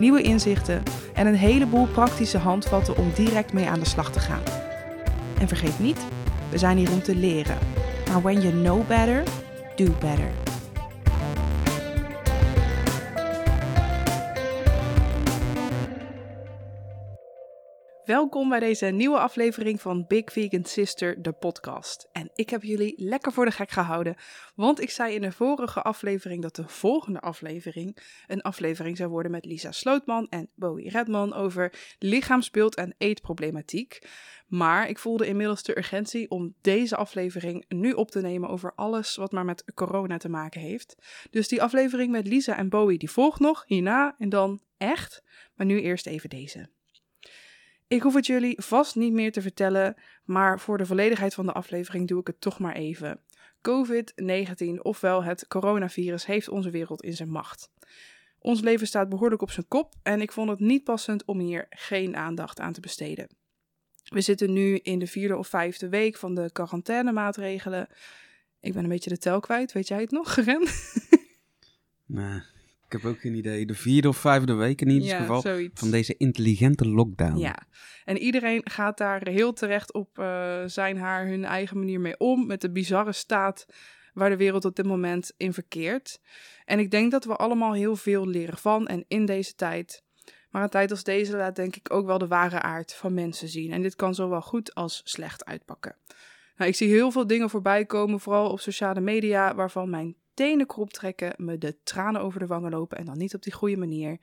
nieuwe inzichten en een heleboel praktische handvatten om direct mee aan de slag te gaan. En vergeet niet, we zijn hier om te leren. Maar when you know better, do better. Welkom bij deze nieuwe aflevering van Big Vegan Sister, de podcast. En ik heb jullie lekker voor de gek gehouden, want ik zei in de vorige aflevering dat de volgende aflevering een aflevering zou worden met Lisa Slootman en Bowie Redman over lichaamsbeeld en eetproblematiek. Maar ik voelde inmiddels de urgentie om deze aflevering nu op te nemen over alles wat maar met corona te maken heeft. Dus die aflevering met Lisa en Bowie die volgt nog hierna en dan echt. Maar nu eerst even deze. Ik hoef het jullie vast niet meer te vertellen, maar voor de volledigheid van de aflevering doe ik het toch maar even. COVID-19, ofwel het coronavirus, heeft onze wereld in zijn macht. Ons leven staat behoorlijk op zijn kop en ik vond het niet passend om hier geen aandacht aan te besteden. We zitten nu in de vierde of vijfde week van de quarantainemaatregelen. Ik ben een beetje de tel kwijt, weet jij het nog, Ren? Nee, ik heb ook geen idee. De vierde of vijfde week in ieder Ja, geval zoiets. van deze intelligente lockdown. Ja, en iedereen gaat daar heel terecht op eh, zijn haar hun eigen manier mee om. Met de bizarre staat waar de wereld op dit moment in verkeert. En ik denk dat we allemaal heel veel leren van en in deze tijd. Maar een tijd als deze laat denk ik ook wel de ware aard van mensen zien. En dit kan zowel goed als slecht uitpakken. Nou, ik zie heel veel dingen voorbij komen, vooral op sociale media, waarvan mijn tenen krop trekken, me de tranen over de wangen lopen en dan niet op die goede manier.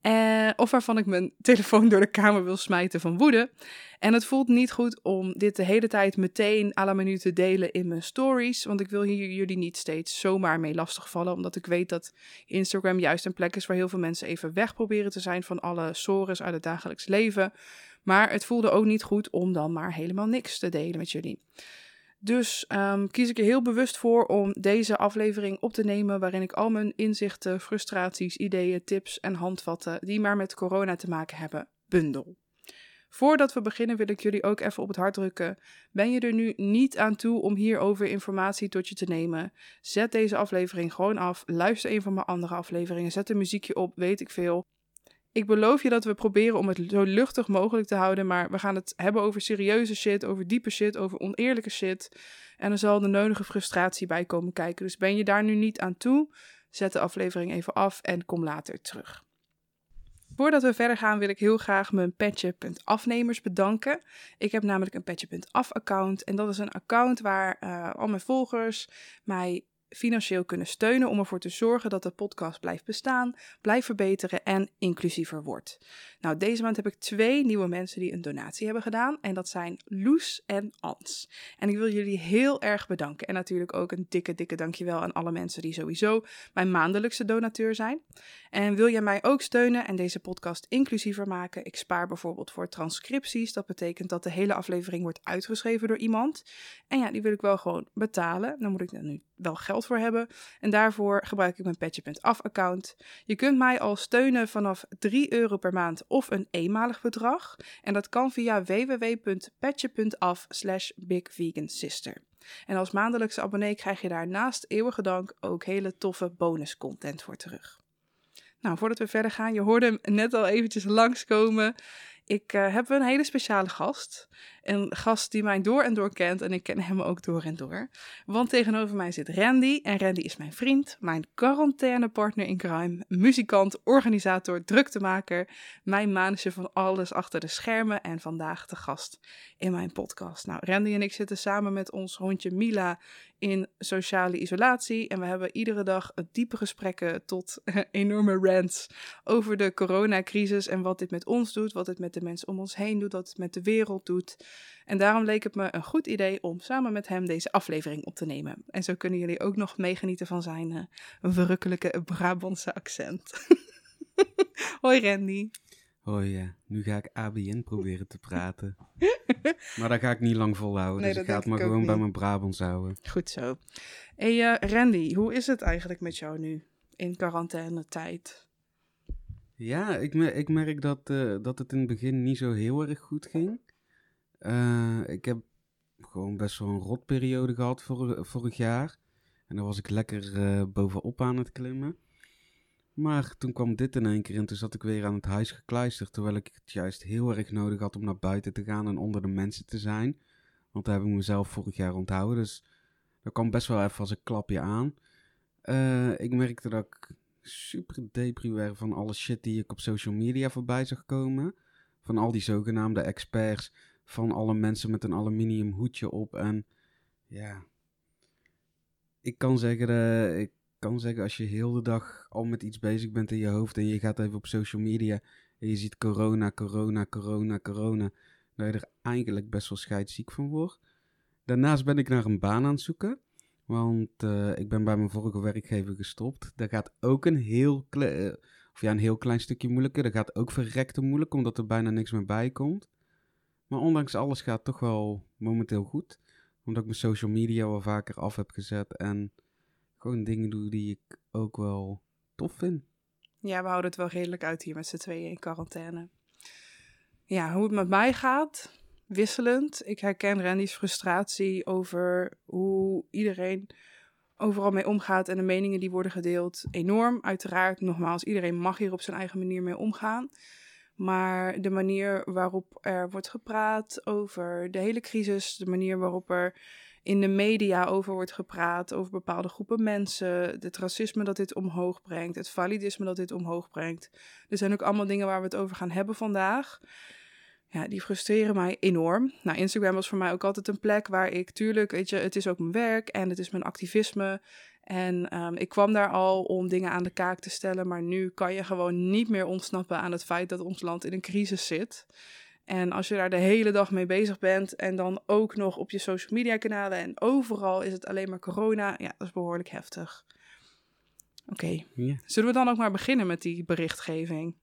Eh, of waarvan ik mijn telefoon door de kamer wil smijten van woede. En het voelt niet goed om dit de hele tijd meteen à la minuut te delen in mijn stories. Want ik wil hier jullie niet steeds zomaar mee lastigvallen. Omdat ik weet dat Instagram juist een plek is waar heel veel mensen even weg proberen te zijn van alle sores uit het dagelijks leven. Maar het voelde ook niet goed om dan maar helemaal niks te delen met jullie. Dus ehm, kies ik er heel bewust voor om deze aflevering op te nemen, waarin ik al mijn inzichten, frustraties, ideeën, tips en handvatten die maar met corona te maken hebben, bundel. Voordat we beginnen wil ik jullie ook even op het hart drukken. Ben je er nu niet aan toe om hierover informatie tot je te nemen? Zet deze aflevering gewoon af. Luister een van mijn andere afleveringen. Zet een muziekje op, weet ik veel. Ik beloof je dat we proberen om het zo luchtig mogelijk te houden, maar we gaan het hebben over serieuze shit, over diepe shit, over oneerlijke shit. En er zal de nodige frustratie bij komen kijken. Dus ben je daar nu niet aan toe, zet de aflevering even af en kom later terug. Voordat we verder gaan wil ik heel graag mijn petje.afnemers bedanken. Ik heb namelijk een petje.af account en dat is een account waar eh, al mijn volgers mij financieel kunnen steunen om ervoor te zorgen dat de podcast blijft bestaan, blijft verbeteren en inclusiever wordt. Nou, deze maand heb ik twee nieuwe mensen die een donatie hebben gedaan en dat zijn Loes en Ans. En ik wil jullie heel erg bedanken en natuurlijk ook een dikke, dikke dankjewel aan alle mensen die sowieso mijn maandelijkse donateur zijn. En wil jij mij ook steunen en deze podcast inclusiever maken? Ik spaar bijvoorbeeld voor transcripties. Dat betekent dat de hele aflevering wordt uitgeschreven door iemand. En ja, die wil ik wel gewoon betalen. Dan moet ik er nu wel geld voor hebben. En daarvoor gebruik ik mijn Petje.af account. Je kunt mij al steunen vanaf 3 euro per maand of een eenmalig bedrag. En dat kan via www.petje.af slash bigvegansister. En als maandelijkse abonnee krijg je daar naast eeuwige dank ook hele toffe bonuscontent voor terug. Nou, voordat we verder gaan, je hoorde hem net al eventjes langskomen. Ik eh, heb een hele speciale gast. Een gast die mij door en door kent en ik ken hem ook door en door. Want tegenover mij zit Randy. En Randy is mijn vriend, mijn quarantainepartner in crime, muzikant, organisator, druktemaker, mijn manusje van alles achter de schermen en vandaag de gast in mijn podcast. Nou, Randy en ik zitten samen met ons hondje Mila in sociale isolatie en we hebben iedere dag diepe gesprekken tot enorme rants over de coronacrisis en wat dit met ons doet, wat het met de mensen om ons heen doet, wat het met de wereld doet. En daarom leek het me een goed idee om samen met hem deze aflevering op te nemen. En zo kunnen jullie ook nog meegenieten van zijn eh, verrukkelijke Brabantse accent. Hoi Randy. Oh ja, nu ga ik ABN proberen te praten. maar dat ga ik niet lang volhouden. Nee, dus ik ga het maar gewoon bij mijn Brabants houden. Goed zo. Hey, eh, Randy, hoe is het eigenlijk met jou nu in quarantainetijd? Ja, ik, ik merk dat, eh, dat het in het begin niet zo heel erg goed ging. Eh, ik heb gewoon best wel een rotperiode gehad vor- vorig jaar. En dan was ik lekker eh, bovenop aan het klimmen. Maar toen kwam dit in één keer en toen zat ik weer aan het huis gekluisterd. Terwijl ik het juist heel erg nodig had om naar buiten te gaan en onder de mensen te zijn. Want daar heb ik mezelf vorig jaar onthouden. Dus dat kwam best wel even als een klapje aan. Eh, ik merkte dat ik super depri werd van alle shit die ik op social media voorbij zag komen. Van al die zogenaamde experts. Van alle mensen met een aluminium hoedje op. En ja, ik kan zeggen, eh, ik kan zeggen als je heel de dag al met iets bezig bent in je hoofd. En je gaat even op social media en je ziet corona, corona, corona, corona. Dat je er eigenlijk best wel scheidsziek van wordt. Daarnaast ben ik naar een baan aan het zoeken. Want eh, ik ben bij mijn vorige werkgever gestopt. Dat gaat ook een heel, eh, of ja, een heel klein stukje moeilijker. Dat gaat ook verrekte moeilijk, omdat er bijna niks meer bij komt. Maar ondanks alles gaat het toch wel momenteel goed. Omdat ik mijn social media wel vaker af heb gezet. En gewoon dingen doe die ik ook wel tof vind. Ja, we houden het wel redelijk uit hier met z'n tweeën in quarantaine. Ja, hoe het met mij gaat, wisselend. Ik herken Randy's frustratie over hoe iedereen overal mee omgaat en de meningen die worden gedeeld enorm. Uiteraard, nogmaals, iedereen mag hier op zijn eigen manier mee omgaan. Maar de manier waarop er wordt gepraat over de hele crisis, de manier waarop er in de media over wordt gepraat, over bepaalde groepen mensen, het racisme dat dit omhoog brengt, het validisme dat dit omhoog brengt. Er zijn ook allemaal dingen waar we het over gaan hebben vandaag. Ja, die frustreren mij enorm. Nou, Instagram was voor mij ook altijd een plek waar ik, tuurlijk, weet je, het is ook mijn werk en het is mijn activisme. En ehm, ik kwam daar al om dingen aan de kaak te stellen, maar nu kan je gewoon niet meer ontsnappen aan het feit dat ons land in een crisis zit. En als je daar de hele dag mee bezig bent en dan ook nog op je social media kanalen en overal is het alleen maar corona, ja, dat is behoorlijk heftig. Oké, Ja. zullen we dan ook maar beginnen met die berichtgeving?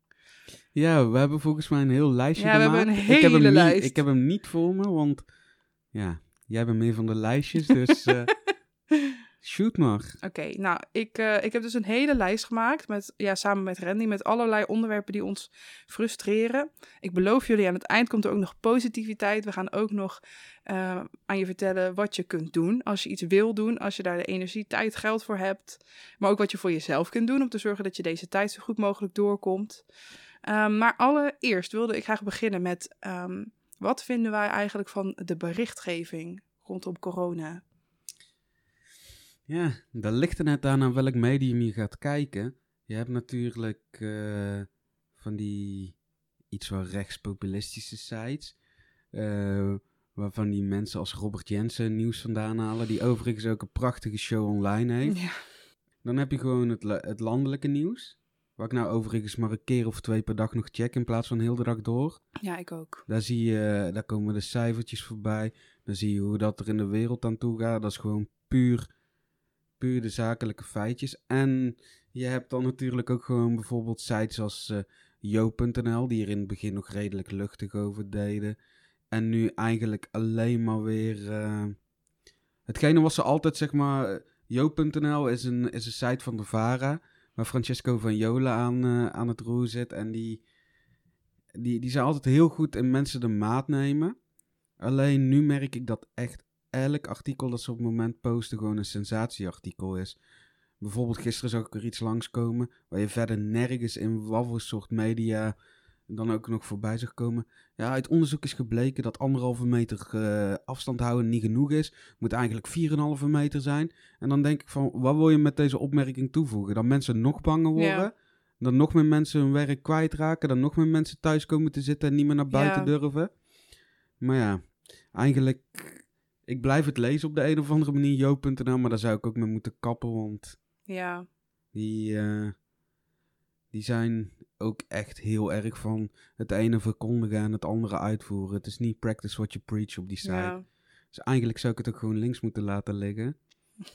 Ja, we hebben volgens mij een heel lijstje Ja, we gemaakt. hebben een ik heb hem hele niet- lijst. Ik heb hem niet voor me, want ja, jij bent meer van de lijstjes, dus eh, shoot maar. Oké, nou, ik, eh, ik heb dus een hele lijst gemaakt, met, ja, samen met Randy, met allerlei onderwerpen die ons frustreren. Ik beloof jullie, aan het eind komt er ook nog positiviteit. We gaan ook nog eh, aan je vertellen wat je kunt doen als je iets wil doen, als je daar de energie, tijd, geld voor hebt. Maar ook wat je voor jezelf kunt doen om te zorgen dat je deze tijd zo goed mogelijk doorkomt. Ehm, maar allereerst wilde ik graag beginnen met, ehm, wat vinden wij eigenlijk van de berichtgeving rondom corona? Ja, dat ligt er net aan aan welk medium je gaat kijken. Je hebt natuurlijk eh, van die iets wat rechtspopulistische sites. eh, waarvan die mensen als Robert Jensen nieuws vandaan halen. Die overigens ook een prachtige show online heeft. Ja. Dan heb je gewoon het, la- het landelijke nieuws. Waar ik nou overigens maar een keer of twee per dag nog check in plaats van heel de dag door. ja, ik ook. Daar zie je, daar komen de cijfertjes voorbij. Dan zie je hoe dat er in de wereld aan toe gaat. Dat is gewoon puur, puur de zakelijke feitjes. En je hebt dan natuurlijk ook gewoon bijvoorbeeld sites als eh Jo.nl, die er in het begin nog redelijk luchtig over deden. En nu eigenlijk alleen maar weer. eh, hetgene was ze altijd, zeg maar. eh, Jo.nl is een, is een site van de Vara. Waar Francesco van Jola aan, eh, aan het roer zit. En die, die, die zijn altijd heel goed in mensen de maat nemen. Alleen nu merk ik dat echt elk artikel dat ze op het moment posten gewoon een sensatieartikel is. Bijvoorbeeld gisteren zag ik er iets langskomen waar je verder nergens in wat voor soort media dan ook nog voorbij zag komen. Ja, uit onderzoek is gebleken dat anderhalve meter eh, afstand houden niet genoeg is. Moet eigenlijk 4,5 meter zijn. En dan denk ik van, wat wil je met deze opmerking toevoegen? Dat mensen nog banger worden? Ja. Dat nog meer mensen hun werk kwijtraken? Dat nog meer mensen thuis komen te zitten en niet meer naar buiten Ja. durven? Maar ja, eigenlijk... Ik blijf het lezen op de een of andere manier, jo.nl, maar daar zou ik ook mee moeten kappen, want Ja, die, eh, die zijn ook echt heel erg van het ene verkondigen en het andere uitvoeren. Het is niet practice what you preach op die site. ja. Dus eigenlijk zou ik het ook gewoon links moeten laten liggen.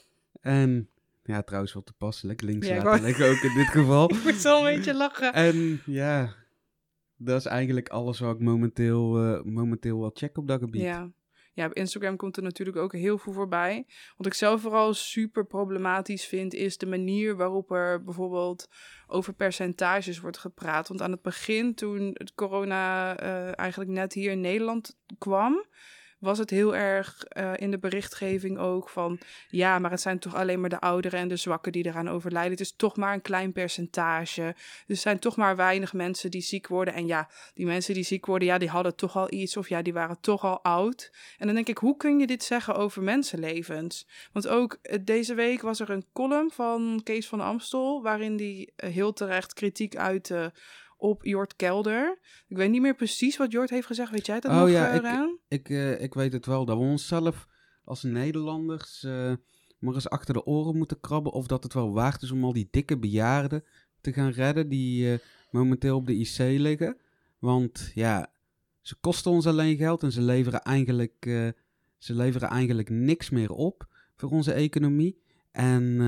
En, ja, trouwens wel toepasselijk, links Ja, laten liggen ook in dit geval. Ik moet zo een beetje lachen. En ja, dat is eigenlijk alles wat ik momenteel, eh, momenteel wel check op dat gebied. Ja. Ja, op Instagram komt er natuurlijk ook heel veel voorbij. Wat ik zelf vooral super problematisch vind, is de manier waarop er bijvoorbeeld over percentages wordt gepraat. Want aan het begin, toen het corona eh, eigenlijk net hier in Nederland kwam, was het heel erg uh, in de berichtgeving ook van... ja, maar het zijn toch alleen maar de ouderen en de zwakken die eraan overlijden. Het is toch maar een klein percentage. Dus er zijn toch maar weinig mensen die ziek worden. En ja, die mensen die ziek worden, ja, die hadden toch al iets... of ja, die waren toch al oud. En dan denk ik, hoe kun je dit zeggen over mensenlevens? Want ook uh, deze week was er een column van Kees van Amstel... waarin die uh, heel terecht kritiek uitte op Jort Kelder. Ik weet niet meer precies wat Jort heeft gezegd. Weet jij dat oh, nog, ja, uh, ik, Raan? Ik, uh, ik weet het wel. Dat we onszelf als Nederlanders uh, maar eens achter de oren moeten krabben. Of dat het wel waard is om al die dikke bejaarden te gaan redden die momenteel op de IC liggen. Want ja, ze kosten ons alleen geld en ze leveren eigenlijk, ze leveren eigenlijk niks meer op voor onze economie. En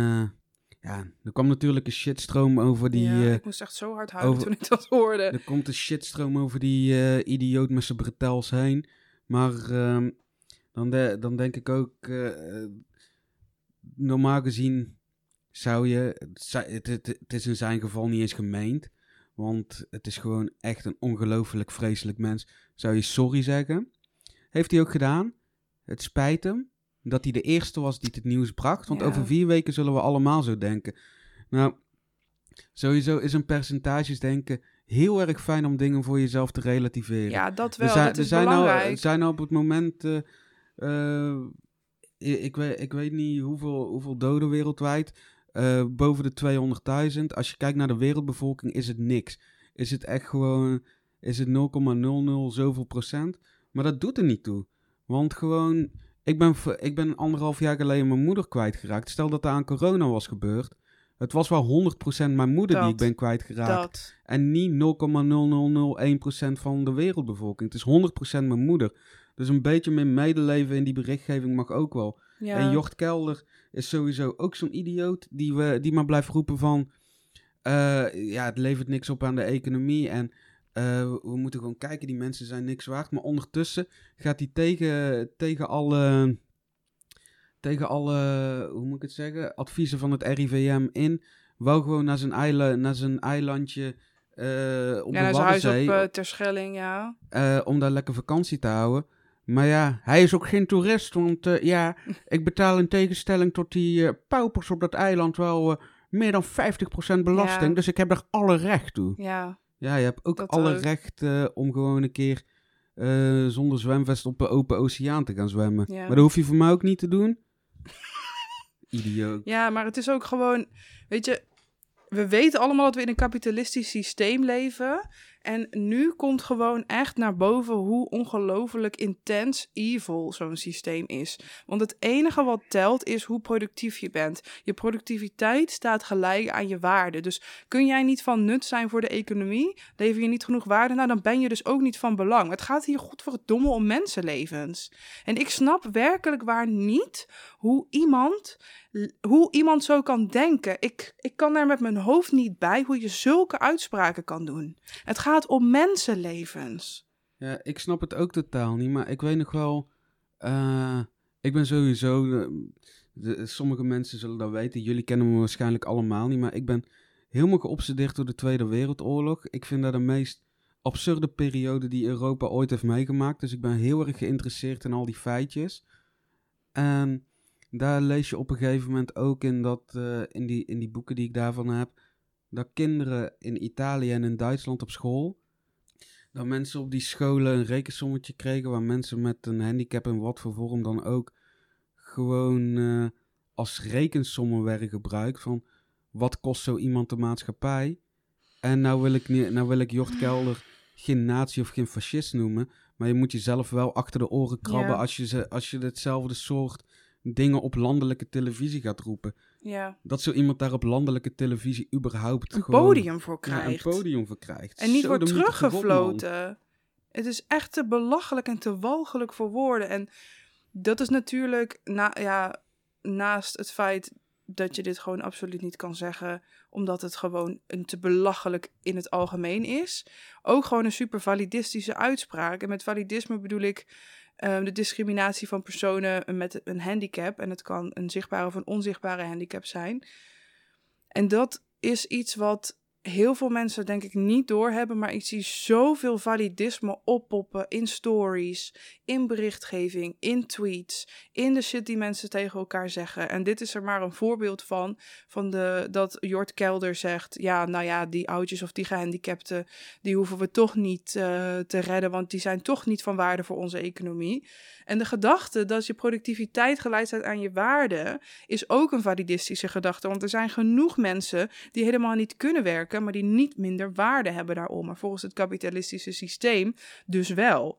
ja, er kwam natuurlijk een shitstroom over die... Ja, uh, ik moest echt zo hard huilen over, toen ik dat hoorde. Er komt een shitstroom over die uh, idioot met zijn bretels heen. Maar uh, dan, de, dan denk ik ook... Uh, normaal gezien zou je... Het, het, het is in zijn geval niet eens gemeend. Want het is gewoon echt een ongelooflijk vreselijk mens. Zou je sorry zeggen? Heeft hij ook gedaan. Het spijt hem dat hij de eerste was die het nieuws bracht. Want ja. over vier weken zullen we allemaal zo denken. Nou, sowieso is een percentages denken heel erg fijn om dingen voor jezelf te relativeren. Ja, dat wel. Er zijn, dat is er zijn belangrijk. Zijn nou op het moment... Uh, uh, ik, weet, ik weet niet hoeveel, hoeveel doden wereldwijd. Uh, boven de 200.000. Als je kijkt naar de wereldbevolking is het niks. Is het echt gewoon... Is het 0,00 zoveel procent. Maar dat doet er niet toe. Want gewoon... Ik ben, ik ben anderhalf jaar geleden mijn moeder kwijtgeraakt. Stel dat er aan corona was gebeurd. Het was wel 100% mijn moeder dat, die ik ben kwijtgeraakt. Dat. En niet 0,0001% van de wereldbevolking. Het is 100% mijn moeder. Dus een beetje meer medeleven in die berichtgeving mag ook wel. Ja. En Jocht Kelder is sowieso ook zo'n idioot die, we, die maar blijft roepen van... Uh, ja, het levert niks op aan de economie en... Uh, we moeten gewoon kijken, die mensen zijn niks waard. Maar ondertussen gaat hij tegen, tegen alle, tegen alle, hoe moet ik het zeggen, adviezen van het RIVM in. Wel gewoon naar zijn, eiland, naar zijn eilandje uh, op ja, de Waddenzee. op uh, Terschelling, ja. Uh, om daar lekker vakantie te houden. Maar ja, hij is ook geen toerist. Want ja, ik betaal in tegenstelling tot die paupers op dat eiland wel meer dan 50% belasting. Ja. Dus ik heb er alle recht toe. Ja, Ja, je hebt ook Dat alle ook. recht om gewoon een keer eh, zonder zwemvest op de open oceaan te gaan zwemmen. Ja. Maar dat hoef je voor mij ook niet te doen. Idioot. ja, maar het is ook gewoon, weet je, we weten allemaal dat we in een kapitalistisch systeem leven. En nu komt gewoon echt naar boven hoe ongelooflijk intens evil zo'n systeem is. Want het enige wat telt is hoe productief je bent. Je productiviteit staat gelijk aan je waarde. Dus kun jij niet van nut zijn voor de economie? Lever je niet genoeg waarde? Nou, dan ben je dus ook niet van belang. Het gaat hier godverdomme om mensenlevens. En ik snap werkelijk waar niet hoe iemand, hoe iemand zo kan denken. Ik, ik kan daar met mijn hoofd niet bij hoe je zulke uitspraken kan doen. Het gaat om mensenlevens. Ja, ik snap het ook totaal niet, maar ik weet nog wel... eh, ik ben sowieso... eh, de, sommige mensen zullen dat weten. Jullie kennen me waarschijnlijk allemaal niet, maar ik ben helemaal geobsedeerd door de Tweede Wereldoorlog. Ik vind dat de meest absurde periode die Europa ooit heeft meegemaakt. Dus ik ben heel erg geïnteresseerd in al die feitjes. En daar lees je op een gegeven moment ook in, dat, eh, in, die, in die boeken die ik daarvan heb, dat kinderen in Italië en in Duitsland op school, dat mensen op die scholen een rekensommetje kregen waar mensen met een handicap in wat voor vorm dan ook gewoon eh, als rekensommen werden gebruikt van wat kost zo iemand de maatschappij. En nou wil ik, niet, nou wil ik Jort Kelder geen nazi of geen fascist noemen, maar je moet jezelf wel achter de oren krabben Ja. als, je ze, als je hetzelfde soort dingen op landelijke televisie gaat roepen. Ja, Dat zo iemand daar op landelijke televisie überhaupt een gewoon podium voor ja, een krijgt. podium voor krijgt. En niet Zo, wordt op, teruggefloten. Het is echt te belachelijk en te walgelijk voor woorden. En dat is natuurlijk, na, ja, naast het feit dat je dit gewoon absoluut niet kan zeggen, omdat het gewoon een te belachelijk in het algemeen is. Ook gewoon een super validistische uitspraak. En met validisme bedoel ik de discriminatie van personen met een handicap. En het kan een zichtbare of een onzichtbare handicap zijn. En dat is iets wat heel veel mensen denk ik niet doorhebben, maar ik zie zoveel validisme oppoppen in stories, in berichtgeving, in tweets, in de shit die mensen tegen elkaar zeggen. En dit is er maar een voorbeeld van, van de, dat Jort Kelder zegt, ja, nou ja, die oudjes of die gehandicapten, die hoeven we toch niet uh, te redden, want die zijn toch niet van waarde voor onze economie. En de gedachte dat je productiviteit geleid staat aan je waarde, is ook een validistische gedachte. Want er zijn genoeg mensen die helemaal niet kunnen werken, maar die niet minder waarde hebben daarom. Maar volgens het kapitalistische systeem dus wel.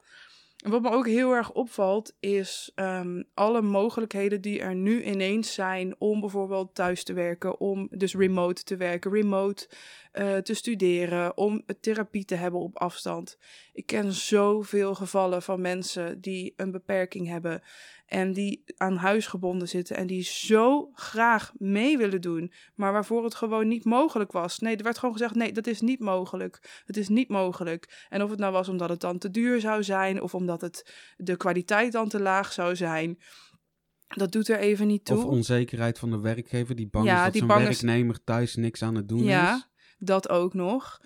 En wat me ook heel erg opvalt, is um, alle mogelijkheden die er nu ineens zijn om bijvoorbeeld thuis te werken, om dus remote te werken, remote uh, te studeren, om therapie te hebben op afstand. Ik ken zoveel gevallen van mensen die een beperking hebben en die aan huis gebonden zitten en die zo graag mee willen doen, maar waarvoor het gewoon niet mogelijk was. Nee, er werd gewoon gezegd: nee, dat is niet mogelijk. Het is niet mogelijk. En of het nou was omdat het dan te duur zou zijn of omdat het de kwaliteit dan te laag zou zijn. Dat doet er even niet toe. Of onzekerheid van de werkgever die bang is dat zijn werknemer thuis niks aan het doen ja, is. Dat ook nog.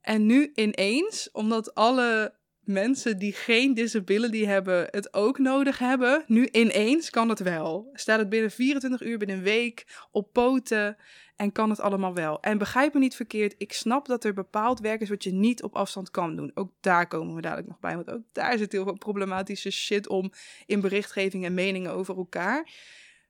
En nu ineens, omdat alle mensen die geen disability hebben het ook nodig hebben. Nu ineens kan het wel. Staat het binnen 24 uur, binnen een week, op poten en kan het allemaal wel. En begrijp me niet verkeerd, ik snap dat er bepaald werk is wat je niet op afstand kan doen. Ook daar komen we dadelijk nog bij, want ook daar zit heel veel problematische shit om in berichtgeving en meningen over elkaar.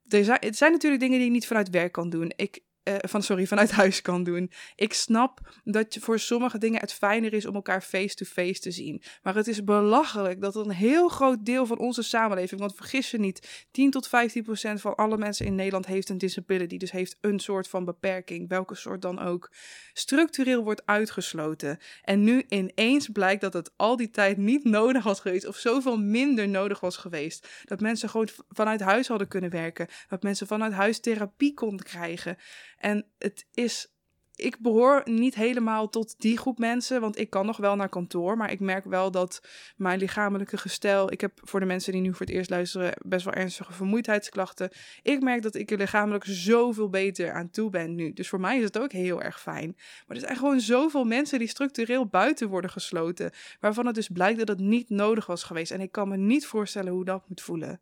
Er zijn, het zijn natuurlijk dingen die je niet vanuit werk kan doen. Ik uh, van, sorry, vanuit huis kan doen. Ik snap dat je voor sommige dingen het fijner is om elkaar face-to-face te zien. Maar het is belachelijk dat een heel groot deel van onze samenleving, want vergis je niet, 10 tot 15 procent van alle mensen in Nederland heeft een disability, dus heeft een soort van beperking, welke soort dan ook, structureel wordt uitgesloten. En nu ineens blijkt dat het al die tijd niet nodig was geweest, of zoveel minder nodig was geweest. Dat mensen gewoon vanuit huis hadden kunnen werken, dat mensen vanuit huis therapie konden krijgen. En het is. Ik behoor niet helemaal tot die groep mensen, want ik kan nog wel naar kantoor. Maar ik merk wel dat mijn lichamelijke gestel. Ik heb voor de mensen die nu voor het eerst luisteren best wel ernstige vermoeidheidsklachten. Ik merk dat ik er lichamelijk zoveel beter aan toe ben nu. Dus voor mij is het ook heel erg fijn. Maar er zijn gewoon zoveel mensen die structureel buiten worden gesloten. Waarvan het dus blijkt dat het niet nodig was geweest. En ik kan me niet voorstellen hoe dat moet voelen.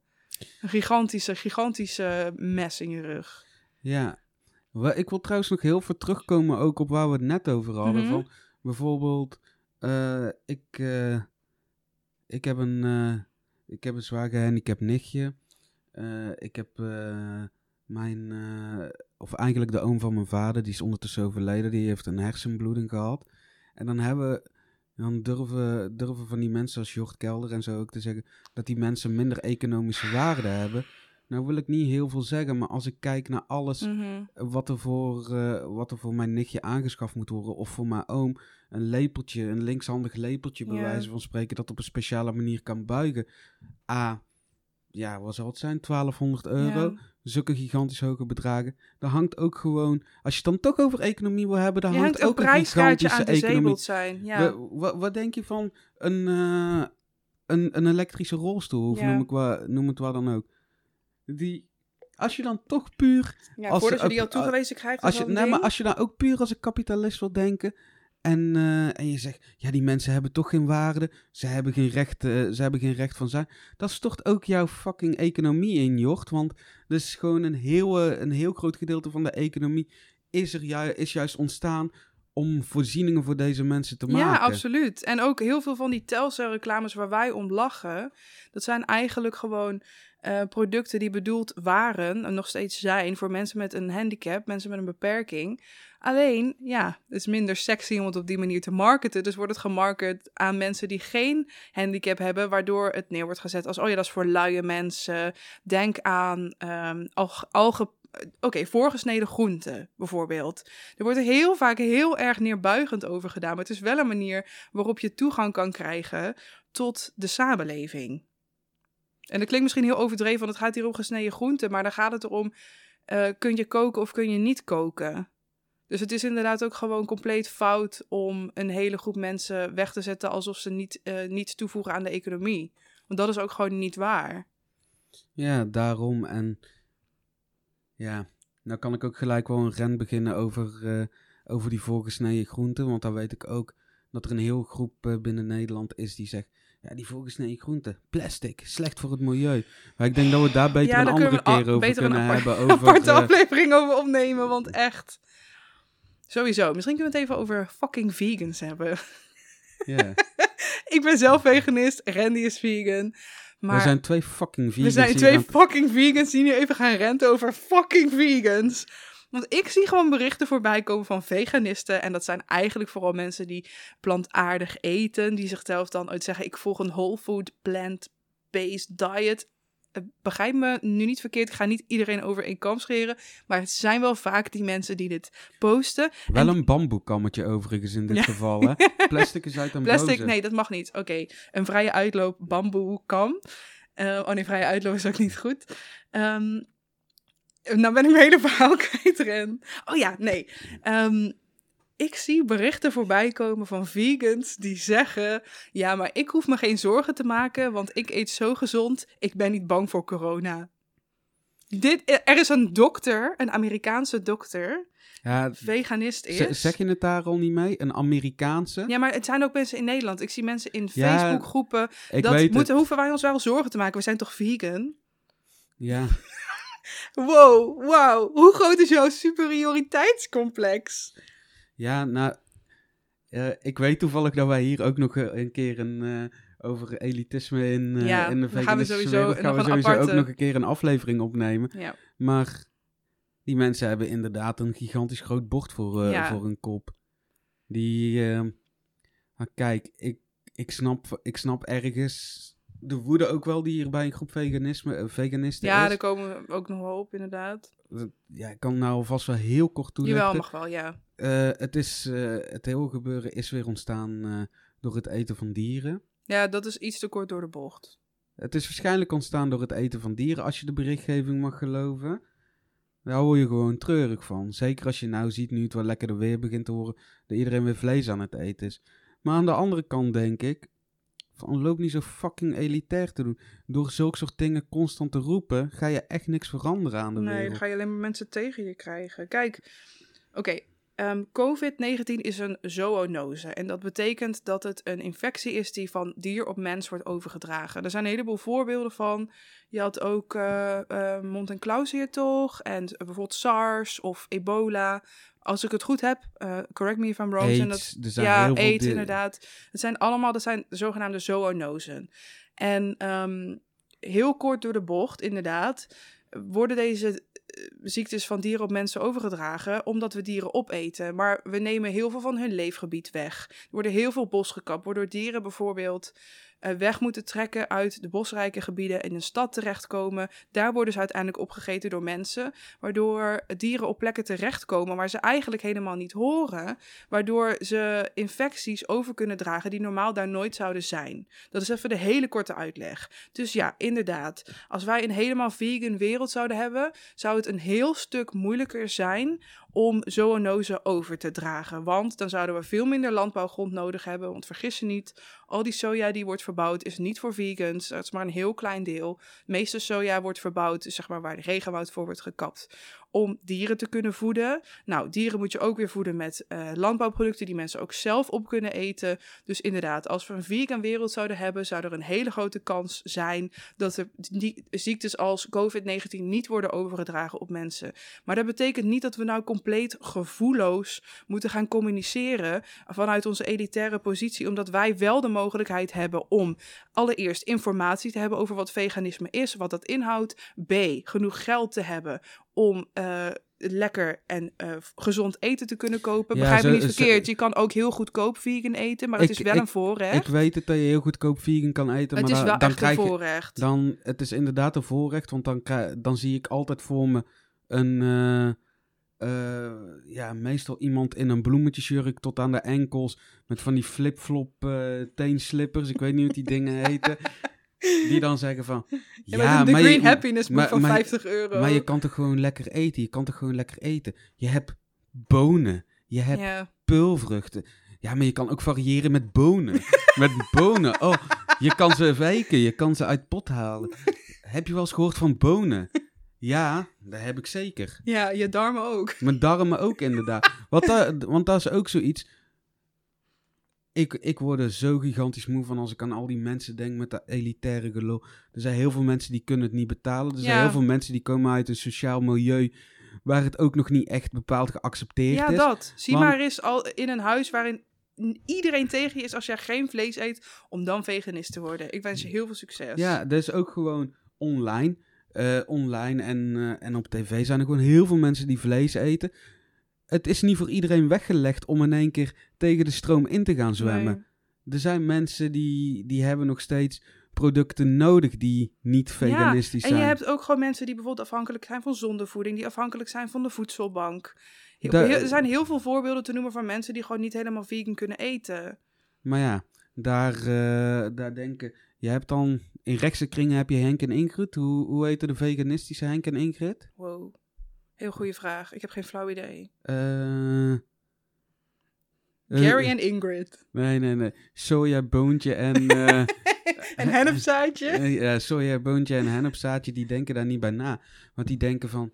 Een gigantische, gigantische mes in je rug. Ja, ik wil trouwens nog heel veel terugkomen ook op waar we het net over hadden. Mhm. van, bijvoorbeeld, uh, ik, uh, ik, heb een, uh, ik heb een zwaar gehandicapt nichtje. ik heb mijn, of eigenlijk de oom van mijn vader, die is ondertussen overleden. Die heeft een hersenbloeding gehad. En dan hebben dan durven, durven van die mensen als Jort Kelder en zo ook te zeggen dat die mensen minder economische waarde hebben. Nou wil ik niet heel veel zeggen, maar als ik kijk naar alles mhm. wat, er voor, uh, wat er voor mijn nichtje aangeschaft moet worden, of voor mijn oom, een lepeltje, een linkshandig lepeltje bij wijze van spreken, dat op een speciale manier kan buigen. A, ja, wat zal het zijn? 1200 euro. Zulke gigantisch hoge bedragen. Daar hangt ook gewoon, als je het dan toch over economie wil hebben, daar hangt, ook een gigantische aan economie. Zijn, ja. Wat, wat, denk je van een, uh, een, een elektrische rolstoel, of noem, ik waar, noem het waar dan ook? Die, als je dan toch puur... Ja, als, voordat je die al toegewezen krijgt. Als je, nee, maar als je dan ook puur als een kapitalist wil denken... En, uh, en je zegt, ja, die mensen hebben toch geen waarde. Ze hebben geen recht, uh, ze hebben geen recht van zijn. Dat stort ook jouw fucking economie in, Jort. Want dus gewoon een heel, uh, een heel groot gedeelte van de economie is, er ju is juist ontstaan om voorzieningen voor deze mensen te maken. Ja, absoluut. En ook heel veel van die Telcel-reclames waar wij om lachen, dat zijn eigenlijk gewoon uh, producten die bedoeld waren en nog steeds zijn voor mensen met een handicap, mensen met een beperking. Alleen, ja, het is minder sexy om het op die manier te marketen. Dus wordt het gemarket aan mensen die geen handicap hebben, waardoor het neer wordt gezet als: oh ja, dat is voor luie mensen. Denk aan um, alge oké, voorgesneden groenten bijvoorbeeld. Er wordt er heel vaak heel erg neerbuigend over gedaan. Maar het is wel een manier waarop je toegang kan krijgen tot de samenleving. En dat klinkt misschien heel overdreven, want het gaat hier om gesneden groenten. Maar dan gaat het erom eh, kun je koken of kun je niet koken. Dus het is inderdaad ook gewoon compleet fout om een hele groep mensen weg te zetten alsof ze niet, eh, niets toevoegen aan de economie. Want dat is ook gewoon niet waar. Ja, daarom. En ja, nou kan ik ook gelijk wel een ren beginnen over, eh, over die voorgesneden groenten. Want dan weet ik ook dat er een heel groep eh, binnen Nederland is die zegt... Ja, die voorgesneden groenten, plastic, slecht voor het milieu. Maar ik denk dat we daar beter Ja, een andere we keer over een kunnen apart- hebben. Over, aparte eh, aflevering over opnemen, want echt. Sowieso. Misschien kunnen we het even over fucking vegans hebben. ja. Ik ben zelf veganist, Randy is vegan. Maar We zijn twee fucking we vegans zijn die twee fucking vegans die nu even gaan renten over fucking vegans. Want ik zie gewoon berichten voorbij komen van veganisten. En dat zijn eigenlijk vooral mensen die plantaardig eten. Die zichzelf dan uit zeggen: Ik volg een whole food plant-based diet. Begrijp me nu niet verkeerd. Ik ga niet iedereen over één kam scheren. Maar het zijn wel vaak die mensen die dit posten. Wel En- een bamboekammetje overigens in dit Ja. geval, hè? Plastic is uit een Plastic, boze. nee, dat mag niet. Oké, een vrije uitloop bamboe kam. Eh, oh nee, vrije uitloop is ook niet goed. Ehm, nou ben ik mijn hele verhaal kwijt, Ren. Oh ja, nee. Ehm, ik zie berichten voorbij komen van vegans die zeggen... Ja, maar ik hoef me geen zorgen te maken, want ik eet zo gezond. Ik ben niet bang voor corona. Dit, er is een dokter, een Amerikaanse dokter, Ja, veganist is. zeg je het daar al niet mee? Een Amerikaanse? Ja, maar het zijn ook mensen in Nederland. Ik zie mensen in Ja, Facebookgroepen. ik dat moeten, het. hoeven wij ons wel zorgen te maken. We zijn toch vegan? Ja. Wow, wauw. Hoe groot is jouw superioriteitscomplex? Ja, nou, eh, ik weet toevallig dat wij hier ook nog eh, een keer een, eh, over elitisme in, Ja, in de dan gaan we veganistische sowieso wereld gaan we sowieso aparte- ook nog een keer een aflevering opnemen. Ja. Maar die mensen hebben inderdaad een gigantisch groot bord voor, Ja. voor hun kop. Die, maar kijk, ik, ik, snap, ik snap ergens de woede ook wel die hier bij een groep veganisme, veganisten Ja, is. daar komen we ook nog wel op, inderdaad. Ja, ik kan nou alvast wel heel kort toelichten. Jawel, mag wel, ja. Eh, het, is, eh, het hele gebeuren is weer ontstaan eh, door het eten van dieren. Ja, dat is iets te kort door de bocht. Het is waarschijnlijk ontstaan door het eten van dieren, als je de berichtgeving mag geloven. Daar word je gewoon treurig van. Zeker als je nou ziet, nu het wel lekkerder weer begint te worden, dat iedereen weer vlees aan het eten is. Maar aan de andere kant denk ik, van loop niet zo fucking elitair te doen. Door zulke soort dingen constant te roepen, ga je echt niks veranderen aan de Nee, wereld. dan ga je alleen maar mensen tegen je krijgen. Kijk, oké. Ehm, COVID-19 is een zoonose. En dat betekent dat het een infectie is die van dier op mens wordt overgedragen. Er zijn een heleboel voorbeelden van. Je had ook eh, eh, mond- en klauwzeertog en bijvoorbeeld SARS of ebola. Als ik het goed heb, eh, correct me if I'm wrong. zijn dat, zijn ja, heel di- inderdaad. Het zijn allemaal, dat zijn zogenaamde zoonosen. En ehm, heel kort door de bocht, inderdaad, worden deze ziektes van dieren op mensen overgedragen omdat we dieren opeten. Maar we nemen heel veel van hun leefgebied weg. Er worden heel veel bos gekapt, waardoor dieren bijvoorbeeld eh, weg moeten trekken uit de bosrijke gebieden in een stad terechtkomen. Daar worden ze uiteindelijk opgegeten door mensen, waardoor dieren op plekken terechtkomen waar ze eigenlijk helemaal niet horen, waardoor ze infecties over kunnen dragen die normaal daar nooit zouden zijn. Dat is even de hele korte uitleg. Dus ja, inderdaad, als wij een helemaal vegan wereld zouden hebben, zou het een heel stuk moeilijker zijn om zoonose over te dragen. Want dan zouden we veel minder landbouwgrond nodig hebben. Want vergis je niet, al die soja die wordt verbouwd is niet voor vegans. Dat is maar een heel klein deel. De meeste soja wordt verbouwd, zeg maar waar de regenwoud voor wordt gekapt. Om dieren te kunnen voeden. Nou, dieren moet je ook weer voeden met eh, landbouwproducten die mensen ook zelf op kunnen eten. Dus inderdaad, als we een vegan wereld zouden hebben, zou er een hele grote kans zijn dat er ziektes als COVID-19 niet worden overgedragen op mensen. Maar dat betekent niet dat we nou compleet gevoelloos moeten gaan communiceren vanuit onze elitaire positie, omdat wij wel de mogelijkheid hebben om allereerst informatie te hebben over wat veganisme is, wat dat inhoudt. B, genoeg geld te hebben om eh, lekker en eh, gezond eten te kunnen kopen. Ja, Begrijp me niet zo- verkeerd. Je kan ook heel goedkoop vegan eten, maar het Ik- is wel ik- een voorrecht. Ik weet het dat je heel goedkoop vegan kan eten, het maar is dan, wel dan echt een krijg je, voorrecht. dan, het is inderdaad een voorrecht, want dan, krijg, dan zie ik altijd voor me een, eh, ja, meestal iemand in een bloemetjesjurk tot aan de enkels, met van die flip-flop teenslippers, ik weet niet hoe die dingen heten. Die dan zeggen van... Ja, de maar, Green je, Happiness maar- van maar- 50 euro. maar je kan toch gewoon lekker eten? Je kan toch gewoon lekker eten? Je hebt bonen. Je hebt ja. peulvruchten. Ja, maar je kan ook variëren met bonen. met bonen. Oh, je kan ze wijken. Je kan ze uit pot halen. Heb je wel eens gehoord van bonen? Ja, dat heb ik zeker. ja, je darmen ook. Mijn darmen ook inderdaad. Want, da- want dat is ook zoiets. Ik, ik word er zo gigantisch moe van als ik aan al die mensen denk met dat elitaire gelul. Er zijn heel veel mensen die kunnen het niet betalen. Er zijn Ja. heel veel mensen die komen uit een sociaal milieu waar het ook nog niet echt bepaald geaccepteerd Ja, is. dat. Zie Want- maar eens al in een huis waarin iedereen tegen je is als jij geen vlees eet, om dan veganist te worden. Ik wens je heel veel succes. Ja, dat is ook gewoon online. Eh, online en, eh, en op tv zijn er gewoon heel veel mensen die vlees eten. Het is niet voor iedereen weggelegd om in één keer tegen de stroom in te gaan zwemmen. Nee. Er zijn mensen die, die hebben nog steeds producten nodig die niet veganistisch En zijn. je hebt ook gewoon mensen die bijvoorbeeld afhankelijk zijn van zondevoeding, die afhankelijk zijn van de voedselbank. Da- er zijn heel veel voorbeelden te noemen van mensen die gewoon niet helemaal vegan kunnen eten. Maar ja, daar, eh, daar denken... Je hebt dan... In rechtse kringen heb je Henk en Ingrid. Hoe, hoe heten de veganistische Henk en Ingrid? Wow. Heel goede vraag. Ik heb geen flauw idee. Eh... eh, Gary en Ingrid. Nee, nee, nee. Sojaboontje en... eh, en hennepzaadje. eh, ja, sojaboontje en hennepzaadje, die denken daar niet bij na. Want die denken van...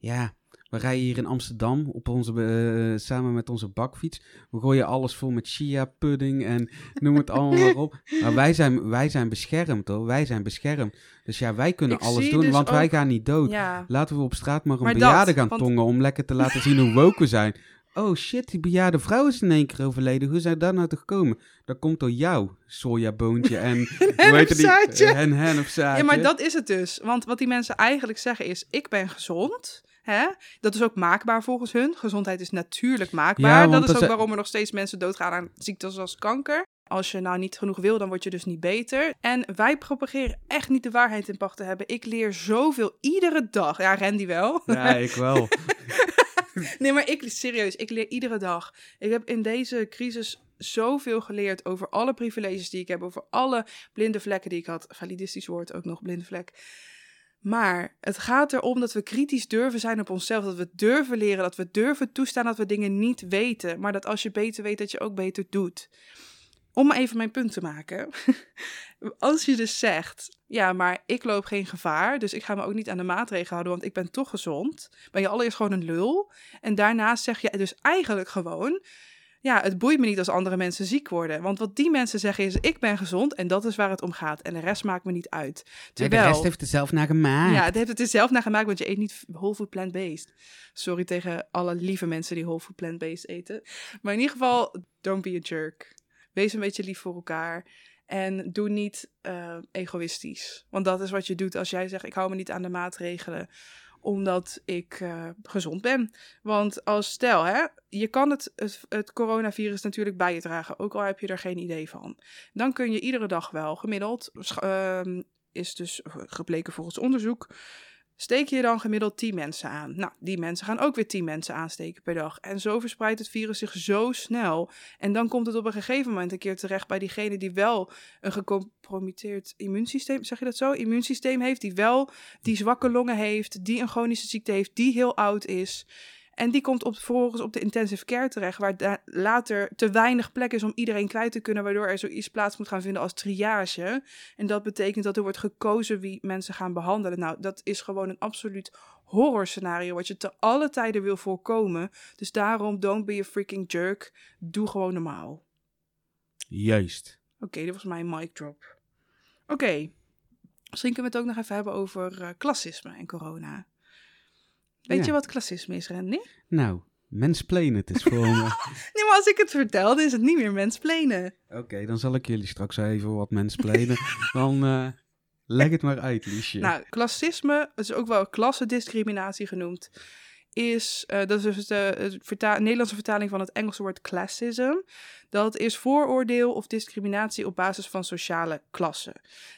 Ja, we rijden hier in Amsterdam op onze, eh, samen met onze bakfiets. We gooien alles vol met chia pudding en noem het allemaal maar op. Maar wij zijn, wij zijn beschermd hoor. Wij zijn beschermd. Dus ja, wij kunnen Ik alles doen, dus want wij gaan niet dood. Ja. Laten we op straat maar een Maar bejaarde gaan want- tongen om lekker te laten zien hoe woke we zijn. Oh shit, die bejaarde vrouw is in één keer overleden. Hoe zijn daar nou te gekomen? Dat komt door jou, sojaboontje en... hoe heet die? Hennepzaadje. En hennepzaadje. Ja, maar dat is het dus. Want wat die mensen eigenlijk zeggen is: ik ben gezond. Hè? Dat is ook maakbaar volgens hun. Gezondheid is natuurlijk maakbaar. Ja, dat is ook waarom er nog steeds mensen doodgaan aan ziektes zoals kanker. Als je nou niet genoeg wil, dan word je dus niet beter. En wij propageren echt niet de waarheid in pacht te hebben. Ik leer zoveel iedere dag. Ja, Randy wel. Ja, ik wel. Nee, maar ik serieus, ik leer iedere dag. Ik heb in deze crisis zoveel geleerd over alle privileges die ik heb, over alle blinde vlekken die ik had. Validistisch woord ook nog, blinde vlek. Maar het gaat erom dat we kritisch durven zijn op onszelf. Dat we durven leren, dat we durven toestaan dat we dingen niet weten. Maar dat als je beter weet, dat je ook beter doet. Om even mijn punt te maken. Als je dus zegt, ja, maar ik loop geen gevaar, dus ik ga me ook niet aan de maatregelen houden, want ik ben toch gezond. Ben je allereerst gewoon een lul. En daarnaast zeg je dus eigenlijk gewoon, ja, het boeit me niet als andere mensen ziek worden. Want wat die mensen zeggen is, ik ben gezond en dat is waar het om gaat. En de rest maakt me niet uit. Terwijl, de rest heeft er zelf naar gemaakt. ja, het heeft het er zelf naar gemaakt, want je eet niet whole food plant-based. Sorry tegen alle lieve mensen die whole food plant-based eten. Maar in ieder geval, don't be a jerk. Wees een beetje lief voor elkaar. En doe niet eh, egoïstisch. Want dat is wat je doet als jij zegt: Ik hou me niet aan de maatregelen omdat ik eh, gezond ben. Want als stel, hè, je kan het, het, coronavirus natuurlijk bij je dragen, ook al heb je er geen idee van. Dan kun je iedere dag wel gemiddeld, ehm, is dus gebleken volgens onderzoek, steek je dan gemiddeld 10 mensen aan. Nou, die mensen gaan ook weer 10 mensen aansteken per dag. En zo verspreidt het virus zich zo snel. En dan komt het op een gegeven moment een keer terecht bij diegene die wel een gecompromitteerd immuunsysteem, zeg je dat zo? Immuunsysteem heeft, die wel die zwakke longen heeft, die een chronische ziekte heeft, die heel oud is. En die komt op, vervolgens op de intensive care terecht, waar later te weinig plek is om iedereen kwijt te kunnen, waardoor er zoiets plaats moet gaan vinden als triage. En dat betekent dat er wordt gekozen wie mensen gaan behandelen. Nou, dat is gewoon een absoluut horrorscenario wat je te alle tijden wil voorkomen. Dus daarom, don't be a freaking jerk. Doe gewoon normaal. Juist. Oké, dit was mijn mic drop. Oké, misschien kunnen we het ook nog even hebben over eh, klassisme en corona. Weet Ja. je wat klassisme is, Randy? Nou, mensplenen het is voor me. Nee, maar als ik het vertel, dan is het niet meer mensplenen. Oké, dan zal ik jullie straks even wat mensplenen. dan eh, leg het maar uit, Liesje. Nou, klassisme, het is ook wel klassendiscriminatie genoemd, is, eh, dat is dus de, verta- Nederlandse vertaling van het Engelse woord classism. Dat is vooroordeel of discriminatie op basis van sociale klasse.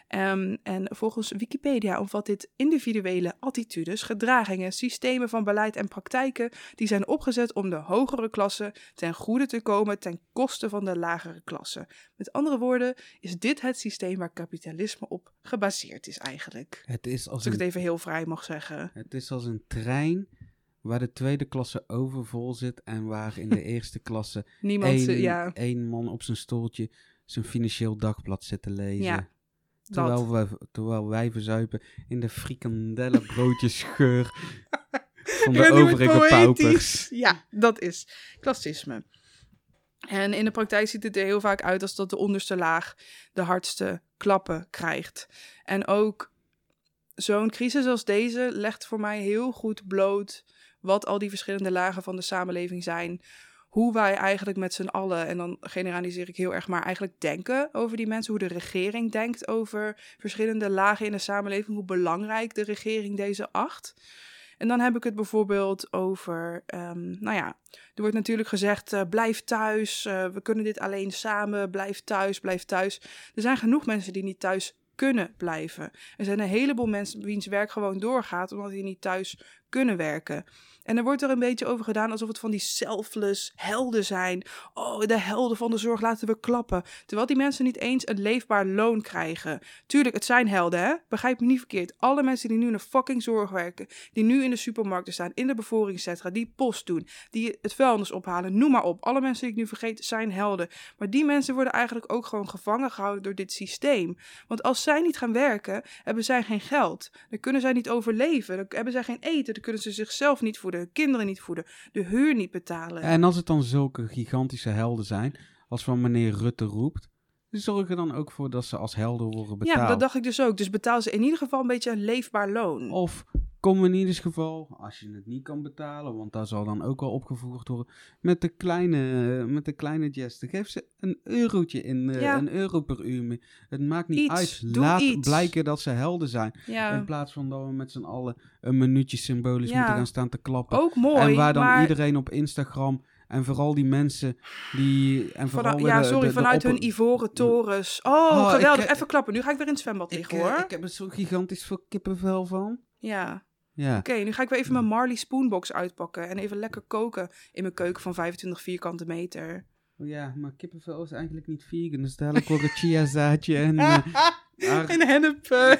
Ehm, en volgens Wikipedia omvat dit individuele attitudes, gedragingen, systemen van beleid en praktijken die zijn opgezet om de hogere klasse ten goede te komen ten koste van de lagere klasse. Met andere woorden, is dit het systeem waar kapitalisme op gebaseerd is eigenlijk. Het is als Als ik het even heel vrij mag zeggen. het is als een trein waar de tweede klasse overvol zit en waar in de eerste klasse Niemand, één, ja, één man op zijn stoeltje zijn financieel dagblad zit te lezen. Ja. Terwijl, wij, terwijl wij verzuipen in de frikandellenbroodjesgeur van de overige paupers. Ja, dat is klassisme. En in de praktijk ziet het er heel vaak uit als dat de onderste laag de hardste klappen krijgt. En ook zo'n crisis als deze legt voor mij heel goed bloot wat al die verschillende lagen van de samenleving zijn. Hoe wij eigenlijk met z'n allen, en dan generaliseer ik heel erg, maar eigenlijk denken over die mensen. Hoe de regering denkt over verschillende lagen in de samenleving. Hoe belangrijk de regering deze acht. En dan heb ik het bijvoorbeeld over, ehm, nou ja, er wordt natuurlijk gezegd, eh, blijf thuis, eh, we kunnen dit alleen samen, blijf thuis, blijf thuis. Er zijn genoeg mensen die niet thuis kunnen blijven. Er zijn een heleboel mensen wiens werk gewoon doorgaat, omdat die niet thuis kunnen werken. En er wordt er een beetje over gedaan alsof het van die selfless helden zijn. Oh, de helden van de zorg laten we klappen. Terwijl die mensen niet eens een leefbaar loon krijgen. Tuurlijk, het zijn helden, hè? Begrijp me niet verkeerd. Alle mensen die nu in de fucking zorg werken, die nu in de supermarkten staan, in de bevoringscentra, die post doen, die het vuilnis ophalen, noem maar op. Alle mensen die ik nu vergeet zijn helden. Maar die mensen worden eigenlijk ook gewoon gevangen gehouden door dit systeem. Want als zij niet gaan werken, hebben zij geen geld. Dan kunnen zij niet overleven. Dan hebben zij geen eten. Dan kunnen ze zichzelf niet voeden, hun kinderen niet voeden, de huur niet betalen. En als het dan zulke gigantische helden zijn, als van meneer Rutte roept, zorgen dan ook voor dat ze als helden worden betaald. Ja, dat dacht ik dus ook. Dus betaal ze in ieder geval een beetje een leefbaar loon. Of kom in ieder geval, als je het niet kan betalen, want daar zal dan ook wel opgevoerd worden, met de kleine, met de kleine geste. Geef ze een eurotje in, eh, Ja. een euro per uur. Het maakt niet Iets, uit. Laat iets. blijken dat ze helden zijn. Ja, In plaats van dat we met z'n allen een minuutje symbolisch Ja. moeten gaan staan te klappen. ook mooi. en waar dan maar iedereen op Instagram en vooral die mensen die... En vooral ja, de- sorry, de- de vanuit hun ivoren torens. Oh, Oh, ik, geweldig. Even klappen. Nu ga ik weer in het zwembad Ik, liggen, eh, hoor. ik heb er zo gigantisch veel kippenvel van. Ja. Ja. Oké, nu ga ik weer even mijn Marley Spoonbox uitpakken. En even lekker koken in mijn keuken van 25 vierkante meter. Oh ja, maar kippenvel is eigenlijk niet vegan. Dus dadelijk wordt een chiazaadje en... maar, en hennep.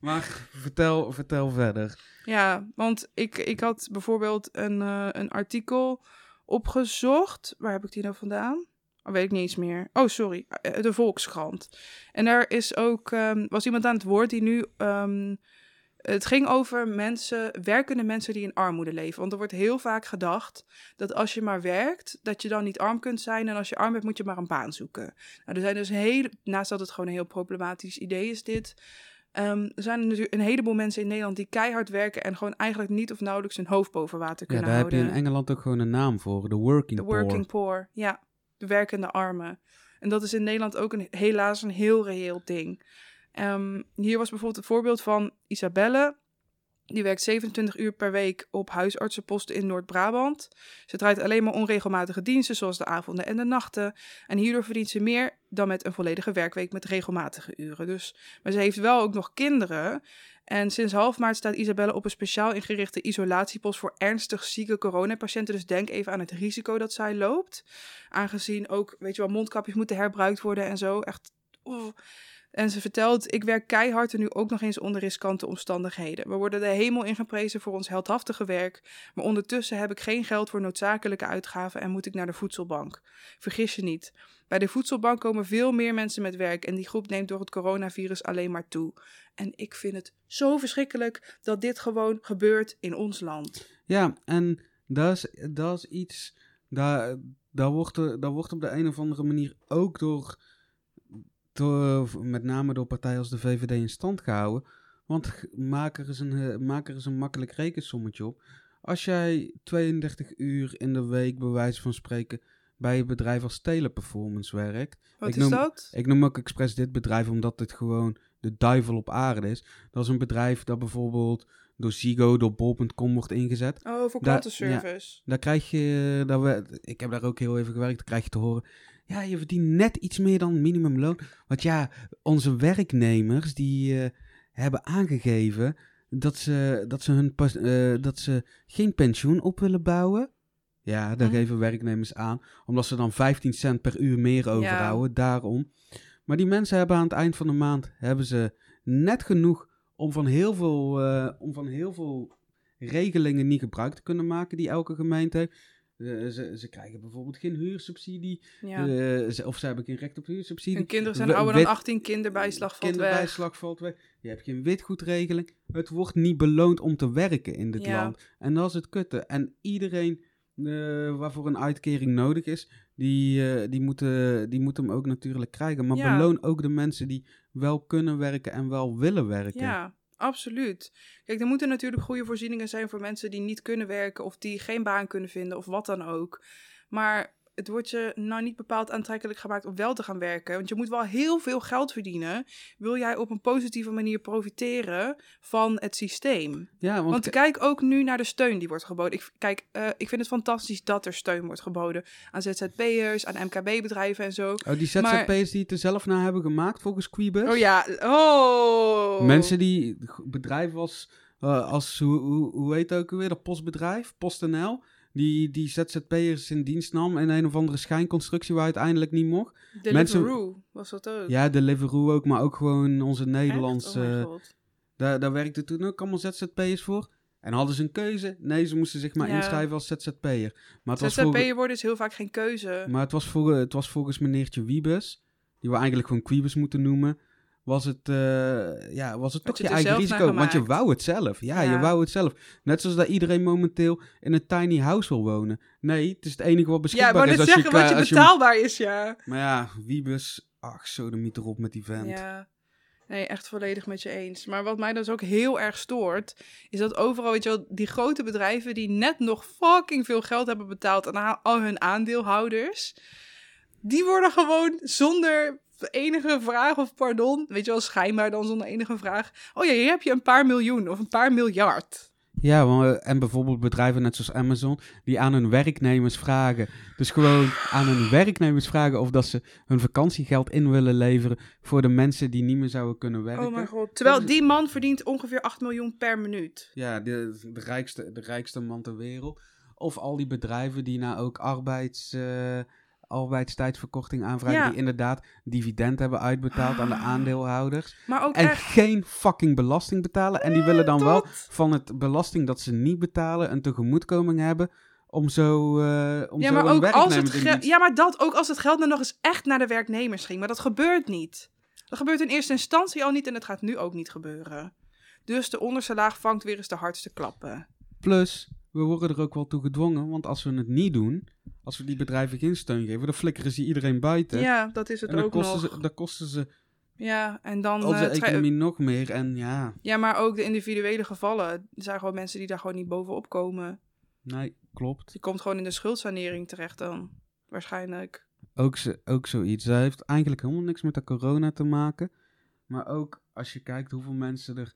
maar vertel, vertel verder. Ja, want ik, ik had bijvoorbeeld een, eh, een artikel opgezocht. Waar heb ik die nou vandaan? Oh, weet ik niet eens meer. Oh, sorry. Eh, De Volkskrant. En daar is ook, ehm, was iemand aan het woord die nu... ehm, het ging over mensen, werkende mensen die in armoede leven. Want er wordt heel vaak gedacht dat als je maar werkt, dat je dan niet arm kunt zijn. En als je arm bent, moet je maar een baan zoeken. Nou, er zijn dus hele, naast dat het gewoon een heel problematisch idee is dit, ehm, er zijn er natuurlijk een heleboel mensen in Nederland die keihard werken en gewoon eigenlijk niet of nauwelijks hun hoofd boven water Ja, kunnen daar heb je in Engeland ook gewoon een naam voor. De working De poor. working poor, ja. De werkende armen. En dat is in Nederland ook een, helaas een heel reëel ding. Ehm, hier was bijvoorbeeld een voorbeeld van Isabelle. Die werkt 27 uur per week op huisartsenposten in Noord-Brabant. Ze draait alleen maar onregelmatige diensten, zoals de avonden en de nachten. En hierdoor verdient ze meer dan met een volledige werkweek met regelmatige uren. Dus, maar ze heeft wel ook nog kinderen. En sinds half maart staat Isabelle op een speciaal ingerichte isolatiepost voor ernstig zieke coronapatiënten. Dus denk even aan het risico dat zij loopt. Aangezien ook, weet je wel, mondkapjes moeten herbruikt worden en zo. Echt. En ze vertelt, ik werk keihard en nu ook nog eens onder riskante omstandigheden. We worden de hemel ingeprezen voor ons heldhaftige werk, maar ondertussen heb ik geen geld voor noodzakelijke uitgaven en moet ik naar de voedselbank. Vergis je niet, bij de voedselbank komen veel meer mensen met werk en die groep neemt door het coronavirus alleen maar toe. En ik vind het zo verschrikkelijk dat dit gewoon gebeurt in ons land. Ja, en dat is, dat is iets... Daar, daar, wordt, daar wordt op de een of andere manier ook door, door... Met name door partijen als de VVD in stand gehouden. Want maak er eens een, eh, maak er eens een makkelijk rekensommetje op. Als jij 32 uur in de week, bij wijze van spreken... bij een bedrijf als Teleperformance werkt... Wat Ik is noem- dat? Ik noem ook expres dit bedrijf omdat dit gewoon de duivel op aarde is. Dat is een bedrijf dat bijvoorbeeld door Zigo, door Bol.com wordt ingezet. Oh, voor Daar- klantenservice. Daar krijg je, daar we, ik heb daar ook heel even gewerkt, dan krijg je te horen. Ja, je verdient net iets meer dan minimumloon. Want ja, onze werknemers die eh, hebben aangegeven dat ze, dat, ze hun pas, eh, dat ze geen pensioen op willen bouwen. Ja, daar Hm. geven werknemers aan. Omdat ze dan 15 cent per uur meer overhouden. Daarom. Maar die mensen hebben aan het eind van de maand hebben ze net genoeg om van heel veel, eh, om van heel veel regelingen niet gebruik te kunnen maken die elke gemeente heeft. Eh, ze, ze krijgen bijvoorbeeld geen huursubsidie. Ja. eh, ze- of ze hebben geen recht op huursubsidie. Hun kinderen zijn ouder dan wet- 18, kinderbijslag valt weg. Kinderbijslag valt weg. Je hebt geen witgoedregeling. Het wordt niet beloond om te werken in dit Ja. land. En dat is het kutte. En iedereen eh, waarvoor een uitkering nodig is, die, die, moeten, die moet hem ook natuurlijk krijgen. Maar Ja. beloon ook de mensen die wel kunnen werken en wel willen werken. Ja, absoluut. Kijk, er moeten natuurlijk goede voorzieningen zijn voor mensen die niet kunnen werken of die geen baan kunnen vinden of wat dan ook. Maar het wordt je nou niet bepaald aantrekkelijk gemaakt om wel te gaan werken. Want je moet wel heel veel geld verdienen. Wil jij op een positieve manier profiteren van het systeem? Ja, want, kijk ook nu naar de steun die wordt geboden. Ik, kijk, eh, ik vind het fantastisch dat er steun wordt geboden aan ZZP'ers, aan MKB-bedrijven en zo. oh, die maar- ZZP'ers die het er zelf naar hebben gemaakt volgens Quibus. Oh ja, oh. Mensen die bedrijven als, eh, als hoe, hoe, hoe heet het ook alweer, dat postbedrijf, PostNL, die, die ZZP'ers in dienst nam in een of andere schijnconstructie waar uiteindelijk niet mocht. Deliveroo was dat ook. Ja, Deliveroo ook, maar ook gewoon onze? Nederlandse, Oh daar, daar werkten toen ook allemaal ZZP'ers voor. En hadden ze een keuze? Nee, ze moesten zich maar Ja. inschrijven als ZZP'er. Maar het ZZP'er worden is heel vaak geen keuze. maar het was, voor, het was volgens meneertje Wiebes, die we eigenlijk gewoon Quibus moeten noemen, was het, eh, ja, was het Had toch je eigen risico. Want je wou het zelf. Ja, Ja. je wou het zelf. Net zoals dat iedereen momenteel in een tiny house wil wonen. Nee, het is het enige wat ja, beschikbaar maar is als zeggen je, wat je betaalbaar is, ja. Maar ja, Wiebes, ach, zo de miet erop met die vent. Ja. Nee, echt volledig met je eens. Maar wat mij dus ook heel erg stoort, is dat overal, weet je wel, die grote bedrijven die net nog fucking veel geld hebben betaald aan al hun aandeelhouders, die worden gewoon zonder enige vraag of pardon, weet je wel, schijnbaar dan zonder enige vraag. Oh ja, hier heb je een paar miljoen of een paar miljard. Ja, want, en bijvoorbeeld bedrijven net zoals Amazon, die aan hun werknemers vragen. Dus gewoon aan hun werknemers vragen of dat ze hun vakantiegeld in willen leveren voor de mensen die niet meer zouden kunnen werken. Oh mijn god. Terwijl is- die man verdient ongeveer 8 miljoen per minuut. Ja, de, de, rijkste, de rijkste man ter wereld. Of al die bedrijven die nou ook arbeids, eh, arbeidstijdsverkorting aanvragen. Ja. Die inderdaad dividend hebben uitbetaald aan de Ah. aandeelhouders. Maar ook En echt... geen fucking belasting betalen. En die willen dan wel van het belasting dat ze niet betalen een tegemoetkoming hebben. Om zo, eh om Ja, maar ook als het Ja, maar dat ook als het geld nou nog eens echt naar de werknemers ging. Maar dat gebeurt niet. Dat gebeurt in eerste instantie al niet en het gaat nu ook niet gebeuren. Dus de onderste laag vangt weer eens de hardste klappen. Plus, we worden er ook wel toe gedwongen. Want als we het niet doen, als we die bedrijven geen steun geven, dan flikkeren ze iedereen buiten. Ja, dat is het en dan ook kosten, nog. ze, dan kosten ze Ja, en dan... onze eh, tra- economie nog meer. En ja, Ja, maar ook de individuele gevallen. Er zijn gewoon mensen die daar gewoon niet bovenop komen. nee, klopt. Die komt gewoon in de schuldsanering terecht dan. Waarschijnlijk. Ook, ze, ook zoiets. Dat heeft eigenlijk helemaal niks met de corona te maken. Maar ook als je kijkt hoeveel mensen er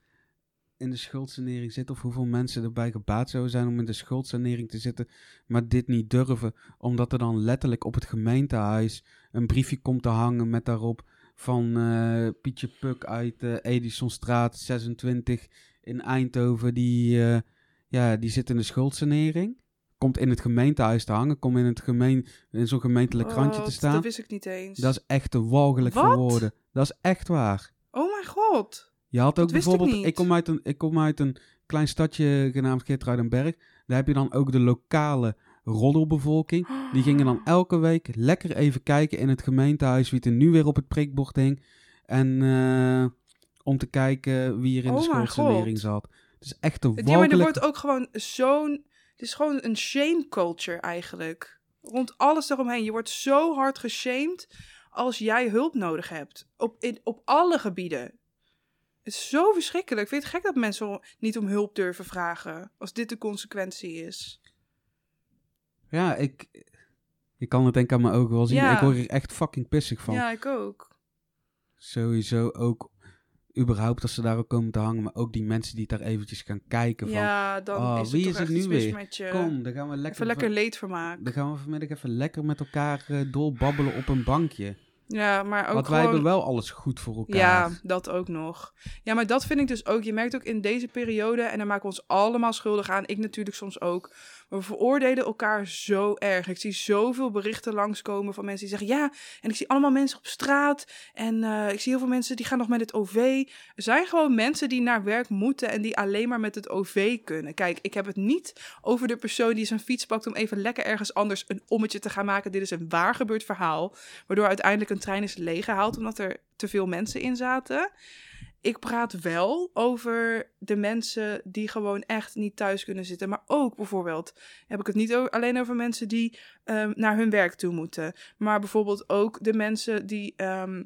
in de schuldsanering zitten. Of hoeveel mensen erbij gebaat zouden zijn om in de schuldsanering te zitten. Maar dit niet durven. Omdat er dan letterlijk op het gemeentehuis een briefje komt te hangen met daarop. Van eh, Pietje Puk uit eh, Edisonstraat 26 in Eindhoven. Die, eh, ja, die zit in de schuldsanering. Komt in het gemeentehuis te hangen. Komt in, het gemeen, in zo'n gemeentelijk krantje te staan. Dat wist ik niet eens. Dat is echt te walgelijk voor woorden. Dat is echt waar. Oh mijn god. Je had ook ik bijvoorbeeld, niet. kom uit een, ik kom uit een klein stadje genaamd Geertruidenberg. Daar heb je dan ook de lokale roddelbevolking. Die gingen dan elke week lekker even kijken in het gemeentehuis wie er nu weer op het prikbord hing. En eh, om te kijken wie er in de Oh God. zat. Het is echt te Ja, maar er walgelijk. wordt ook gewoon zo'n... Het is gewoon een shame culture eigenlijk. Rond alles eromheen. Je wordt zo hard geshamed als jij hulp nodig hebt. Op, in, op alle gebieden. Het is zo verschrikkelijk. Ik vind het gek dat mensen niet om hulp durven vragen. Als dit de consequentie is. Ja, ik, ik kan het denk ik aan mijn ogen wel zien. Ja. Ik word er echt fucking pissig van. Ja, ik ook. Sowieso ook überhaupt als ze daar ook komen te hangen, maar ook die mensen die daar eventjes gaan kijken van, Ja, dan oh, is wie is toch het nu weer? kom, dan gaan we lekker, Even lekker leedvermaak. dan gaan we vanmiddag even lekker met elkaar eh doorbabbelen op een bankje. Ja, maar ook Want wij gewoon... hebben wel alles goed voor elkaar. Ja, dat ook nog. Ja, maar dat vind ik dus ook. Je merkt ook in deze periode, en daar maken we ons allemaal schuldig aan. Ik natuurlijk soms ook. We veroordelen elkaar zo erg. Ik zie zoveel berichten langskomen van mensen die zeggen: Ja, en ik zie allemaal mensen op straat. En eh, ik zie heel veel mensen die gaan nog met het OV. Er zijn gewoon mensen die naar werk moeten en die alleen maar met het OV kunnen. Kijk, ik heb het niet over de persoon die zijn fiets pakt om even lekker ergens anders een ommetje te gaan maken. Dit is een waar gebeurd verhaal. Waardoor uiteindelijk een trein is leeggehaald omdat er te veel mensen in zaten. Ik praat wel over de mensen die gewoon echt niet thuis kunnen zitten. Maar ook bijvoorbeeld heb ik het niet alleen over mensen die ehm, naar hun werk toe moeten. Maar bijvoorbeeld ook de mensen die, ehm,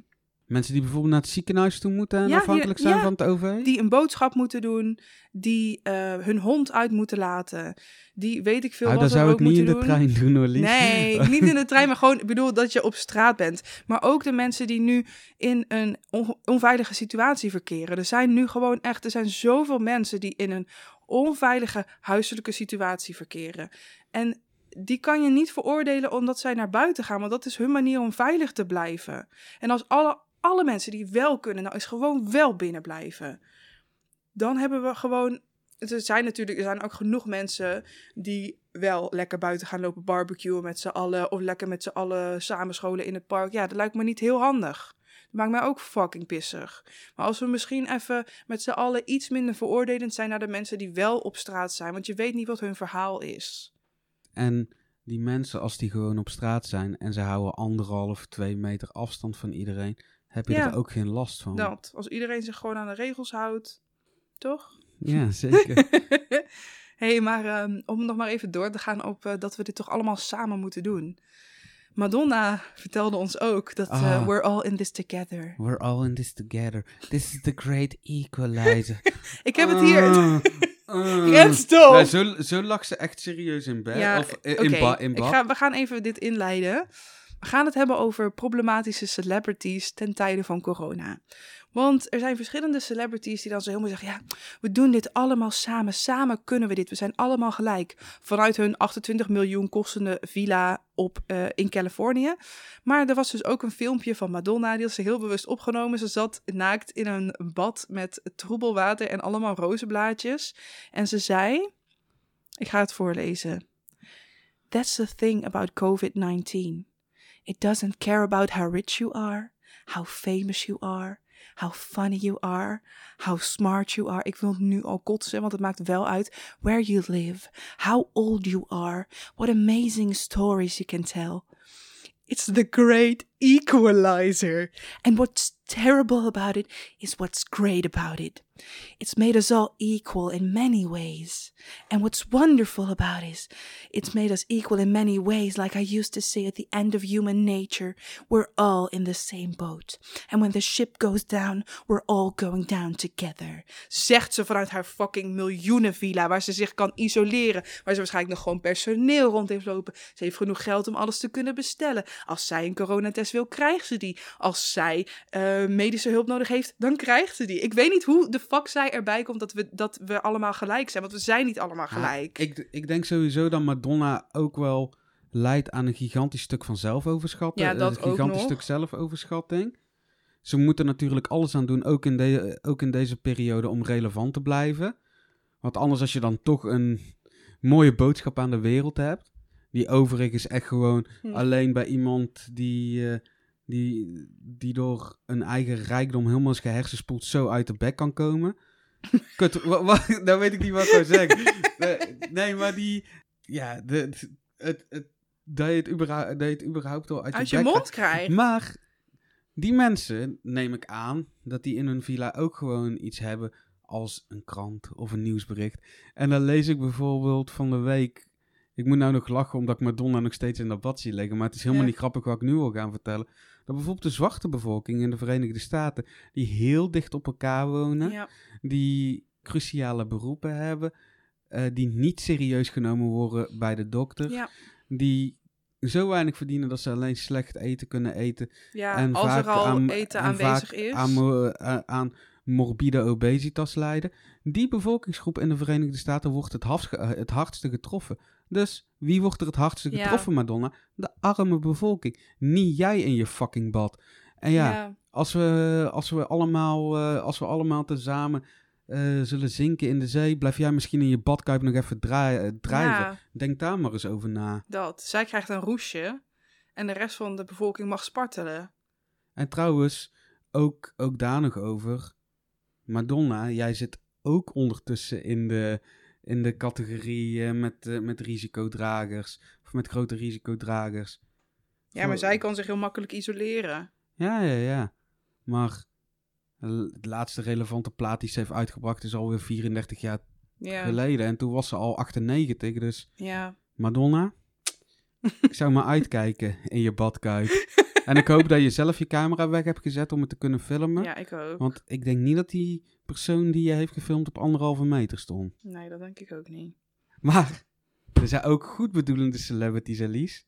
Mensen die bijvoorbeeld naar het ziekenhuis toe moeten en Ja, afhankelijk zijn ja, van het OV. die een boodschap moeten doen. Die eh, hun hond uit moeten laten. Die weet ik veel Ah, wat dat zou ik niet in de doen. trein doen hoor, Lies. Nee, niet in de trein, maar gewoon, ik bedoel dat je op straat bent. Maar ook de mensen die nu in een on- onveilige situatie verkeren. Er zijn nu gewoon echt, er zijn zoveel mensen die in een onveilige huiselijke situatie verkeren. En die kan je niet veroordelen omdat zij naar buiten gaan, want dat is hun manier om veilig te blijven. En als alle, alle mensen die wel kunnen, nou is gewoon wel binnen blijven. Dan hebben we gewoon er zijn natuurlijk, er zijn ook genoeg mensen die wel lekker buiten gaan lopen barbecuen met z'n allen. Of lekker met z'n allen samen scholen in het park. Ja, dat lijkt me niet heel handig. Dat maakt mij ook fucking pissig. Maar als we misschien even met z'n allen iets minder veroordelend zijn naar de mensen die wel op straat zijn. Want je weet niet wat hun verhaal is. En die mensen, als die gewoon op straat zijn en ze houden anderhalf, twee meter afstand van iedereen, heb je Ja. er ook geen last van. Dat, als iedereen zich gewoon aan de regels houdt. Toch? Ja, zeker. hey, maar ehm, om nog maar even door te gaan op eh, dat we dit toch allemaal samen moeten doen. Madonna vertelde ons ook dat eh, Ah. we're all in this together. We're all in this together. This is the great equalizer. Ik heb het hier. Ah, ah. Stop! Ja, zo, zo lag ze echt serieus in bed. Ja, of eh, in, Oké, ba in ik bad. ga, we gaan even dit inleiden. We gaan het hebben over problematische celebrities ten tijde van corona. Want er zijn verschillende celebrities die dan zo helemaal zeggen: ja, we doen dit allemaal samen. Samen kunnen we dit. We zijn allemaal gelijk. Vanuit hun 28 miljoen kostende villa op, eh, in Californië. Maar er was dus ook een filmpje van Madonna. Die had ze heel bewust opgenomen. Ze zat naakt in een bad met troebel water en allemaal rozenblaadjes. En ze zei: Ik ga het voorlezen. That's the thing about COVID 19. It doesn't care about how rich you are, how famous you are, how funny you are, how smart you are. Ik wil nu al kotsen, want het maakt wel uit where you live, how old you are, what amazing stories you can tell. It's the great equalizer. And what's terrible about it is what's great about it. It's made us all equal in many ways. And what's wonderful about it is it's made us equal in many ways, like I used to say at the end of human nature. We're all in the same boat. And when the ship goes down, we're all going down together. Zegt ze vanuit haar fucking miljoenenvilla, waar ze zich kan isoleren. Waar ze waarschijnlijk nog gewoon personeel rond heeft lopen. Ze heeft genoeg geld om alles te kunnen bestellen. Als zij een coronatest wil, krijgt ze die. Als zij eh, medische hulp nodig heeft, dan krijgt ze die. Ik weet niet hoe de fuck zij erbij komt dat we, dat we allemaal gelijk zijn. Want we zijn niet allemaal gelijk. Ja, ik, ik denk sowieso dat Madonna ook wel leidt aan een gigantisch stuk van zelfoverschatting. Ja, dat een gigantisch stuk zelfoverschatting. Ze moeten natuurlijk alles aan doen, ook in, de, ook in deze periode, om relevant te blijven. Want anders als je dan toch een mooie boodschap aan de wereld hebt, die overigens echt gewoon Hm. alleen bij iemand die, eh, die, die door een eigen rijkdom helemaal is gehersenspoeld zo uit de bek kan komen. Kut, wa, wa, nou weet ik niet wat ik wil zeggen. nee, maar die, ja, de, het, het, het- dat, je het überhaupt, dat je het überhaupt al uit, Uit je mond krijgt. maar die mensen, neem ik aan, dat die in hun villa ook gewoon iets hebben als een krant of een nieuwsbericht. En dan lees ik bijvoorbeeld van de week. Ik moet nou nog lachen omdat ik Madonna nog steeds in dat bad zie liggen. Maar het is helemaal Ja. niet grappig wat ik nu wil gaan vertellen. Dat bijvoorbeeld de zwarte bevolking in de Verenigde Staten, die heel dicht op elkaar wonen, Ja. die cruciale beroepen hebben, eh, die niet serieus genomen worden bij de dokter, Ja. die zo weinig verdienen dat ze alleen slecht eten kunnen eten Ja, en als vaak er al aan, eten en aanwezig is. Aan, eh, aan morbide obesitas lijden. Die bevolkingsgroep in de Verenigde Staten wordt het, eh, het hardste getroffen. Dus wie wordt er het hardste Ja. getroffen, Madonna? De arme bevolking. Niet jij in je fucking bad. En ja, ja. als we, als we allemaal, eh, als we allemaal tezamen eh, zullen zinken in de zee, blijf jij misschien in je badkuip nog even eh, drijven. Ja, Denk daar maar eens over na. dat. Zij krijgt een roesje en de rest van de bevolking mag spartelen. En trouwens, ook, ook daar nog over. Madonna, jij zit ook ondertussen in de, in de categorie eh, met, eh, met risicodragers. Of met grote risicodragers. Ja, maar Voor- zij kan zich heel makkelijk isoleren. Ja, ja, ja. Maar de laatste relevante plaat die ze heeft uitgebracht is alweer 34 jaar Ja, geleden. En toen was ze al 98. Dus ja. Madonna, ik zou maar uitkijken in je badkuip. en ik hoop dat je zelf je camera weg hebt gezet om het te kunnen filmen. ja, ik ook. Want ik denk niet dat die persoon die je heeft gefilmd op anderhalve meter stond. Nee, dat denk ik ook niet. Maar er zijn ook goed bedoelende celebrities, Elise.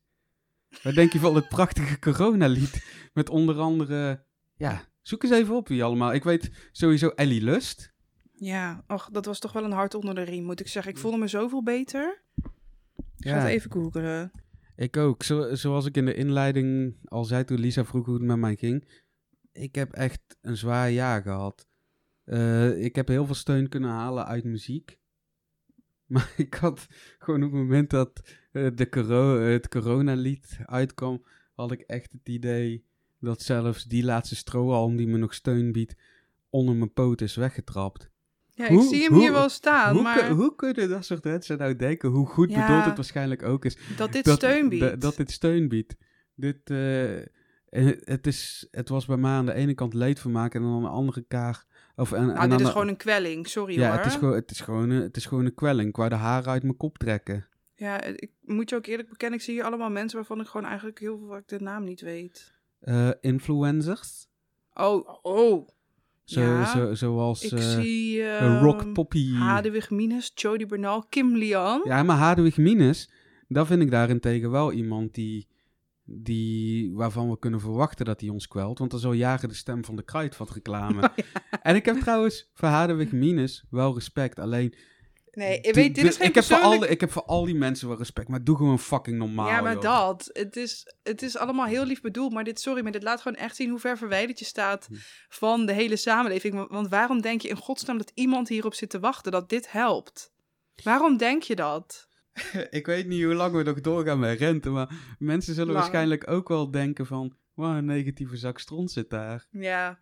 Wat denk je van het prachtige coronalied? Met onder andere... Ja, zoek eens even op wie allemaal. Ik weet sowieso Ellie Lust. Ja, ach, dat was toch wel een hart onder de riem, moet ik zeggen. Ik voelde me zoveel beter. Ik ga Ja. het even googelen. Ik ook. Zo, zoals ik in de inleiding al zei toen Lisa vroeg hoe het met mij ging. Ik heb echt een zwaar jaar gehad. Eh, ik heb heel veel steun kunnen halen uit muziek. Maar ik had gewoon op het moment dat eh, de coro het coronalied uitkwam, had ik echt het idee dat zelfs die laatste strohalm die me nog steun biedt, onder mijn poot is weggetrapt. Ja, Hoe- ik zie hem hoe- hier wel staan, hoe, maar kun- hoe kunnen dat soort mensen nou denken hoe goed Ja. bedoeld het waarschijnlijk ook is? dat dit dat, steun biedt. dat- Dat dit steun biedt. Dit, eh, het, is, het was bij mij aan de ene kant leedvermaak en aan de andere kaart... Of, en, nou, dit is gewoon een kwelling, sorry Ja, hoor. het is, gewoon, het, is gewoon een, het is gewoon een kwelling. Ik wou de haren uit mijn kop trekken. Ja, ik moet je ook eerlijk bekennen, ik zie hier allemaal mensen waarvan ik gewoon eigenlijk heel veel de naam niet weet. Eh, influencers. Oh, oh. Zo, ja, zo, zoals ik eh, zie eh, ehm, Rock Poppy. Hadewig Minus, Jody Bernal, Kim Lian. Ja, maar Hadewig Minus, dat vind ik daarentegen wel iemand die, die, waarvan we kunnen verwachten dat hij ons kwelt. Want dat is al jaren de stem van de Kruidvat reclame. Oh, En ik heb trouwens voor Hadewig Minus wel respect. Alleen, Nee, ik weet, dit is geen ik heb, voor al, ik heb voor al die mensen wel respect, maar doe gewoon fucking normaal, ja, maar joh. dat. Het is, het is allemaal heel lief bedoeld, maar dit, sorry, maar dit laat gewoon echt zien hoe ver verwijderd je staat Hm. van de hele samenleving. Want waarom denk je in godsnaam dat iemand hierop zit te wachten, dat dit helpt? Waarom denk je dat? Ik weet niet hoe lang we nog doorgaan met rente, maar mensen zullen Lang. waarschijnlijk ook wel denken van... Wow, een negatieve zak stront zit daar. Ja,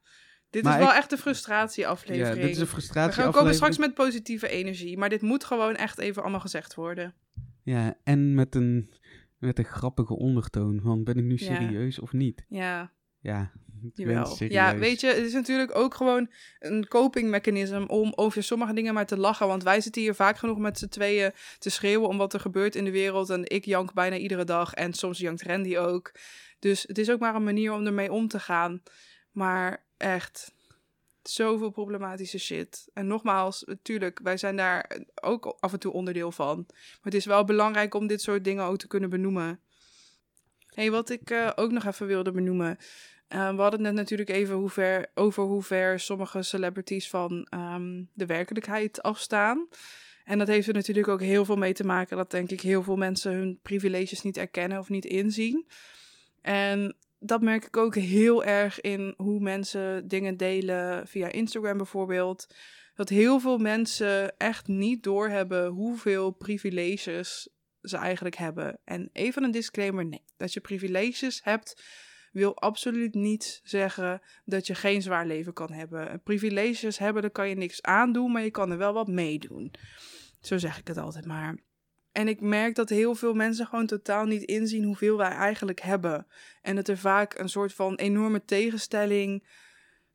dit Maar is wel ik- echt een frustratieaflevering. Ja, dit is een We frustratie gaan komen straks met positieve energie, maar dit moet gewoon echt even allemaal gezegd worden. Ja, en met een, met een grappige ondertoon van ben ik nu Ja. serieus of niet? Ja, Ja, jawel. Ja, weet je, het is natuurlijk ook gewoon een copingmechanisme om over sommige dingen maar te lachen. Want wij zitten hier vaak genoeg met z'n tweeën te schreeuwen om wat er gebeurt in de wereld. En ik jank bijna iedere dag en soms jankt Randy ook. Dus het is ook maar een manier om ermee om te gaan. Maar echt, zoveel problematische shit. En nogmaals, natuurlijk, wij zijn daar ook af en toe onderdeel van. Maar het is wel belangrijk om dit soort dingen ook te kunnen benoemen. hey, wat ik eh, ook nog even wilde benoemen. Eh, we hadden het net natuurlijk even hoe ver, over hoe ver sommige celebrities van ehm, de werkelijkheid afstaan. En dat heeft er natuurlijk ook heel veel mee te maken dat denk ik heel veel mensen hun privileges niet erkennen of niet inzien. En dat merk ik ook heel erg in hoe mensen dingen delen via Instagram bijvoorbeeld. Dat heel veel mensen echt niet doorhebben hoeveel privileges ze eigenlijk hebben. En even een disclaimer: nee, dat je privileges hebt wil absoluut niet zeggen dat je geen zwaar leven kan hebben. Privileges hebben, daar kan je niks aandoen, maar je kan er wel wat meedoen. Zo zeg ik het altijd maar. En ik merk dat heel veel mensen gewoon totaal niet inzien hoeveel wij eigenlijk hebben. En dat er vaak een soort van enorme tegenstelling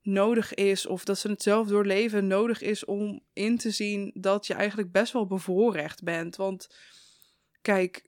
nodig is, of dat ze het zelf doorleven nodig is om in te zien dat je eigenlijk best wel bevoorrecht bent. Want kijk,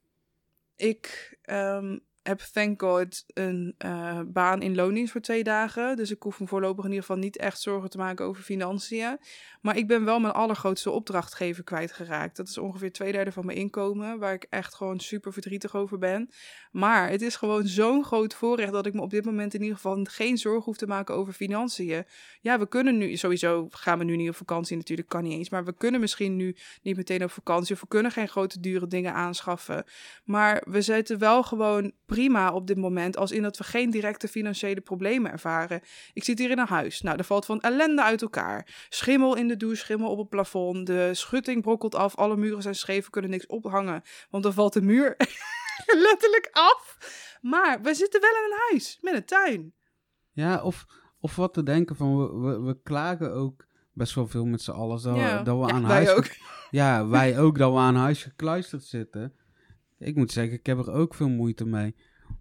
ik ehm, heb thank god een uh, baan in loondienst voor twee dagen. Dus ik hoef me voorlopig in ieder geval niet echt zorgen te maken over financiën. Maar ik ben wel mijn allergrootste opdrachtgever kwijtgeraakt. Dat is ongeveer twee derde van mijn inkomen, waar ik echt gewoon super verdrietig over ben. Maar het is gewoon zo'n groot voorrecht dat ik me op dit moment in ieder geval geen zorgen hoef te maken over financiën. Ja, we kunnen nu, sowieso gaan we nu niet op vakantie, natuurlijk kan niet eens. Maar we kunnen misschien nu niet meteen op vakantie of we kunnen geen grote dure dingen aanschaffen. Maar we zitten wel gewoon prima op dit moment, als in dat we geen directe financiële problemen ervaren. Ik zit hier in een huis. Nou, er valt van ellende uit elkaar. Schimmel in de douche, schimmel op het plafond. De schutting brokkelt af, alle muren zijn scheef, we kunnen niks ophangen, want dan valt de muur letterlijk af. Maar we zitten wel in een huis met een tuin. Ja, of, of wat te denken van, we, we, we klagen ook best wel veel met z'n allen. Dat, ja. we, dat we aan huis... Ook. Ja, wij ook, dat we aan huis gekluisterd zitten. Ik moet zeggen, ik heb er ook veel moeite mee.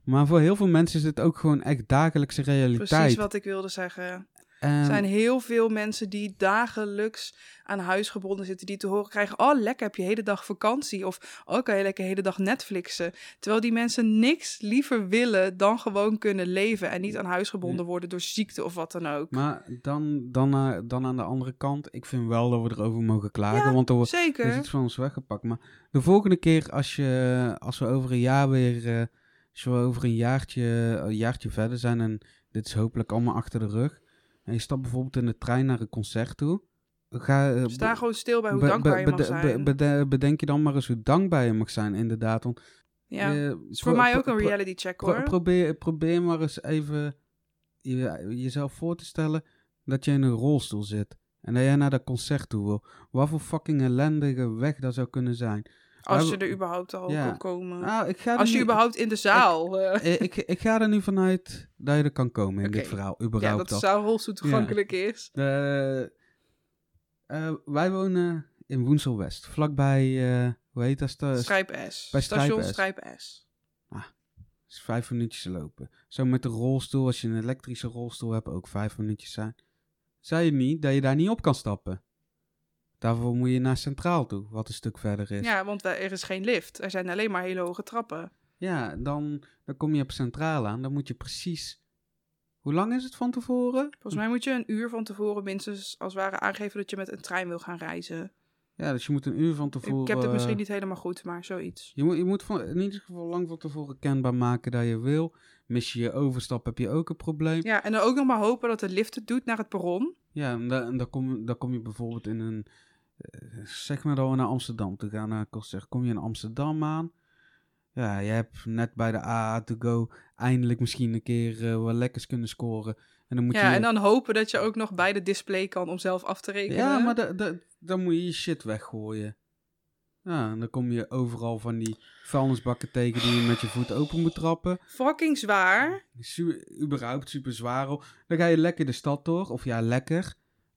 Maar voor heel veel mensen is het ook gewoon echt dagelijkse realiteit. Precies wat ik wilde zeggen. Er ehm, zijn heel veel mensen die dagelijks aan huis gebonden zitten, die te horen krijgen: Oh, lekker heb je hele dag vakantie. Of oh, kan je lekker hele dag Netflixen. Terwijl die mensen niks liever willen dan gewoon kunnen leven en niet aan huis gebonden worden door ziekte of wat dan ook. Maar dan, dan, uh, dan aan de andere kant, ik vind wel dat we erover mogen klagen. want er, wordt, zeker. is iets van ons weggepakt. Maar de volgende keer, als, je, als we over een jaar weer. Uh, als we over een jaartje, een jaartje verder zijn en dit is hopelijk allemaal achter de rug en je stapt bijvoorbeeld in de trein naar een concert toe. Ga, uh, Sta gewoon stil bij hoe dankbaar je mag zijn. bedenk je dan maar eens hoe dankbaar je mag zijn, inderdaad. Want, ja, uh, is voor mij ook een reality check hoor. probeer, probeer maar eens even je, jezelf voor te stellen dat je in een rolstoel zit. En dat jij naar dat concert toe wil. Wat voor fucking ellendige weg dat zou kunnen zijn. Als je er überhaupt al kan komen. Nou, ik ga Als je überhaupt in de zaal... Ik, eh. ik, ik, ga er nu vanuit dat je er kan komen in dit verhaal. Überhaupt ja, dat de zaalrolstoel toegankelijk is. Uh, wij wonen in Woensel-West. Vlakbij, uh, hoe heet dat? Strijp S. Bij Station Strijp S. Ah, is vijf minuutjes lopen. Zo met de rolstoel, als je een elektrische rolstoel hebt, ook vijf minuutjes zijn. Zei je niet dat je daar niet op kan stappen? Daarvoor moet je naar Centraal toe, wat een stuk verder is. Ja, want er is geen lift. Er zijn alleen maar hele hoge trappen. Ja, dan, dan kom je op Centraal aan. Dan moet je precies... Hoe lang is het van tevoren? Volgens mij moet je een uur van tevoren minstens als het ware aangeven dat je met een trein wil gaan reizen. Ja, dus je moet een uur van tevoren... Ik heb het misschien niet helemaal goed, maar zoiets. Je moet, je moet van, in ieder geval lang van tevoren kenbaar maken dat je wil. Mis je je overstap, heb je ook een probleem. Ja, en dan ook nog maar hopen dat de lift het doet naar het perron. Ja, en, dan, dan, kom, dan kom je bijvoorbeeld in een zeg maar dat we naar Amsterdam te gaan naar concert. Kom je in Amsterdam aan? Ja, je hebt net bij de AA to go eindelijk misschien een keer uh, wat lekkers kunnen scoren. En dan moet ja, je... en dan hopen dat je ook nog bij de display kan om zelf af te rekenen. Ja, maar dan moet je je shit weggooien. Ja, en dan kom je overal van die vuilnisbakken tegen die je met je voet open moet trappen. Fucking zwaar. Su überhaupt super zwaar. Dan ga je lekker de stad door. Of ja, lekker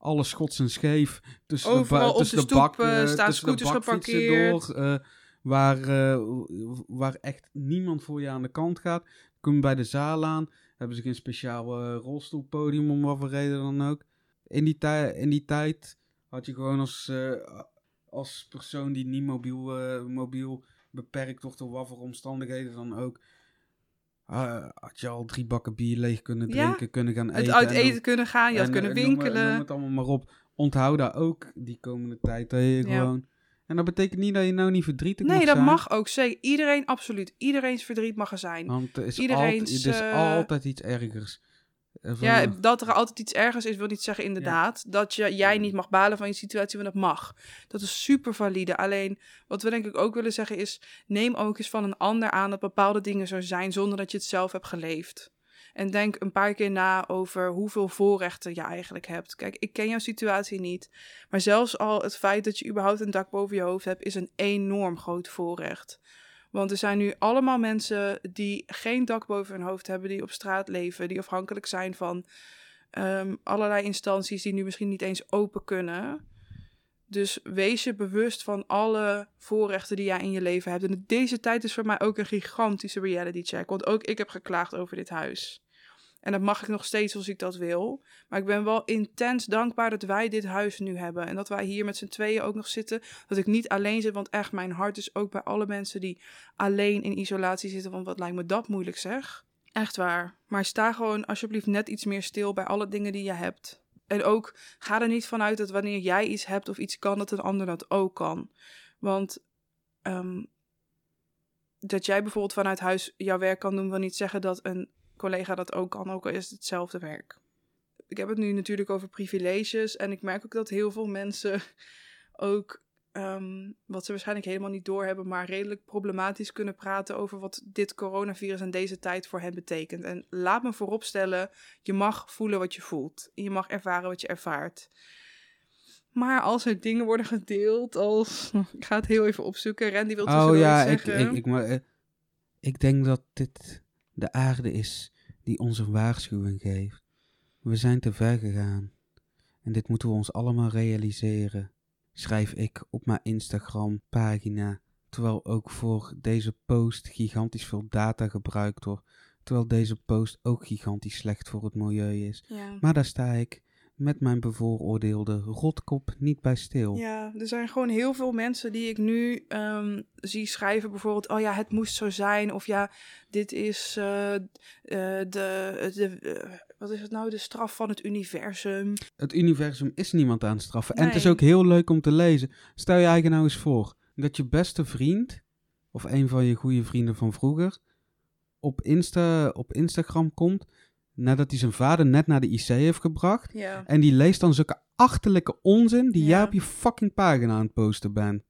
alles schots en scheef. Tussen Overal de, tussen de, stoep bak, uh, staan scooters geparkeerd. Door, uh, waar, uh, waar echt niemand voor je aan de kant gaat. Kom je bij de zaal aan. Hebben ze geen speciaal rolstoelpodium om wat voor reden dan ook. In die, in die tijd had je gewoon als, als persoon die niet mobiel, mobiel beperkt wordt door wat voor omstandigheden dan ook uh, had je al drie bakken bier leeg kunnen drinken, kunnen gaan eten. Het uit eten kunnen gaan, je had kunnen winkelen. Noem, noem, het allemaal maar op. Onthoud daar ook die komende tijd. Dat je gewoon... En dat betekent niet dat je nou niet verdrietig nee, Nee, dat mag ook zeker. Iedereen, absoluut. Iedereen's verdriet mag er zijn. Want er is, Iedereen's, altijd, er is uh, altijd iets ergers. Ja, dat er altijd iets ergens is, wil niet zeggen inderdaad dat je, jij niet mag balen van je situatie, want dat mag. Dat is super valide. Alleen, wat we denk ik ook willen zeggen is, neem ook eens van een ander aan dat bepaalde dingen zo zijn, zonder dat je het zelf hebt geleefd. En denk een paar keer na over hoeveel voorrechten je eigenlijk hebt. Kijk, ik ken jouw situatie niet. Maar zelfs al het feit dat je überhaupt een dak boven je hoofd hebt, is een enorm groot voorrecht. Want er zijn nu allemaal mensen die geen dak boven hun hoofd hebben, die op straat leven, die afhankelijk zijn van ehm, allerlei instanties die nu misschien niet eens open kunnen. Dus wees je bewust van alle voorrechten die jij in je leven hebt. En deze tijd is voor mij ook een gigantische reality check. Want ook ik heb geklaagd over dit huis. En dat mag ik nog steeds als ik dat wil. Maar ik ben wel intens dankbaar dat wij dit huis nu hebben. En dat wij hier met z'n tweeën ook nog zitten. Dat ik niet alleen zit, want echt, mijn hart is ook bij alle mensen die alleen in isolatie zitten. Want wat lijkt me dat moeilijk zeg. Echt waar. Maar sta gewoon alsjeblieft net iets meer stil bij alle dingen die je hebt. En ook ga er niet vanuit dat wanneer jij iets hebt of iets kan, dat een ander dat ook kan. Want ehm, dat jij bijvoorbeeld vanuit huis jouw werk kan doen, wil niet zeggen dat een collega dat ook kan, ook al is het hetzelfde werk. Ik heb het nu natuurlijk over privileges en ik merk ook dat heel veel mensen ook, ehm, wat ze waarschijnlijk helemaal niet doorhebben, maar redelijk problematisch kunnen praten over wat dit coronavirus en deze tijd voor hen betekent. En laat me vooropstellen, je mag voelen wat je voelt. Je mag ervaren wat je ervaart. Maar als er dingen worden gedeeld als... Ik ga het heel even opzoeken. Randy wil Oh ja, ik, zeggen. ik, ik, maar, ik denk dat dit de aarde is die ons een waarschuwing geeft. We zijn te ver gegaan. En dit moeten we ons allemaal realiseren. Schrijf ik op mijn Instagram pagina. Terwijl ook voor deze post gigantisch veel data gebruikt wordt. Terwijl deze post ook gigantisch slecht voor het milieu is. ja. Maar daar sta ik met mijn bevooroordeelde rotkop niet bij stil. Ja, er zijn gewoon heel veel mensen die ik nu ehm, zie schrijven. Bijvoorbeeld, oh ja, het moest zo zijn. Of ja, dit is eh, eh, de, de eh, wat is het nou, de straf van het universum. Het universum is niemand aan het straffen. En het is ook heel leuk om te lezen. Stel je eigen nou eens voor dat je beste vriend, of een van je goede vrienden van vroeger, op, Insta, op Instagram komt nadat hij zijn vader net naar de IC heeft gebracht. Ja. En die leest dan zulke achterlijke onzin die Ja. jij op je fucking pagina aan het posten bent.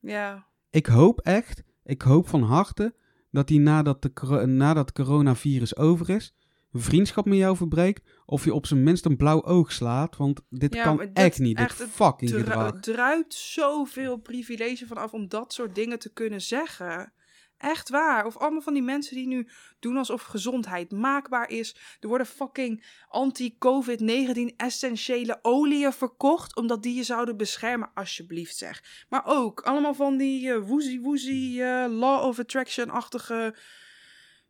Ja. Ik hoop echt, ik hoop van harte dat hij nadat, de, nadat het coronavirus over is, vriendschap met jou verbreekt. Of je op zijn minst een blauw oog slaat. Want dit Ja, kan dit- echt niet. echt, dit het fucking Dru- gedrag. Het druipt zoveel privilege vanaf om dat soort dingen te kunnen zeggen. Echt waar. Of allemaal van die mensen die nu doen alsof gezondheid maakbaar is. Er worden fucking anti-COVID-19 essentiële oliën verkocht. Omdat die je zouden beschermen, alsjeblieft zeg. Maar ook allemaal van die eh woezie woezie eh, law of attraction-achtige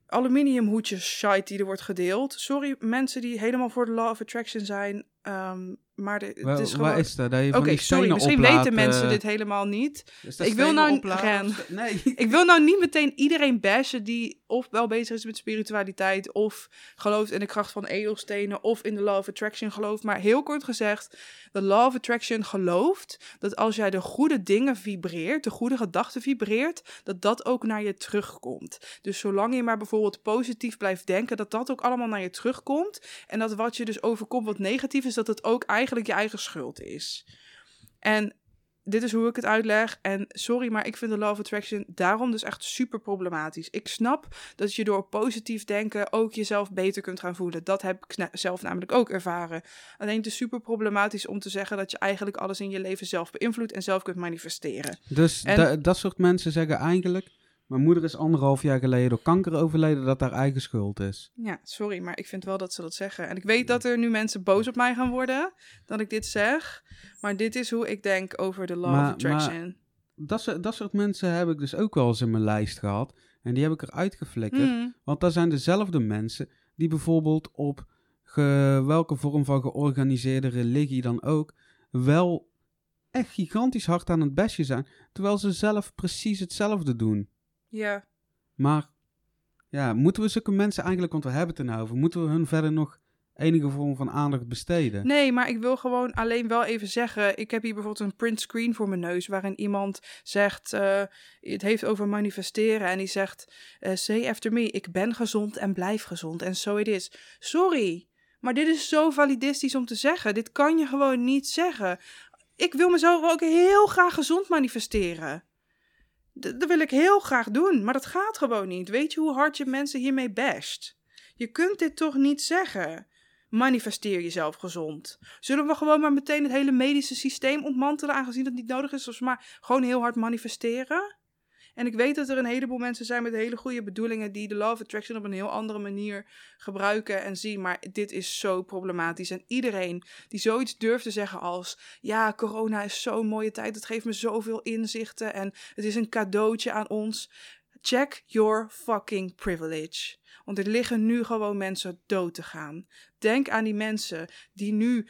aluminiumhoedjes shite die er wordt gedeeld. Sorry mensen die helemaal voor de law of attraction zijn. ehm, maar de, het Waar, is waar gewoon... is dat? Oké, sorry, misschien oplaat, weten mensen dit helemaal niet. dat Ik wil nou- st- Nee. Ik wil nou niet meteen iedereen bashen die of wel bezig is met spiritualiteit, of gelooft in de kracht van edelstenen, of in de Law of Attraction gelooft. Maar heel kort gezegd, de Law of Attraction gelooft dat als jij de goede dingen vibreert, de goede gedachten vibreert, dat dat ook naar je terugkomt. Dus zolang je maar bijvoorbeeld positief blijft denken, dat dat ook allemaal naar je terugkomt. En dat wat je dus overkomt wat negatief is, dat het ook eigenlijk je eigen schuld is. En dit is hoe ik het uitleg. En sorry, maar ik vind de of Attraction daarom dus echt super problematisch. Ik snap dat je door positief denken ook jezelf beter kunt gaan voelen. Dat heb ik zelf namelijk ook ervaren. Alleen het is super problematisch om te zeggen dat je eigenlijk alles in je leven zelf beïnvloedt en zelf kunt manifesteren. Dus En- dat soort mensen zeggen eigenlijk... Mijn moeder is anderhalf jaar geleden door kanker overleden dat haar eigen schuld is. Ja, sorry, maar ik vind wel dat ze dat zeggen. En ik weet dat er nu mensen boos op mij gaan worden dat ik dit zeg. Maar dit is hoe ik denk over de Law Maar- of Attraction. Dat, soort- dat soort mensen heb ik dus ook wel eens in mijn lijst gehad. En die heb ik eruit geflikkerd. Hmm. Want dat zijn dezelfde mensen die bijvoorbeeld op ge- welke vorm van georganiseerde religie dan ook... wel echt gigantisch hard aan het bestje zijn. Terwijl ze zelf precies hetzelfde doen. Ja. Maar ja, moeten we zulke mensen eigenlijk, want we hebben het er nou over, moeten we hun verder nog enige vorm van aandacht besteden? Nee, maar ik wil gewoon alleen wel even zeggen. Ik heb hier bijvoorbeeld een print screen voor mijn neus. waarin iemand zegt. eh, het heeft over manifesteren. En die zegt. eh, say after me: Ik ben gezond en blijf gezond. En zo it is. Sorry. Maar dit is zo validistisch om te zeggen. Dit kan je gewoon niet zeggen. Ik wil mezelf ook heel graag gezond manifesteren. Dat wil ik heel graag doen, maar dat gaat gewoon niet. Weet je hoe hard je mensen hiermee basht? Je kunt dit toch niet zeggen? Manifesteer jezelf gezond. Zullen we gewoon maar meteen het hele medische systeem ontmantelen, aangezien dat niet nodig is, of maar gewoon heel hard manifesteren? En ik weet dat er een heleboel mensen zijn met hele goede bedoelingen die de of Attraction op een heel andere manier gebruiken en zien, maar dit is zo problematisch. En iedereen die zoiets durft te zeggen als, ja, corona is zo'n mooie tijd, het geeft me zoveel inzichten en het is een cadeautje aan ons. check your fucking privilege. Want er liggen nu gewoon mensen dood te gaan. Denk aan die mensen die nu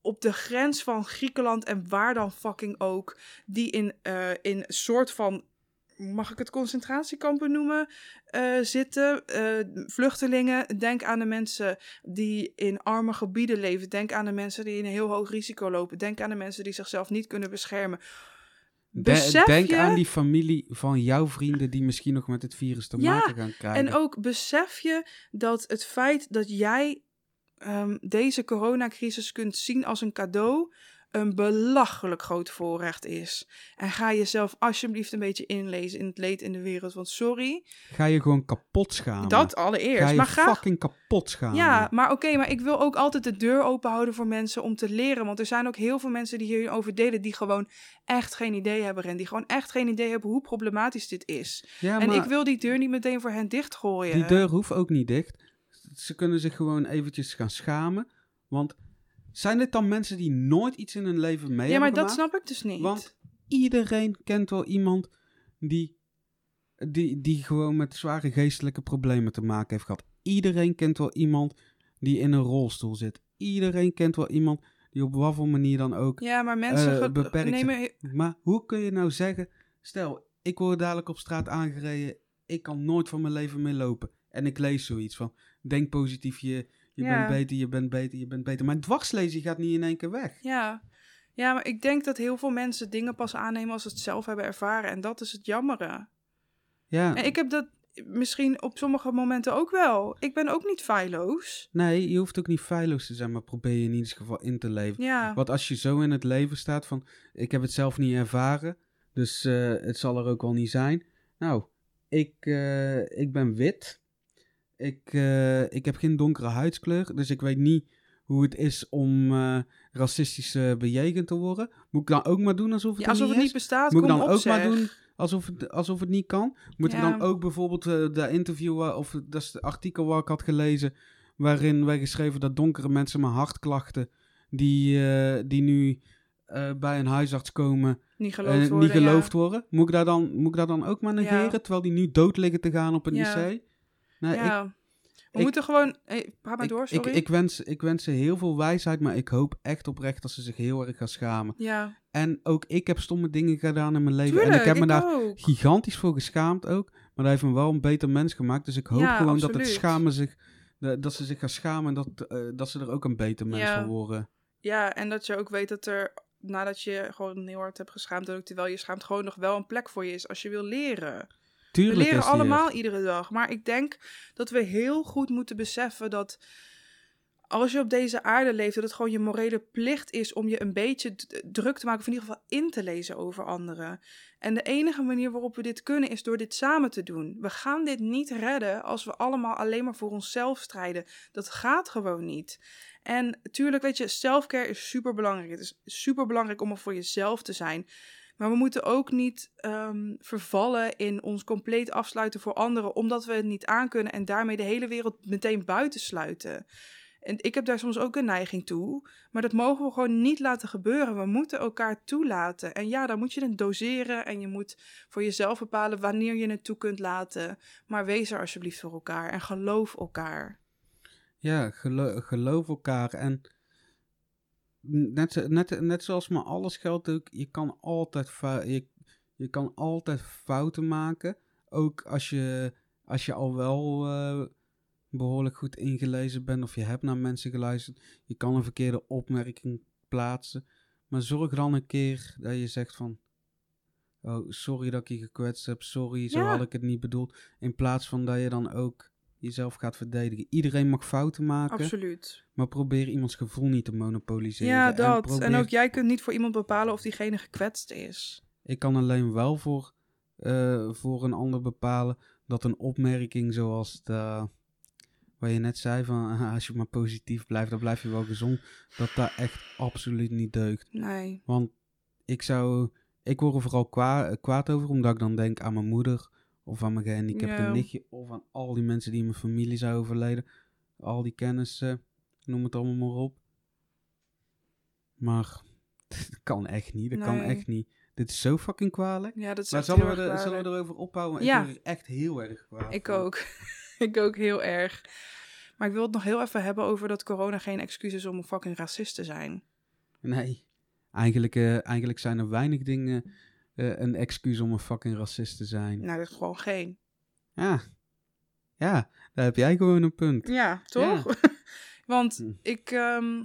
op de grens van Griekenland en waar dan fucking ook, die in, uh, in soort van, mag ik het concentratiekampen noemen, uh, zitten. Uh, vluchtelingen, denk aan de mensen die in arme gebieden leven. Denk aan de mensen die in een heel hoog risico lopen. Denk aan de mensen die zichzelf niet kunnen beschermen. Besef denk je, aan die familie van jouw vrienden die misschien nog met het virus te ja, maken gaan krijgen. En ook besef je dat het feit dat jij um, deze coronacrisis kunt zien als een cadeau, een belachelijk groot voorrecht is. En ga jezelf alsjeblieft een beetje inlezen in het leed in de wereld. Want sorry. Ga je gewoon kapot schamen. Dat allereerst. Ga je maar ga... fucking kapot schamen. Ja, maar oké, maar ik wil ook altijd de deur open houden voor mensen om te leren. Want er zijn ook heel veel mensen die hierover delen die gewoon echt geen idee hebben. En die gewoon echt geen idee hebben hoe problematisch dit is. Ja, en maar ik wil die deur niet meteen voor hen dichtgooien. die deur hoeft ook niet dicht. Ze kunnen zich gewoon eventjes gaan schamen. Want zijn dit dan mensen die nooit iets in hun leven mee Ja, maar dat snap ik dus niet. Want iedereen kent wel iemand die, die, die gewoon met zware geestelijke problemen te maken heeft gehad. Iedereen kent wel iemand die in een rolstoel zit. Iedereen kent wel iemand die op wat voor manier dan ook. ja, maar mensen eh, beperkt nemen... Maar hoe kun je nou zeggen, stel, ik word dadelijk op straat aangereden, ik kan nooit van mijn leven meer lopen. En ik lees zoiets van, denk positief, je, je Ja. bent beter, je bent beter, je bent beter. Maar dwarslezen gaat niet in één keer weg. Ja. ja, maar ik denk dat heel veel mensen dingen pas aannemen als ze het zelf hebben ervaren. En dat is het jammere. Ja, En ik heb dat misschien op sommige momenten ook wel. Ik ben ook niet feilloos. nee, je hoeft ook niet feilloos te zijn, maar probeer je in ieder geval in te leven. Ja, Want als je zo in het leven staat van, ik heb het zelf niet ervaren, dus eh, het zal er ook wel niet zijn. Nou, ik, eh, ik ben wit. Ik, eh, ik heb geen donkere huidskleur, dus ik weet niet hoe het is om eh, racistisch eh, bejegend te worden. Moet ik dan ook maar doen alsof het, ja alsof niet het niet bestaat, Moet ik dan op, ook maar doen alsof het, alsof het niet kan? Moet ik dan ook bijvoorbeeld eh dat interview, waar- of dat is het artikel waar ik had gelezen, waarin werd geschreven dat donkere mensen met hartklachten, die, die nu bij een huisarts komen, Niet geloofd worden, niet geloofd ja. worden? Moet ik, daar dan, moet ik daar dan ook maar negeren, terwijl die nu dood liggen te gaan op een. IC? Nee, ik, Ja. We ik- moeten gewoon... Hey, maar ik, door, ik, sorry. ik, wens, ik wens ze heel veel wijsheid, maar ik hoop echt oprecht dat ze zich heel erg gaan schamen. Ja, En ook ik heb stomme dingen gedaan in mijn leven. tuurlijk, en ik heb me daar ook. gigantisch voor geschaamd ook. Maar dat heeft me wel een beter mens gemaakt. Dus ik hoop Ja, gewoon dat het schamen zich, dat ze zich gaan schamen en dat, eh, dat ze er ook een beter mens Ja. van worden. Ja, en dat je ook weet dat er, nadat je gewoon heel hard hebt geschaamd, en ook terwijl je schaamt, gewoon nog wel een plek voor je is als je wil leren. Tuurlijk we leren er. allemaal iedere dag. Maar ik denk dat we heel goed moeten beseffen dat als je op deze aarde leeft, dat het gewoon je morele plicht is om je een beetje druk te maken, of in ieder geval in te lezen over anderen. En de enige manier waarop we dit kunnen is door dit samen te doen. We gaan dit niet redden als we allemaal alleen maar voor onszelf strijden. Dat gaat gewoon niet. En natuurlijk, weet je, selfcare is super belangrijk. Het is super belangrijk om er voor jezelf te zijn. Maar we moeten ook niet ehm, vervallen in ons compleet afsluiten voor anderen, omdat we het niet aankunnen en daarmee de hele wereld meteen buitensluiten. En ik heb daar soms ook een neiging toe, maar dat mogen we gewoon niet laten gebeuren. We moeten elkaar toelaten. En ja, dan moet je het doseren en je moet voor jezelf bepalen wanneer je het toe kunt laten. Maar wees er alsjeblieft voor elkaar en geloof elkaar. Ja, gelo- geloof elkaar. En net, net, net zoals maar alles geldt ook, je kan altijd, je, je kan altijd fouten maken. Ook als je, als je al wel eh, behoorlijk goed ingelezen bent of je hebt naar mensen geluisterd. Je kan een verkeerde opmerking plaatsen. Maar zorg dan een keer dat je zegt van... Oh, sorry dat ik je gekwetst heb. Sorry, zo Ja. had ik het niet bedoeld. In plaats van dat je dan ook jezelf gaat verdedigen. Iedereen mag fouten maken. Absoluut. Maar probeer iemands gevoel niet te monopoliseren. Ja, dat. En, probeer- ook jij kunt niet voor iemand bepalen of diegene gekwetst is. Ik kan alleen wel voor, eh, voor een ander bepalen dat een opmerking zoals de, wat je net zei, van als je maar positief blijft, dan blijf je wel gezond, dat daar echt absoluut niet deugt. Nee. Want ik zou, ik word er vooral kwa- kwaad over, omdat ik dan denk aan mijn moeder, of aan mijn gehandicapte Ja. nichtje, of aan al die mensen die in mijn familie zijn overleden. Al die kennis, eh, noem het allemaal maar op. Maar Dat kan echt niet, dat kan echt niet. Dit is zo fucking kwalijk. Ja, dat is Maar zullen heel we, erg er, zullen we kwalijk. erover ophouden? Ja. Ik word er echt heel erg kwaad Ik van. ook. ik ook heel erg. Maar ik wil het nog heel even hebben over dat corona geen excuus is om een fucking racist te zijn. Nee. Eigenlijk, eh, eigenlijk zijn er weinig dingen eh, een excuus om een fucking racist te zijn. Nou, dat is gewoon geen. Ja. Ja, daar heb jij gewoon een punt. Ja, toch? Want Hm. ik, ehm,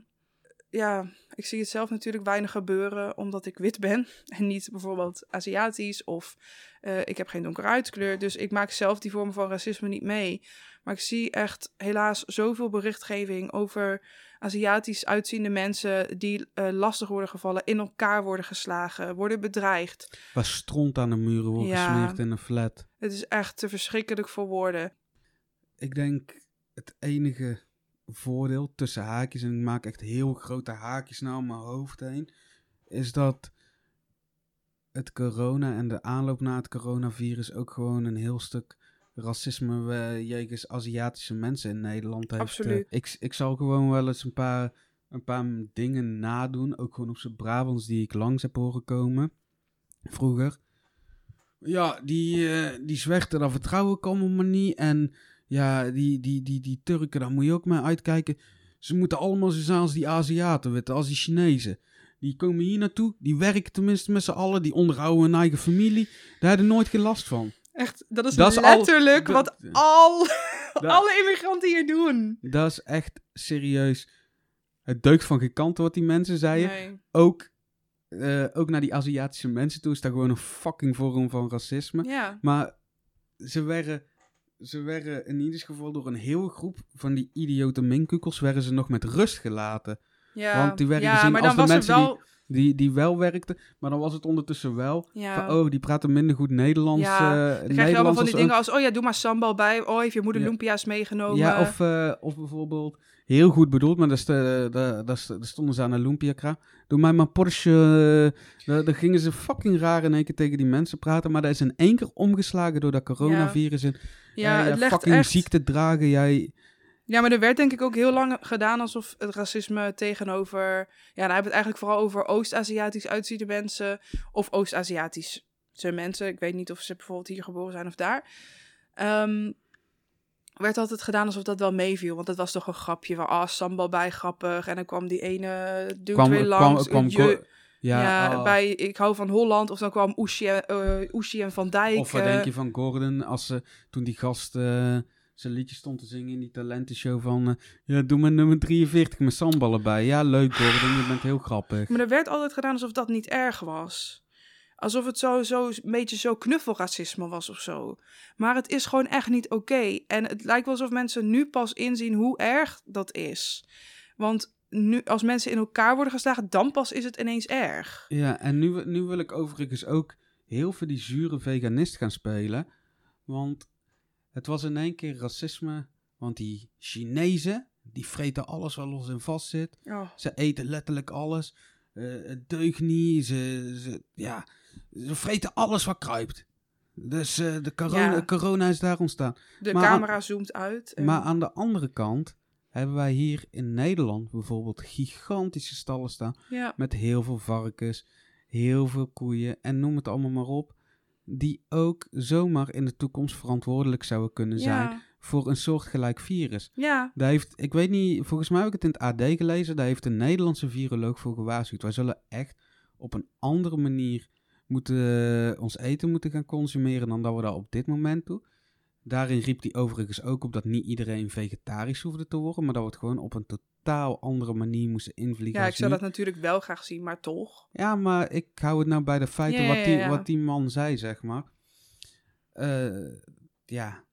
ja, ik zie het zelf natuurlijk weinig gebeuren omdat ik wit ben en niet bijvoorbeeld Aziatisch of eh, ik heb geen donkere huidskleur. Dus ik maak zelf die vormen van racisme niet mee. Maar ik zie echt helaas zoveel berichtgeving over Aziatisch uitziende mensen die eh, lastig worden gevallen, in elkaar worden geslagen, worden bedreigd. Waar stront aan de muren wordt Ja. gesmeerd in een flat. Het is echt te verschrikkelijk voor woorden. Ik denk het enige voordeel tussen haakjes, en ik maak echt heel grote haakjes naar mijn hoofd heen, is dat het corona en de aanloop naar het coronavirus ook gewoon een heel stuk racisme eh, jegens Aziatische mensen in Nederland heeft. Absoluut. Eh, ik, ik zal gewoon wel eens een paar, een paar dingen nadoen, ook gewoon op z'n Brabants die ik langs heb horen komen vroeger. Ja, die, eh die zwerten, daar vertrouw ik allemaal maar niet. En ja, die, die, die, die Turken, daar moet je ook mee uitkijken. Ze moeten allemaal zo zijn als die Aziaten, weet je, als die Chinezen. Die komen hier naartoe, die werken tenminste met z'n allen, die onderhouden hun eigen familie. Daar hebben nooit geen last van. Echt, dat is, Dat al- letterlijk wat al, alle immigranten hier doen. Dat is echt serieus. Het deugt van geen kant wat die mensen zeiden. Nee. Ook, eh, ook naar die Aziatische mensen toe is dat gewoon een fucking vorm van racisme. Ja, Maar ze werden, ze werden in ieder geval door een hele groep van die idiote minkukels werden ze nog met rust gelaten. ja. Want die werden ja gezien maar als dan de was er mensen wel... Die, die wel werkten, maar dan was het ondertussen wel Ja. van, oh, die praten minder goed Nederlands. Ja, eh, Dan krijg je allemaal van die als- dingen als, oh ja, doe maar sambal bij. Oh, heeft je moeder Ja. lumpia's meegenomen? Ja, of, eh, of bijvoorbeeld, heel goed bedoeld, maar daar, st- daar, daar, st- daar stonden ze aan een lumpia Doe mij maar Porsche. eh, daar, gingen ze fucking raar in één keer tegen die mensen praten. Maar dat is in één keer omgeslagen door dat coronavirus. En, ja, het legt fucking echt... ziekte dragen. Jij, Ja, maar er werd denk ik ook heel lang gedaan alsof het racisme tegenover... Ja, dan hebben we het eigenlijk vooral over Oost-Aziatisch uitziende mensen. Of Oost-Aziatische mensen. Ik weet niet of ze bijvoorbeeld hier geboren zijn of daar. Ehm, werd altijd gedaan alsof dat wel meeviel. Want het was toch een grapje van, ah, sambal bij, grappig. En dan kwam die ene dude kwam, weer langs. kwam, je- ko- ja, ja, oh. bij Ik hou van Holland. Of dan kwam Oeshi, en- eh, en Van Dijk. Of wat eh, denk je van Gordon als ze toen die gast eh, zijn liedje stond te zingen in die talentenshow van... eh, ja, doe maar nummer 43 met samballen bij. Ja, leuk Gordon, je bent heel grappig. Maar er werd altijd gedaan alsof dat niet erg was. Alsof het zo, zo een beetje zo knuffelracisme was of zo. Maar het is gewoon echt niet oké. En het lijkt wel alsof mensen nu pas inzien hoe erg dat is. Want nu, als mensen in elkaar worden geslagen, dan pas is het ineens erg. Ja, en nu, nu wil ik overigens ook heel veel die zure veganist gaan spelen. Want het was in één keer racisme. Want die Chinezen, die vreten alles wat los en vast zit. Oh, Ze eten letterlijk alles. Eh, het deugt niet. Ze, ze, ja, ze vreten alles wat kruipt. Dus eh, de corona, Ja. corona is daar ontstaan. de Maar- camera zoomt uit. en- Maar aan de andere kant hebben wij hier in Nederland bijvoorbeeld gigantische stallen staan. ja, Met heel veel varkens, heel veel koeien en noem het allemaal maar op. Die ook zomaar in de toekomst verantwoordelijk zouden kunnen zijn ja, voor een soortgelijk virus. ja, Daar heeft, ik weet niet, volgens mij heb ik het in het AD gelezen. Daar heeft een Nederlandse viroloog voor gewaarschuwd. Wij zullen echt op een andere manier moeten, ons eten moeten gaan consumeren dan dat we dat op dit moment doen. Daarin riep hij overigens ook op dat niet iedereen vegetarisch hoefde te worden, maar dat we het gewoon op een totaal andere manier moesten invliegen. ja, ik zou nu. dat natuurlijk wel graag zien, maar toch. Ja, maar ik hou het nou bij de feiten Ja, wat, die, ja. wat die man zei, zeg maar. Eh, ja.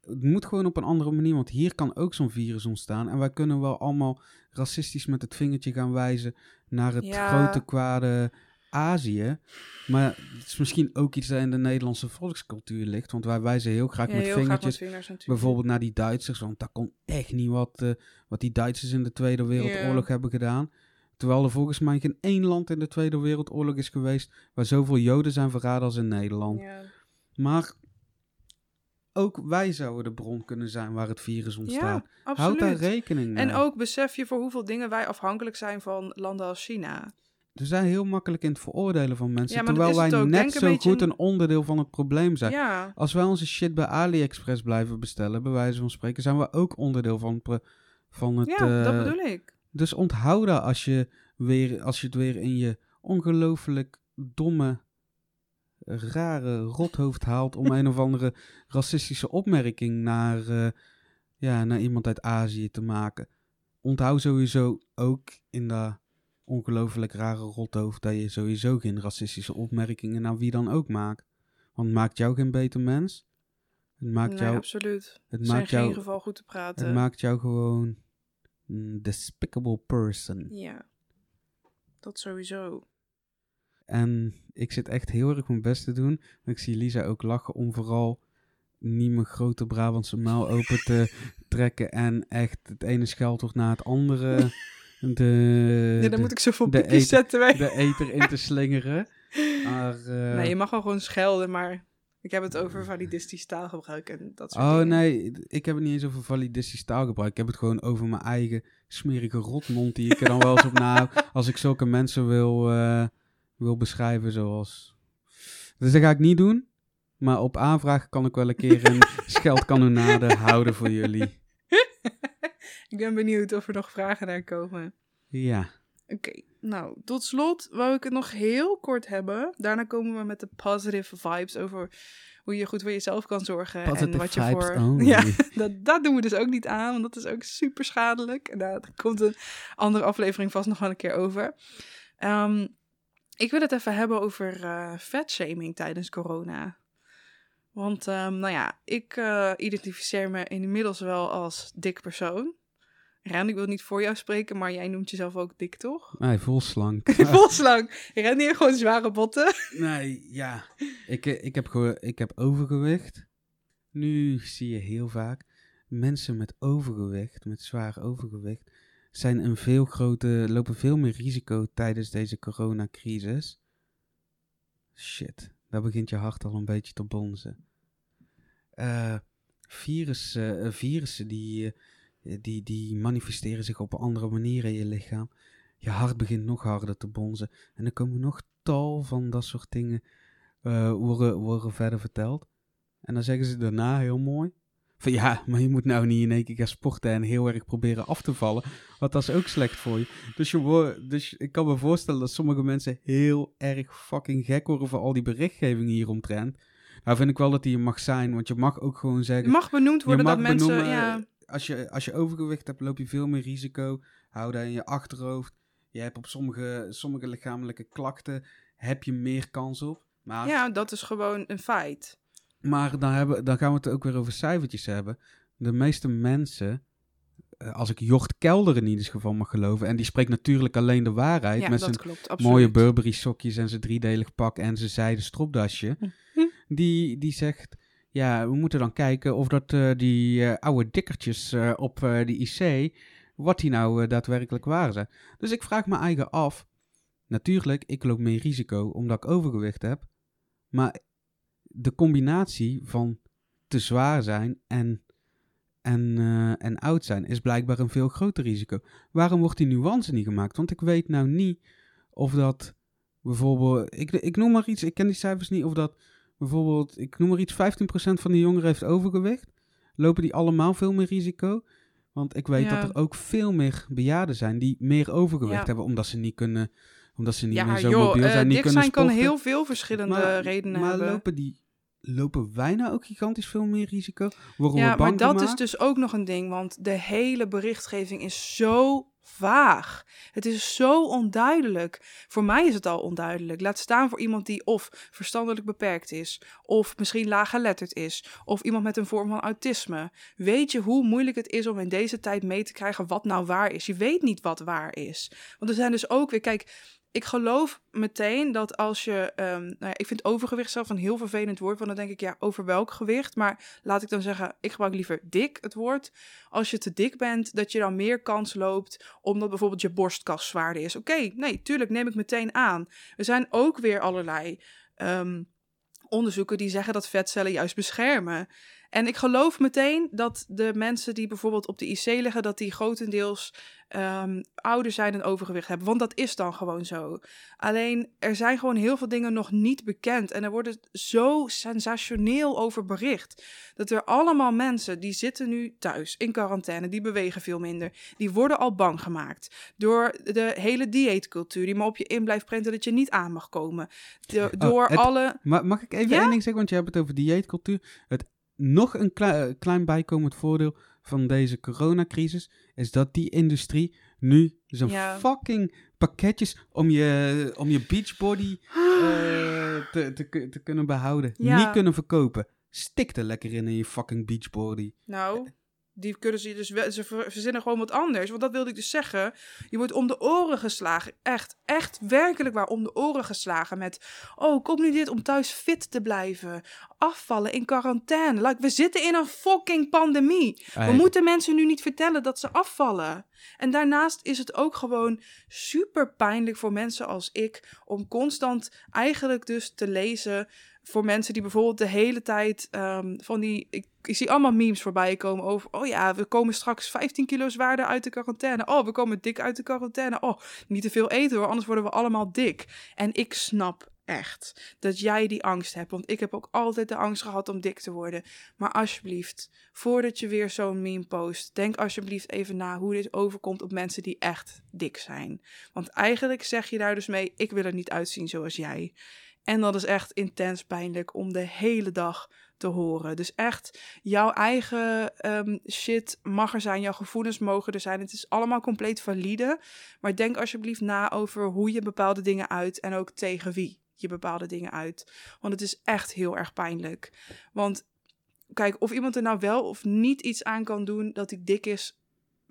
Het moet gewoon op een andere manier, want hier kan ook zo'n virus ontstaan. En wij kunnen wel allemaal racistisch met het vingertje gaan wijzen naar het Ja. grote kwade Azië. Maar het is misschien ook iets dat in de Nederlandse volkscultuur ligt. Want wij wijzen heel graag Ja, met heel graag vingertjes met vingers bijvoorbeeld naar die Duitsers. Want dat kon echt niet wat, eh, wat die Duitsers in de Tweede Wereldoorlog hebben gedaan. Terwijl er volgens mij geen één land in de Tweede Wereldoorlog is geweest waar zoveel Joden zijn verraden als in Nederland. Ja. Maar ook wij zouden de bron kunnen zijn waar het virus ontstaat. Ja, Houd daar rekening mee. En ook besef je voor hoeveel dingen wij afhankelijk zijn van landen als China. We zijn heel makkelijk in het veroordelen van mensen. Ja, terwijl wij ook. net een zo goed een- onderdeel van het probleem zijn. Ja, Als wij onze shit bij AliExpress blijven bestellen, bij wijze van spreken, zijn we ook onderdeel van, van het. ja dat eh, bedoel ik. Dus onthoud dat als je, weer, als je het weer in je ongelooflijk domme, rare rothoofd haalt om een of andere racistische opmerking naar, eh, ja, naar iemand uit Azië te maken. Onthoud sowieso ook in dat ongelooflijk rare rothoofd dat je sowieso geen racistische opmerkingen naar wie dan ook maakt. Want het maakt jou geen beter mens. Het maakt, nee, jou, absoluut. het zijn maakt, jou, geval goed te praten. het maakt jou gewoon een despicable person. Ja, dat sowieso. En ik zit echt heel erg mijn best te doen. Ik zie Lisa ook lachen om vooral niet mijn grote Brabantse muil open te trekken. En echt het ene scheldwoord na het andere de, ja, dan de, moet ik zoveel eten- zetten. Wij. de eter in te slingeren. Maar, eh, Nee, je mag wel gewoon schelden, maar ik heb het over validistisch taalgebruik en dat soort Oh dingen. nee, ik heb het niet eens over validistisch taalgebruik. Ik heb het gewoon over mijn eigen smerige rotmond die ik er dan wel eens op na als ik zulke mensen wil, eh, wil beschrijven zoals... Dus dat ga ik niet doen. Maar op aanvraag kan ik wel een keer een scheldkanonade houden voor jullie. Ik ben benieuwd of er nog vragen naar komen. Ja. Oké, nou, tot slot wou ik het nog heel kort hebben. Daarna komen we met de positive vibes over hoe je goed voor jezelf kan zorgen. en wat je voor. only. Ja, dat, dat doen we dus ook niet aan, want dat is ook super schadelijk. En daar komt een andere aflevering vast nog wel een keer over. Ehm, ik wil het even hebben over eh vetshaming tijdens corona. Want, ehm, nou ja, ik eh, identificeer me inmiddels wel als dik persoon. Ren, ik wil niet voor jou spreken, maar jij noemt jezelf ook dik, toch? Nee, vol slank. Volslang. Ren heeft gewoon zware botten. Nee, ja. Ik, eh, ik, heb ik heb overgewicht. Nu zie je heel vaak mensen met overgewicht, met zwaar overgewicht, zijn een veel groter, lopen veel meer risico tijdens deze coronacrisis. Shit, daar begint je hart al een beetje te bonzen. Eh virussen, eh, virussen die, die, die manifesteren zich op een andere manier in je lichaam. Je hart begint nog harder te bonzen. En er komen nog tal van dat soort dingen eh, worden, worden verder verteld. En dan zeggen ze daarna heel mooi. Van ja, maar je moet nou niet in één keer gaan sporten en heel erg proberen af te vallen. Want dat is ook slecht voor je. Dus, je dus ik kan me voorstellen dat sommige mensen heel erg fucking gek worden voor al die berichtgeving hieromtrent. Nou vind ik wel dat die er mag zijn, want je mag ook gewoon zeggen... Het mag benoemd worden mag dat mensen... ja, als je, als je overgewicht hebt, loop je veel meer risico. Hou dat in je achterhoofd. Je hebt op sommige, sommige lichamelijke klachten heb je meer kans op. Maar, ja, dat is gewoon een feit. maar dan, hebben, dan gaan we het ook weer over cijfertjes hebben. De meeste mensen, eh, als ik Jort Kelder in ieder geval mag geloven, en die spreekt natuurlijk alleen de waarheid Ja, met zijn klopt. Mooie Burberry sokjes en zijn driedelig pak en zijn zijden stropdasje. Hm. Die, die zegt, ja, we moeten dan kijken of dat eh, die eh, oude dikkertjes eh, op de IC, wat die nou daadwerkelijk waar zijn. Dus ik vraag me eigen af, natuurlijk, ik loop meer risico omdat ik overgewicht heb, maar de combinatie van te zwaar zijn en, en, en oud zijn is blijkbaar een veel groter risico. Waarom wordt die nuance niet gemaakt? Want ik weet nou niet of dat bijvoorbeeld, ik, ik noem maar iets, ik ken die cijfers niet, of dat bijvoorbeeld, ik noem maar iets, 15% van de jongeren heeft overgewicht. Lopen die allemaal veel meer risico? Want ik weet Ja. dat er ook veel meer bejaarden zijn die meer overgewicht Ja. hebben, omdat ze niet kunnen, omdat ze niet Ja, meer zo joh, mobiel eh, zijn, niet kunnen zijn kan heel veel verschillende redenen maar hebben. lopen die, lopen wij nou ook gigantisch veel meer risico? Worden Ja, we bang maar dat is dus ook nog een ding, want de hele berichtgeving is zo vaag. Het is zo onduidelijk. Voor mij is het al onduidelijk. Laat staan voor iemand die of verstandelijk beperkt is, of misschien laaggeletterd is, of iemand met een vorm van autisme. Weet je hoe moeilijk het is om in deze tijd mee te krijgen wat nou waar is? Je weet niet wat waar is. Want er zijn dus ook weer, kijk, ik geloof meteen dat als je, ehm, nou ja, ik vind overgewicht zelf een heel vervelend woord, want dan denk ik, ja, over welk gewicht? Maar laat ik dan zeggen, ik gebruik liever dik het woord. Als je te dik bent, dat je dan meer kans loopt, omdat bijvoorbeeld je borstkas zwaarder is. Oké, nee, tuurlijk, neem ik meteen aan. Er zijn ook weer allerlei ehm, onderzoeken die zeggen dat vetcellen juist beschermen. En ik geloof meteen dat de mensen die bijvoorbeeld op de IC liggen, dat die grotendeels ehm, ouder zijn en overgewicht hebben. Want dat is dan gewoon zo. Alleen er zijn gewoon heel veel dingen nog niet bekend. En er wordt zo sensationeel over bericht. Dat er allemaal mensen die zitten nu thuis in quarantaine, die bewegen veel minder. Die worden al bang gemaakt door de hele dieetcultuur die maar op je in blijft printen dat je niet aan mag komen. De- Oh, door het- alle. Ma- mag ik even Ja? één ding zeggen? Want je hebt het over dieetcultuur. Het nog een eh, klein bijkomend voordeel van deze coronacrisis is dat die industrie nu zo'n Ja. fucking pakketjes om je, om je beachbody eh, te, te, te kunnen behouden, Ja. niet kunnen verkopen. Stik er lekker in in je fucking beachbody. Nou, die kunnen ze dus wel, ze ver- verzinnen gewoon wat anders. Want dat wilde ik dus zeggen. Je wordt om de oren geslagen. Echt, echt werkelijk waar om de oren geslagen. Met, oh, kom nu dit om thuis fit te blijven. Afvallen in quarantaine. Like, we zitten in een fucking pandemie. We moeten mensen nu niet vertellen dat ze afvallen. En daarnaast is het ook gewoon super pijnlijk voor mensen als ik om constant eigenlijk dus te lezen voor mensen die bijvoorbeeld de hele tijd ehm, van die. Ik, ik zie allemaal memes voorbij komen over. Oh ja, we komen straks 15 kilo zwaarder uit de quarantaine. Oh, we komen dik uit de quarantaine. Oh, niet te veel eten hoor, anders worden we allemaal dik. En ik snap echt dat jij die angst hebt. Want ik heb ook altijd de angst gehad om dik te worden. Maar alsjeblieft, voordat je weer zo'n meme post, denk alsjeblieft even na hoe dit overkomt op mensen die echt dik zijn. Want eigenlijk zeg je daar dus mee: ik wil er niet uitzien zoals jij. En dat is echt intens pijnlijk om de hele dag te horen. Dus echt, jouw eigen ehm, shit mag er zijn, jouw gevoelens mogen er zijn. Het is allemaal compleet valide. Maar denk alsjeblieft na over hoe je bepaalde dingen uit en ook tegen wie je bepaalde dingen uit. Want het is echt heel erg pijnlijk. Want kijk, of iemand er nou wel of niet iets aan kan doen dat hij dik is,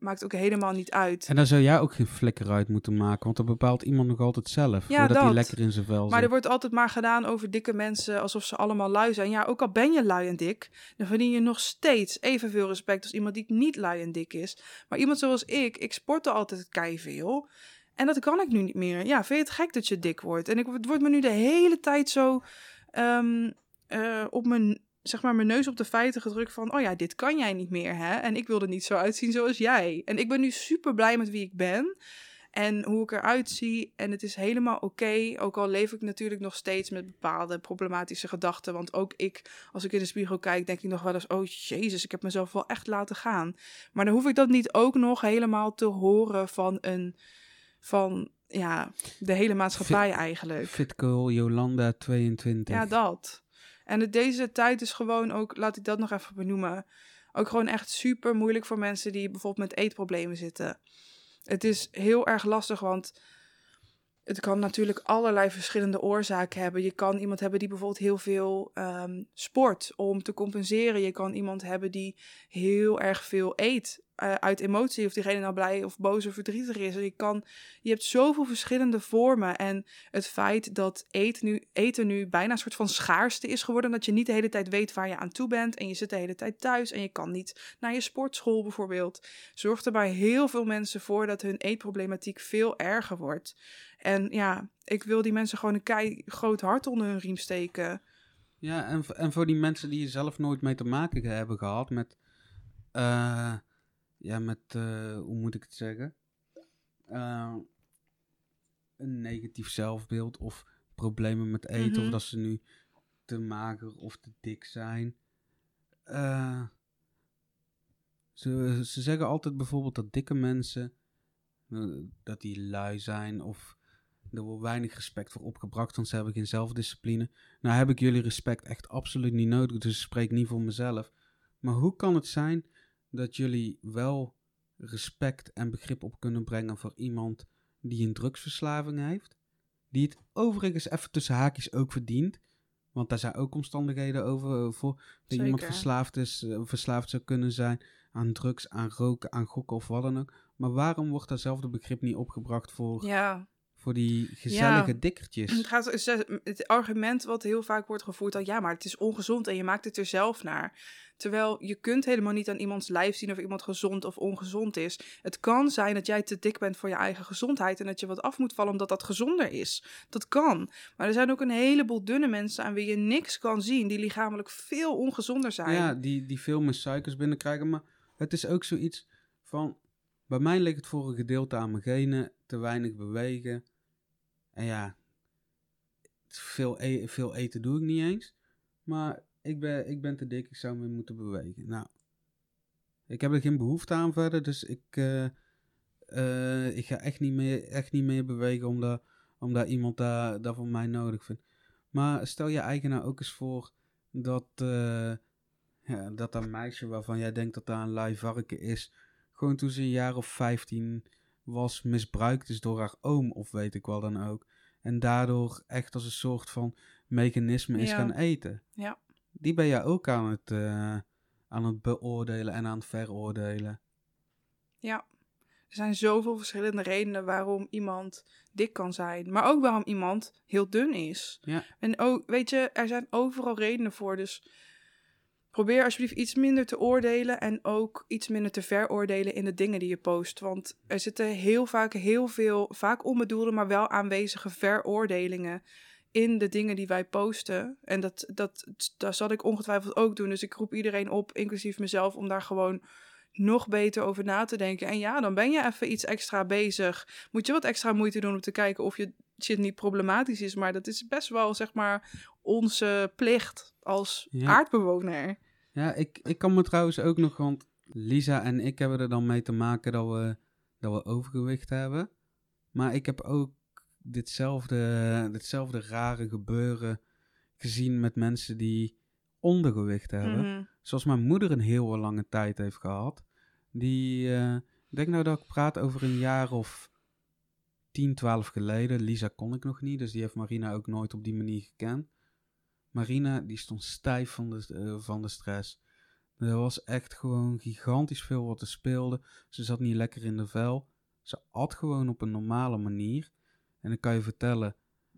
maakt ook helemaal niet uit. En daar zou jij ook geen flikker uit moeten maken, want dat bepaalt iemand nog altijd zelf. Ja, voordat hij dat. lekker in zijn vel Maar er zit. wordt altijd maar gedaan over dikke mensen alsof ze allemaal lui zijn. Ja, ook al ben je lui en dik, dan verdien je nog steeds evenveel respect als iemand die niet lui en dik is. Maar iemand zoals ik, ik sportte altijd kei veel. En dat kan ik nu niet meer. Ja, vind je het gek dat je dik wordt? En ik, het wordt me nu de hele tijd zo ehm, eh, op mijn, zeg maar, mijn neus op de feiten gedrukt van... oh ja, dit kan jij niet meer, hè? En ik wil er niet zo uitzien zoals jij. En ik ben nu super blij met wie ik ben en hoe ik eruit zie. En het is helemaal oké. Ook al leef ik natuurlijk nog steeds met bepaalde problematische gedachten. Want ook ik, als ik in de spiegel kijk, denk ik nog wel eens: oh jezus, ik heb mezelf wel echt laten gaan. Maar dan hoef ik dat niet ook nog helemaal te horen van een. van ja, de hele maatschappij eigenlijk. Fit Girl Jolanda 22. Ja, dat. En deze tijd is gewoon ook, laat ik dat nog even benoemen, ook gewoon echt super moeilijk voor mensen die bijvoorbeeld met eetproblemen zitten. Het is heel erg lastig, want het kan natuurlijk allerlei verschillende oorzaken hebben. Je kan iemand hebben die bijvoorbeeld heel veel ehm, sport om te compenseren. Je kan iemand hebben die heel erg veel eet eh, uit emotie, of diegene nou blij of boos of verdrietig is. Je, kan, je hebt zoveel verschillende vormen. En het feit dat eten nu, eten nu bijna een soort van schaarste is geworden. Dat je niet de hele tijd weet waar je aan toe bent. En je zit de hele tijd thuis en je kan niet naar je sportschool bijvoorbeeld. Zorgt er bij heel veel mensen voor dat hun eetproblematiek veel erger wordt. En ja, ik wil die mensen gewoon een kei groot hart onder hun riem steken. Ja, en, en voor die mensen die zelf nooit mee te maken hebben gehad met, eh, ja, met, eh, hoe moet ik het zeggen? Eh, een negatief zelfbeeld of problemen met eten Mhm. of dat ze nu te mager of te dik zijn. Eh, ze, ze zeggen altijd bijvoorbeeld dat dikke mensen, dat die lui zijn of er wordt weinig respect voor opgebracht, want ze hebben geen zelfdiscipline. Nou heb ik jullie respect echt absoluut niet nodig, dus ik spreek niet voor mezelf. Maar hoe kan het zijn dat jullie wel respect en begrip op kunnen brengen voor iemand die een drugsverslaving heeft? Die het overigens even tussen haakjes ook verdient. Want daar zijn ook omstandigheden over eh, voor. Dat iemand verslaafd, is, eh, verslaafd zou kunnen zijn aan drugs, aan roken, aan gokken of wat dan ook. Maar waarom wordt datzelfde begrip niet opgebracht voor, Ja, voor die gezellige Ja. dikkertjes. Het, gaat, het argument wat heel vaak wordt gevoerd al ja, maar het is ongezond en je maakt het er zelf naar. Terwijl je kunt helemaal niet aan iemands lijf zien of iemand gezond of ongezond is. Het kan zijn dat jij te dik bent voor je eigen gezondheid en dat je wat af moet vallen omdat dat gezonder is. Dat kan. Maar er zijn ook een heleboel dunne mensen aan wie je niks kan zien, die lichamelijk veel ongezonder zijn. Ja, die, die veel meer suikers binnenkrijgen. Maar het is ook zoiets van... Bij mij ligt het voor een gedeelte aan mijn genen. Te weinig bewegen. En ja... Veel, e- veel eten doe ik niet eens. Maar ik ben, ik ben te dik. Ik zou meer moeten bewegen. Nou... Ik heb er geen behoefte aan verder. Dus ik... eh, eh, ik ga echt niet meer, echt niet meer bewegen omdat, omdat iemand daar, dat van mij nodig vindt. Maar stel je eigen nou ook eens voor dat, eh, ja, dat dat meisje waarvan jij denkt dat daar een lui varken is, gewoon toen ze een jaar of 15 was, misbruikt is door haar oom of weet ik wel dan ook. En daardoor echt als een soort van mechanisme is Ja. gaan eten. Ja. Die ben jij ook aan het, eh, aan het beoordelen en aan het veroordelen. Ja. Er zijn zoveel verschillende redenen waarom iemand dik kan zijn. Maar ook waarom iemand heel dun is. Ja. En ook, weet je, er zijn overal redenen voor. Dus probeer alsjeblieft iets minder te oordelen. En ook iets minder te veroordelen in de dingen die je post. Want er zitten heel vaak heel veel, vaak onbedoelde, maar wel aanwezige veroordelingen in de dingen die wij posten. En dat, dat, dat zal ik ongetwijfeld ook doen. Dus ik roep iedereen op, inclusief mezelf, om daar gewoon nog beter over na te denken. En ja, dan ben je even iets extra bezig. Moet je wat extra moeite doen om te kijken of je shit niet problematisch is. Maar dat is best wel, zeg maar, onze plicht als Ja. aardbewoner. Ja, ik, ik kan me trouwens ook nog, want Lisa en ik hebben er dan mee te maken dat we, dat we overgewicht hebben. Maar ik heb ook ditzelfde, ditzelfde rare gebeuren gezien met mensen die ondergewicht hebben. Mhm. Zoals mijn moeder een heel lange tijd heeft gehad. Die, eh, ik denk nou dat ik praat over een jaar of 10, 12 geleden. Lisa kon ik nog niet, dus die heeft Marina ook nooit op die manier gekend. Marina, die stond stijf van de, eh, van de stress. Er was echt gewoon gigantisch veel wat er speelde. Ze zat niet lekker in de vel. Ze at gewoon op een normale manier. En ik kan je vertellen,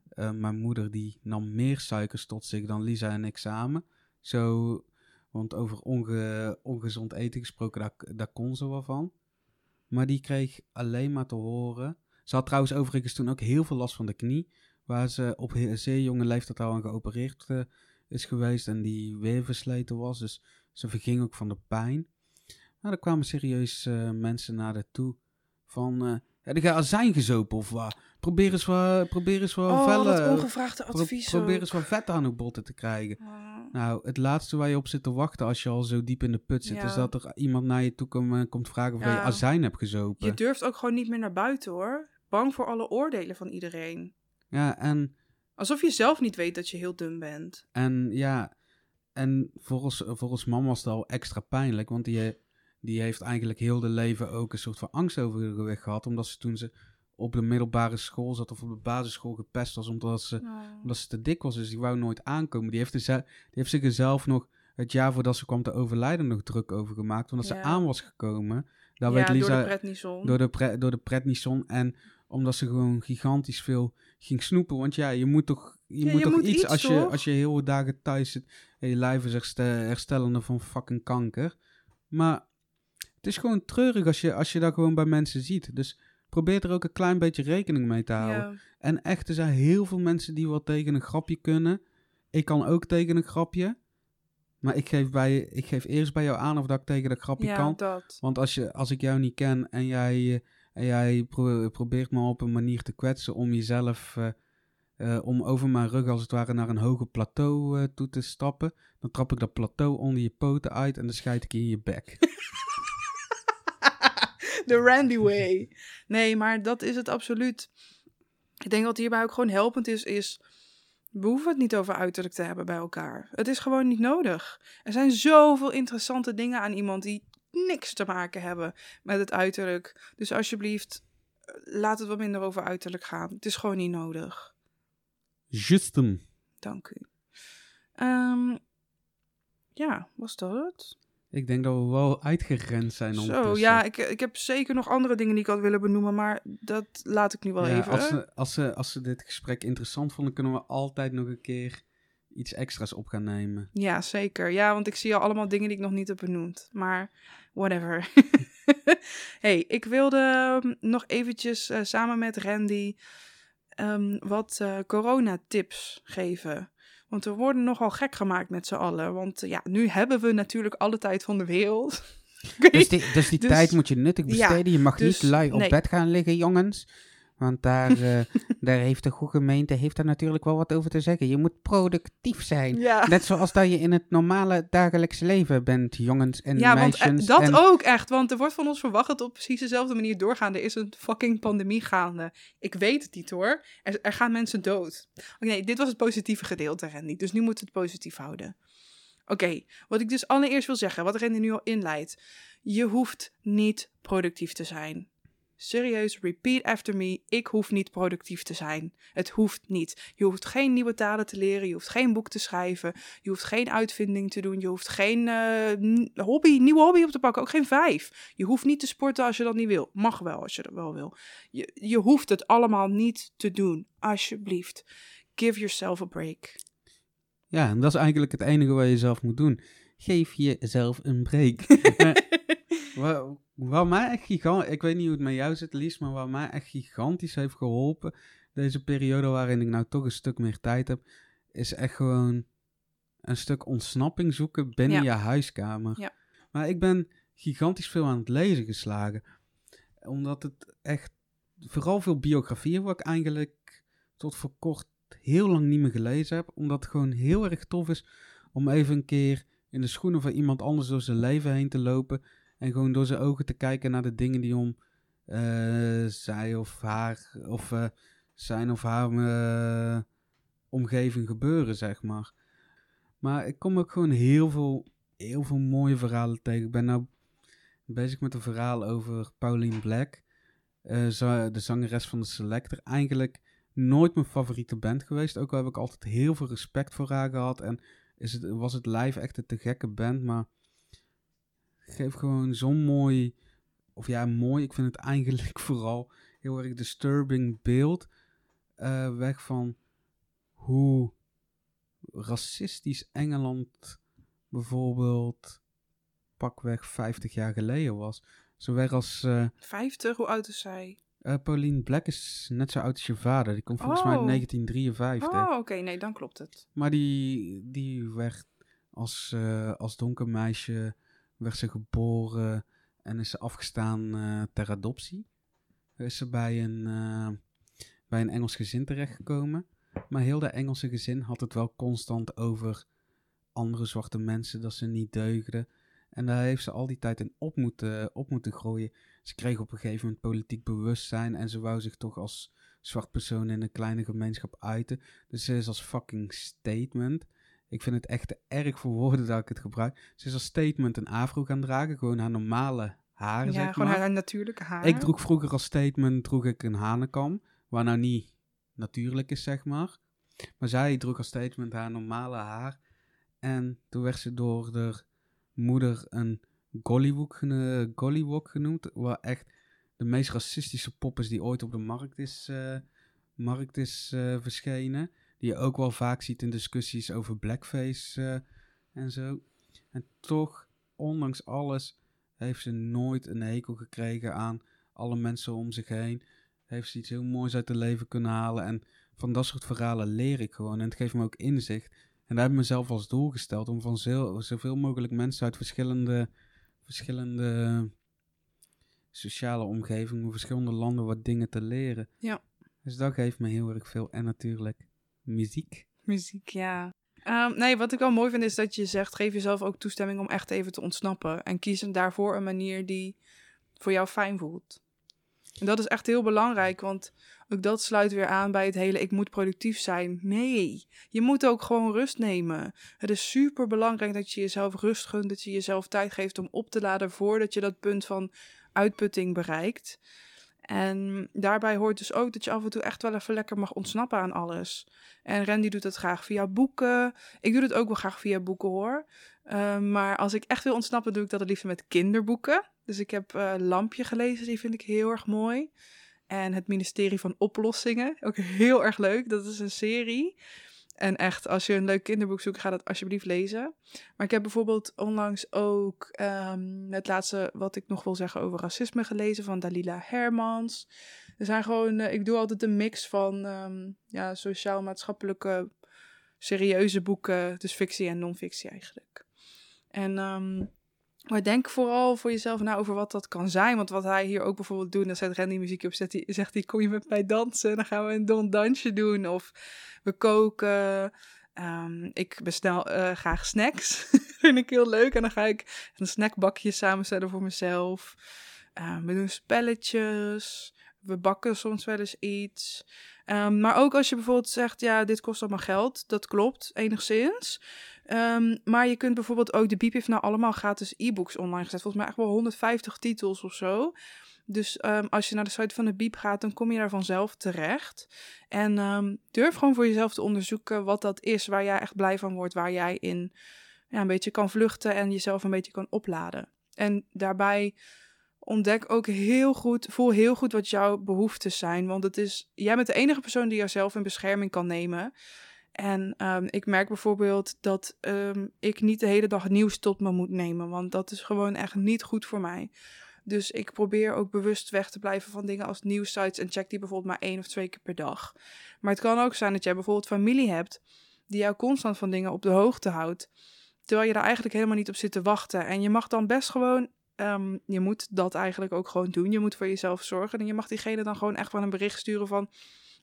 eh, mijn moeder die nam meer suikers tot zich dan Lisa en ik samen. Zo, want over onge, ongezond eten gesproken, daar, daar kon ze wel van. Maar die kreeg alleen maar te horen. Ze had trouwens overigens toen ook heel veel last van de knie. Waar ze op he- zeer jonge leeftijd al aan geopereerd eh, is geweest. En die weer versleten was. Dus ze verging ook van de pijn. Nou, er kwamen serieus eh, mensen naar haar toe. Van, eh heb je azijn gezopen of wat? Probeer eens wat, probeer eens wat Oh, vellen. ongevraagde pro- advies probeer eens wat vet aan uw botten te krijgen. Ah. Nou, het laatste waar je op zit te wachten als je al zo diep in de put zit, Ja. is dat er iemand naar je toe kom- eh, komt vragen of je Ja. azijn hebt gezopen. Je durft ook gewoon niet meer naar buiten hoor. Bang voor alle oordelen van iedereen. Ja, en, Alsof je zelf niet weet dat je heel dun bent. en ja, en volgens, volgens mam was het al extra pijnlijk, want die, die heeft eigenlijk heel de leven ook een soort van angst over haar gewicht gehad, omdat ze toen ze op de middelbare school zat of op de basisschool gepest was, omdat ze, omdat ze te dik was, dus die wou nooit aankomen. Die heeft, ze- die heeft zich er zelf nog het jaar voordat ze kwam te overlijden nog druk over gemaakt, omdat Ja. ze aan was gekomen. Daar ja, weet Lisa, door de prednison. Door de, pre, door de prednison. En omdat ze gewoon gigantisch veel ging snoepen. Want ja, je moet toch, je Ja, moet je toch moet iets, iets, als, je, als je heel dagen thuis zit. En je lijf is herstel- herstellende van fucking kanker. Maar het is gewoon treurig als je, als je dat gewoon bij mensen ziet. Dus probeer er ook een klein beetje rekening mee te houden. ja. En echt, er zijn heel veel mensen die wel tegen een grapje kunnen. Ik kan ook tegen een grapje. Maar ik geef, bij, ik geef eerst bij jou aan of dat ik tegen dat grapje ja, kan. dat. Want als, je, als ik jou niet ken en jij, eh, en jij pro- probeert me op een manier te kwetsen om jezelf, eh, eh, om over mijn rug als het ware naar een hoger plateau eh, toe te stappen, dan trap ik dat plateau onder je poten uit en dan scheid ik in je bek. De Randy way. Nee, maar dat is het absoluut. Ik denk wat hierbij ook gewoon helpend is, is... We hoeven het niet over uiterlijk te hebben bij elkaar. Het is gewoon niet nodig. Er zijn zoveel interessante dingen aan iemand die niks te maken hebben met het uiterlijk. Dus alsjeblieft, eh, laat het wat minder over uiterlijk gaan. Het is gewoon niet nodig. Justum. Dank u. Ehm, ja, was dat het? Ik denk dat we wel uitgerend zijn Zo, ja, ik, ik heb zeker nog andere dingen die ik had willen benoemen, maar dat laat ik nu wel Ja, even. Als ze, als, ze, als ze dit gesprek interessant vonden, kunnen we altijd nog een keer iets extra's op gaan nemen. Ja, zeker. Ja, want ik zie al allemaal dingen die ik nog niet heb benoemd. Maar whatever. hey, ik wilde ehm, nog eventjes eh, samen met Randy ehm, wat eh, coronatips geven. Want we worden nogal gek gemaakt met z'n allen. Want ja, nu hebben we natuurlijk alle tijd van de wereld. Dus die, dus die Dus- tijd moet je nuttig Ja, besteden. je mag dus- niet lui op nee. bed gaan liggen, jongens. Want daar, eh, daar heeft de goede gemeente heeft daar natuurlijk wel wat over te zeggen. Je moet productief zijn. Ja, Net zoals dat je in het normale dagelijkse leven bent, jongens en ja want eh, meisjes. dat en, ook echt. Want er wordt van ons verwacht dat op precies dezelfde manier doorgaan. Er is een fucking pandemie gaande. Ik weet het niet hoor. Er, er gaan mensen dood. Oké, nee, dit was het positieve gedeelte, Randy. Dus nu moeten we het positief houden. Oké, wat ik dus allereerst wil zeggen, wat Randy nu al inleidt. Je hoeft niet productief te zijn. Serieus, repeat after me. Ik hoef niet productief te zijn. Het hoeft niet. Je hoeft geen nieuwe talen te leren. Je hoeft geen boek te schrijven. Je hoeft geen uitvinding te doen. Je hoeft geen eh, hobby, nieuwe hobby op te pakken. Ook geen vijf. Je hoeft niet te sporten als je dat niet wil. Mag wel als je dat wel wil. Je, je hoeft het allemaal niet te doen. Alsjeblieft. Give yourself a break. Ja, en dat is eigenlijk het enige wat je zelf moet doen. Geef jezelf een break. Wat, wat mij echt gigantisch, ik weet niet hoe het met jou zit, Lies, maar wat mij echt gigantisch heeft geholpen, deze periode waarin ik nou toch een stuk meer tijd heb, is echt gewoon een stuk ontsnapping zoeken binnen je huiskamer. Ja. Maar ik ben gigantisch veel aan het lezen geslagen, omdat het echt, vooral veel biografieën, wat ik eigenlijk tot voor kort heel lang niet meer gelezen heb, omdat het gewoon heel erg tof is om even een keer in de schoenen van iemand anders door zijn leven heen te lopen en gewoon door zijn ogen te kijken naar de dingen die om eh, zij of haar of eh, zijn of haar eh, omgeving gebeuren, zeg maar. Maar ik kom ook gewoon heel veel, heel veel mooie verhalen tegen. Ik ben nou bezig met een verhaal over Pauline Black, de zangeres van de Selector. Eigenlijk nooit mijn favoriete band geweest. Ook al heb ik altijd heel veel respect voor haar gehad. En is het, was het live echt een te gekke band. Maar geef gewoon zo'n mooi. Of ja, mooi. Ik vind het eigenlijk vooral heel erg disturbing beeld. eh, weg van hoe racistisch Engeland bijvoorbeeld pakweg 50 jaar geleden was. Zowel als eh, 50, hoe oud is zij? eh, Pauline Black is net zo oud als je vader. Die komt volgens mij in 1953. Oh, oké, nee, dan klopt het. Maar die, die werd als, eh, als donker meisje werd ze geboren en is ze afgestaan eh, ter adoptie. Is ze bij een, eh, bij een Engels gezin terechtgekomen. Maar heel dat Engelse gezin had het wel constant over andere zwarte mensen, dat ze niet deugden. En daar heeft ze al die tijd in op moeten, op moeten gooien. Ze kreeg op een gegeven moment politiek bewustzijn en ze wou zich toch als zwart persoon in een kleine gemeenschap uiten. Dus ze is als fucking statement. Ik vind het echt te erg voor woorden dat ik het gebruik. Ze is als statement een afro gaan dragen. Gewoon haar normale haar, Ja, zeg gewoon maar. haar, haar natuurlijke haar. Ik droeg vroeger als statement droeg ik een hanenkam. Waar nou niet natuurlijk is, zeg maar. Maar zij droeg als statement haar normale haar. En toen werd ze door de moeder een gollywog, genoemd. Wat echt de meest racistische pop is die ooit op de markt is, eh, markt is eh, verschenen. Die je ook wel vaak ziet in discussies over blackface eh, en zo. En toch, ondanks alles, heeft ze nooit een hekel gekregen aan alle mensen om zich heen. Heeft ze iets heel moois uit het leven kunnen halen. En van dat soort verhalen leer ik gewoon. En het geeft me ook inzicht. En daar heb ik mezelf als doel gesteld om van zo- zoveel mogelijk mensen uit verschillende, verschillende sociale omgevingen, verschillende landen wat dingen te leren. Ja. Dus dat geeft me heel erg veel. En natuurlijk muziek. Muziek, ja. Ehm, nee, wat ik wel mooi vind is dat je zegt: geef jezelf ook toestemming om echt even te ontsnappen. En kies daarvoor een manier die voor jou fijn voelt. En dat is echt heel belangrijk, want ook dat sluit weer aan bij het hele: ik moet productief zijn. Nee, je moet ook gewoon rust nemen. Het is super belangrijk dat je jezelf rust gunt, dat je jezelf tijd geeft om op te laden voordat je dat punt van uitputting bereikt. En daarbij hoort dus ook dat je af en toe echt wel even lekker mag ontsnappen aan alles. En Randy doet het graag via boeken. Ik doe het ook wel graag via boeken hoor. Uh, maar als ik echt wil ontsnappen, doe ik dat het liefst met kinderboeken. Dus ik heb uh, Lampje gelezen, die vind ik heel erg mooi. En Het Ministerie van Oplossingen, ook heel erg leuk. Dat is een serie. En echt, als je een leuk kinderboek zoekt, ga dat alsjeblieft lezen. Maar ik heb bijvoorbeeld onlangs ook um, het laatste wat ik nog wil zeggen over racisme gelezen van Dalila Hermans. Er zijn gewoon, uh, ik doe altijd een mix van um, ja, sociaal-maatschappelijke serieuze boeken, dus fictie en non-fictie eigenlijk. En um, maar denk vooral voor jezelf na over wat dat kan zijn. Want wat hij hier ook bijvoorbeeld doet, dan zet Randy muziek op, zegt hij, kom je met mij dansen? Dan gaan we een don dansje doen. Of we koken. Um, ik bestel uh, graag snacks. Vind ik heel leuk. En dan ga ik een snackbakje samenstellen voor mezelf. Um, we doen spelletjes. We bakken soms wel eens iets. Um, maar ook als je bijvoorbeeld zegt, ja, dit kost allemaal geld. Dat klopt, enigszins. Um, maar je kunt bijvoorbeeld ook, de Biep heeft nou allemaal gratis e-books online gezet. Volgens mij echt wel 150 titels of zo. Dus um, als je naar de site van de Biep gaat, dan kom je daar vanzelf terecht. En durf gewoon voor jezelf te onderzoeken wat dat is, waar jij echt blij van wordt, waar jij in ja, een beetje kan vluchten en jezelf een beetje kan opladen. En daarbij ontdek ook heel goed, voel heel goed wat jouw behoeftes zijn. Want het is, jij bent de enige persoon die jezelf in bescherming kan nemen. En um, ik merk bijvoorbeeld dat um, ik niet de hele dag nieuws tot me moet nemen, want dat is gewoon echt niet goed voor mij. Dus ik probeer ook bewust weg te blijven van dingen als nieuwsites en check die bijvoorbeeld maar één of twee keer per dag. Maar het kan ook zijn dat jij bijvoorbeeld familie hebt die jou constant van dingen op de hoogte houdt, terwijl je daar eigenlijk helemaal niet op zit te wachten. En je mag dan best gewoon, um, je moet dat eigenlijk ook gewoon doen. Je moet voor jezelf zorgen en je mag diegene dan gewoon echt wel een bericht sturen van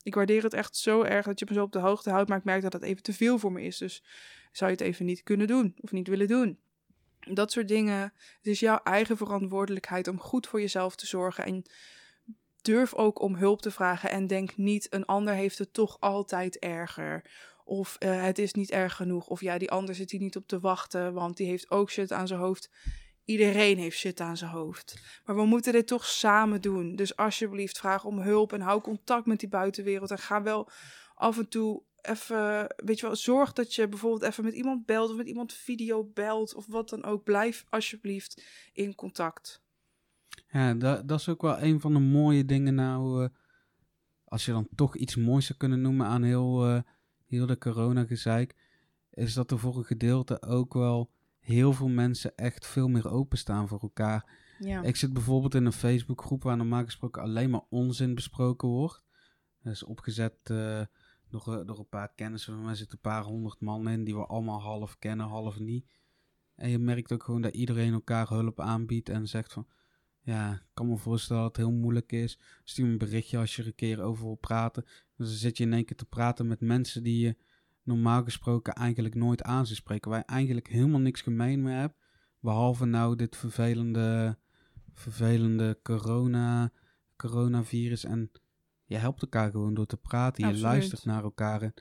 ik waardeer het echt zo erg dat je me zo op de hoogte houdt, maar ik merk dat het even te veel voor me is. Dus zou je het even niet kunnen doen of niet willen doen? Dat soort dingen. Het is jouw eigen verantwoordelijkheid om goed voor jezelf te zorgen. En durf ook om hulp te vragen. En denk niet, een ander heeft het toch altijd erger. Of uh, het is niet erg genoeg. Of ja, die ander zit hier niet op te wachten, want die heeft ook shit aan zijn hoofd. Iedereen heeft shit aan zijn hoofd. Maar we moeten dit toch samen doen. Dus alsjeblieft, vraag om hulp en hou contact met die buitenwereld. En ga wel af en toe even, weet je wel, zorg dat je bijvoorbeeld even met iemand belt of met iemand video belt of wat dan ook. Blijf alsjeblieft in contact. Ja, dat, dat is ook wel een van de mooie dingen nou, uh, als je dan toch iets moois zou kunnen noemen aan heel, uh, heel de corona-gezeik, is dat voor een gedeelte ook wel heel veel mensen echt veel meer openstaan voor elkaar. Ja. Ik zit bijvoorbeeld in een Facebookgroep waar normaal gesproken alleen maar onzin besproken wordt. Dat is opgezet uh, door, door een paar kennissen van mij. zitten een paar honderd man in die we allemaal half kennen, half niet. En je merkt ook gewoon dat iedereen elkaar hulp aanbiedt en zegt van... Ja, ik kan me voorstellen dat het heel moeilijk is. Stuur me een berichtje als je er een keer over wil praten. Dus dan zit je in één keer te praten met mensen die je normaal gesproken eigenlijk nooit aan zou spreken. Waar je eigenlijk helemaal niks gemeen mee hebt. Behalve nou dit vervelende, vervelende corona, coronavirus. En je helpt elkaar gewoon door te praten. Je luistert naar elkaar. En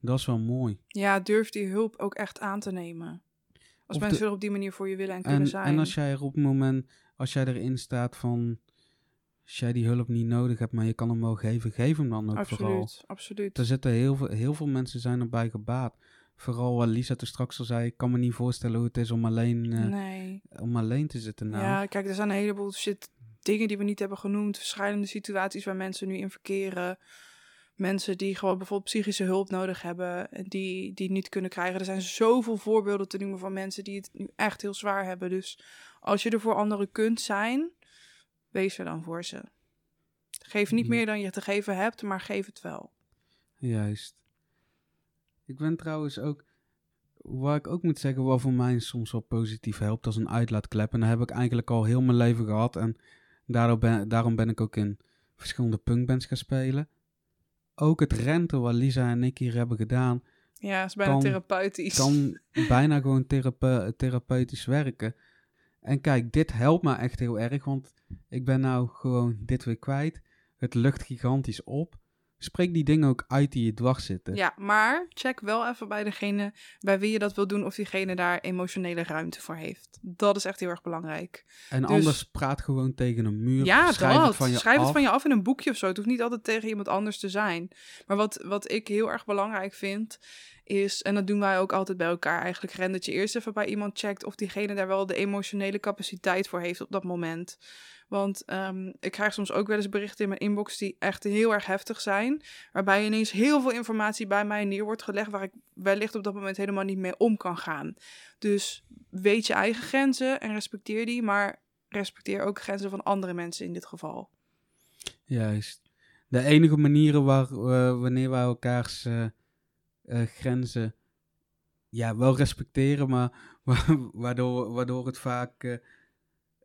dat is wel mooi. Ja, durf die hulp ook echt aan te nemen. Als of mensen de, er op die manier voor je willen en kunnen en, zijn. En als jij er op het moment, als jij erin staat van als jij die hulp niet nodig hebt, maar je kan hem wel geven, geef hem dan ook absoluut, vooral. Absoluut, Er zitten heel veel, heel veel mensen zijn erbij gebaat. Vooral wat Lisa er straks al zei, ik kan me niet voorstellen hoe het is om alleen, uh, nee. om alleen te zitten. Nou. Ja, kijk, er zijn een heleboel shit, dingen die we niet hebben genoemd. Verschillende situaties waar mensen nu in verkeren. Mensen die gewoon bijvoorbeeld psychische hulp nodig hebben, die, die niet kunnen krijgen. Er zijn zoveel voorbeelden te noemen van mensen die het nu echt heel zwaar hebben. Dus als je er voor anderen kunt zijn, wees er dan voor ze. Geef niet meer dan je te geven hebt, maar geef het wel. Juist. Ik ben trouwens ook, waar ik ook moet zeggen, wat voor mij soms wel positief helpt als een uitlaatklep. En dat heb ik eigenlijk al heel mijn leven gehad. En daarom ben, daarom ben ik ook in verschillende punkbands gaan spelen. Ook het rente wat Lisa en ik hier hebben gedaan. Ja, is bijna kan, therapeutisch. Kan bijna gewoon therape therapeutisch werken. En kijk, dit helpt me echt heel erg, want ik ben nou gewoon dit weer kwijt. Het lucht gigantisch op. spreek die dingen ook uit die je dwars zitten. Ja, maar check wel even bij degene bij wie je dat wil doen of diegene daar emotionele ruimte voor heeft. Dat is echt heel erg belangrijk. En Dus- anders praat gewoon tegen een muur. Ja, schrijf dat. het van je Schrijf af. het van je af in een boekje of zo. Het hoeft niet altijd tegen iemand anders te zijn. Maar wat, wat ik heel erg belangrijk vind, is, en dat doen wij ook altijd bij elkaar eigenlijk, Ren, dat je eerst even bij iemand checkt of diegene daar wel de emotionele capaciteit voor heeft op dat moment. Want ehm, ik krijg soms ook wel eens berichten in mijn inbox die echt heel erg heftig zijn. Waarbij ineens heel veel informatie bij mij neer wordt gelegd waar ik wellicht op dat moment helemaal niet mee om kan gaan. Dus weet je eigen grenzen en respecteer die, maar respecteer ook grenzen van andere mensen in dit geval. Juist. De enige manieren waar, eh, wanneer wij elkaars eh, eh, grenzen ja, wel respecteren, maar wa- waardoor, waardoor het vaak eh,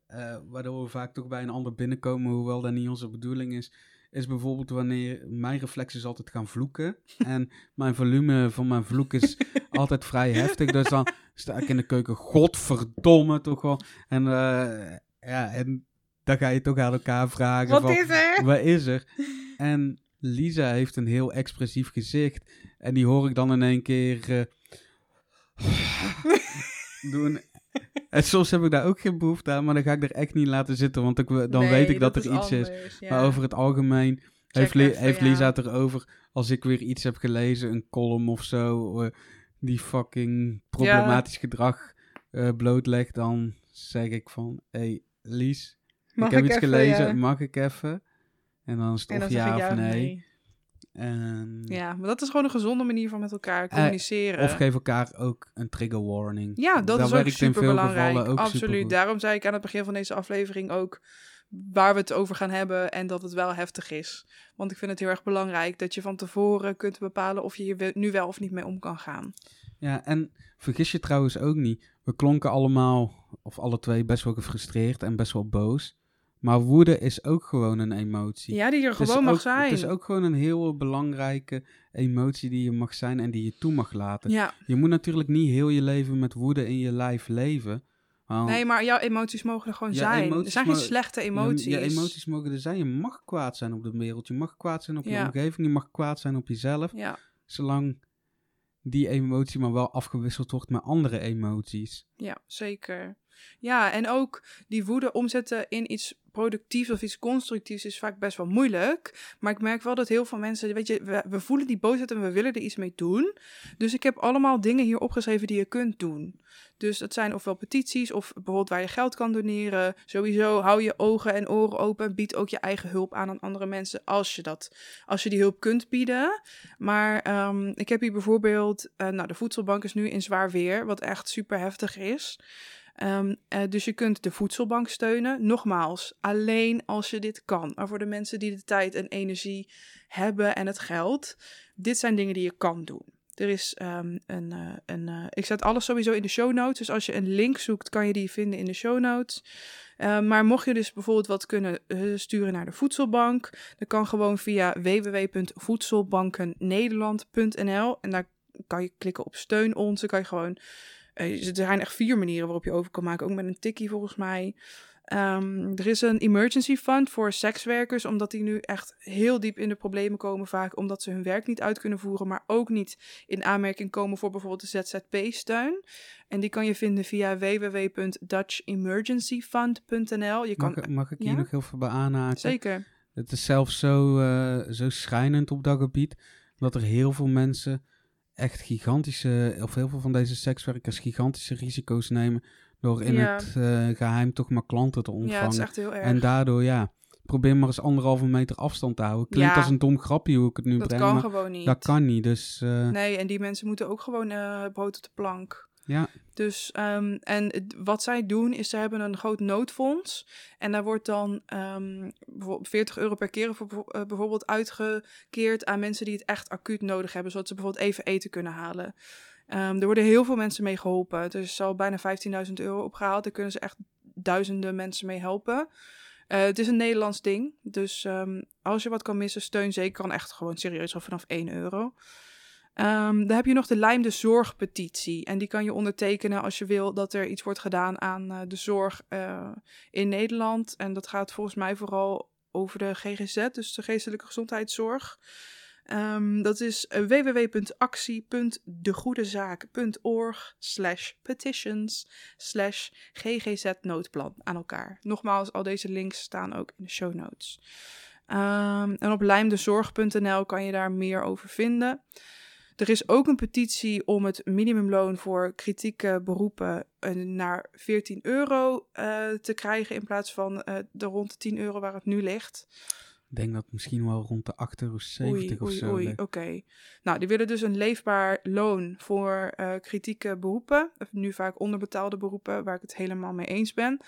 eh, waardoor we vaak toch bij een ander binnenkomen, hoewel dat niet onze bedoeling is, is bijvoorbeeld wanneer mijn reflex is altijd gaan vloeken. en mijn volume van mijn vloek is altijd vrij heftig. Dus dan sta ik in de keuken, godverdomme toch wel. En eh, ja, en dan ga je toch aan elkaar vragen van, er? wat is er? En Lisa heeft een heel expressief gezicht. En die hoor ik dan in één keer eh, doen. En soms heb ik daar ook geen behoefte aan, maar dan ga ik er echt niet laten zitten, want ik, dan weet ik dat, er iets is. Maar over het algemeen heeft, heeft. Lisa het erover als ik weer iets heb gelezen, een column of zo, eh, die fucking problematisch gedrag eh, blootlegt, dan zeg ik van, hé hey, Lies, Mag ik heb ik iets even, gelezen, ja? mag ik even? En dan is het of ja of nee. En, Ja, maar dat is gewoon een gezonde manier van met elkaar communiceren. Of geef elkaar ook een trigger warning. Ja, dat, is ook super belangrijk. ook Absoluut. Daarom zei ik aan het begin van deze aflevering ook waar we het over gaan hebben en dat het wel heftig is. Want ik vind het heel erg belangrijk dat je van tevoren kunt bepalen of je hier nu wel of niet mee om kan gaan. Ja, en vergis je trouwens ook niet. We klonken allemaal, of alle twee, best wel gefrustreerd en best wel boos. Maar woede is ook gewoon een emotie. Ja, die er gewoon mag ook- zijn. Het is ook gewoon een heel belangrijke emotie die je mag zijn en die je toe mag laten. Ja, Je moet natuurlijk niet heel je leven met woede in je lijf leven. Nee, maar jouw emoties mogen er gewoon zijn. Er zijn geen slechte je- emoties. Je, emoties mogen er zijn. Je mag kwaad zijn op de wereld. Je mag kwaad zijn op je Ja. omgeving. Je mag kwaad zijn op jezelf. Ja, Zolang die emotie maar wel afgewisseld wordt met andere emoties. ja, zeker. Ja, en ook die woede omzetten in iets productiefs of iets constructiefs is vaak best wel moeilijk. Maar ik merk wel dat heel veel mensen, weet je, we, voelen die boosheid en we willen er iets mee doen. Dus ik heb allemaal dingen hier opgeschreven die je kunt doen. Dus dat zijn ofwel petities of bijvoorbeeld waar je geld kan doneren. Sowieso hou je ogen en oren open en bied ook je eigen hulp aan aan andere mensen als je dat, als je die hulp kunt bieden. Maar ehm, ik heb hier bijvoorbeeld, eh, nou de voedselbank is nu in zwaar weer, wat echt super heftig is. Ehm, eh, dus je kunt de voedselbank steunen. Nogmaals, alleen als je dit kan. Maar voor de mensen die de tijd en energie hebben en het geld, dit zijn dingen die je kan doen. Er is ehm, een, eh, een eh, ik zet alles sowieso in de show notes. Dus als je een link zoekt, kan je die vinden in de show notes. Eh, maar mocht je dus bijvoorbeeld wat kunnen sturen naar de voedselbank, dan kan gewoon via www.voedselbankennederland.nl en daar kan je klikken op steun ons. Dan kan je gewoon eh, er zijn echt vier manieren waarop je over kan maken, ook met een tikkie volgens mij. Ehm, er is een emergency fund voor sekswerkers, omdat die nu echt heel diep in de problemen komen, vaak omdat ze hun werk niet uit kunnen voeren, maar ook niet in aanmerking komen voor bijvoorbeeld de ZZP-steun. En die kan je vinden via www.dutchemergencyfund.nl. Je kan Mag, mag ik hier ja? nog heel veel bij aanhaken? zeker. Het is zelfs zo, eh, zo schrijnend op dat gebied, dat er heel veel mensen echt gigantische, of heel veel van deze sekswerkers gigantische risico's nemen door in Ja. het eh, geheim toch maar klanten te Ja, het is ontvangen. echt heel erg. en daardoor, ja, probeer maar eens anderhalve meter afstand te houden. Klinkt Ja. als een dom grapje hoe ik het nu dat breng, kan maar gewoon niet. dat kan niet. Dus eh, Nee, en die mensen moeten ook gewoon eh brood op de plank. Ja, Dus, ehm, en wat zij doen, is ze hebben een groot noodfonds. En daar wordt dan ehm, bijvoorbeeld 40 euro per keer eh, bijvoorbeeld uitgekeerd aan mensen die het echt acuut nodig hebben. Zodat ze bijvoorbeeld even eten kunnen halen. Ehm, er worden heel veel mensen mee geholpen. Er is al bijna 15.000 euro opgehaald. Daar kunnen ze echt duizenden mensen mee helpen. Eh, het is een Nederlands ding. Dus ehm, als je wat kan missen, steun zeker. Kan echt gewoon serieus al vanaf 1 euro. Ehm, dan heb je nog de Lijm de Zorg-petitie. En die kan je ondertekenen als je wil dat er iets wordt gedaan aan eh, de zorg eh, in Nederland. En dat gaat volgens mij vooral over de GGZ, dus de geestelijke gezondheidszorg. Ehm, dat is www.actie.degoedezaak.org slash petitions slash ggz noodplan aan elkaar. Nogmaals, al deze links staan ook in de show notes. Ehm, en op lijmdezorg.nl kan je daar meer over vinden. Er is ook een petitie om het minimumloon voor kritieke beroepen eh, naar 14 euro uh, te krijgen in plaats van uh, de rond de 10 euro waar het nu ligt. Ik denk dat misschien wel rond de 8,70 euro oei, of oei, zo. Oei, oké. Nou, die willen dus een leefbaar loon voor uh, kritieke beroepen. Of nu vaak onderbetaalde beroepen, waar ik het helemaal mee eens ben.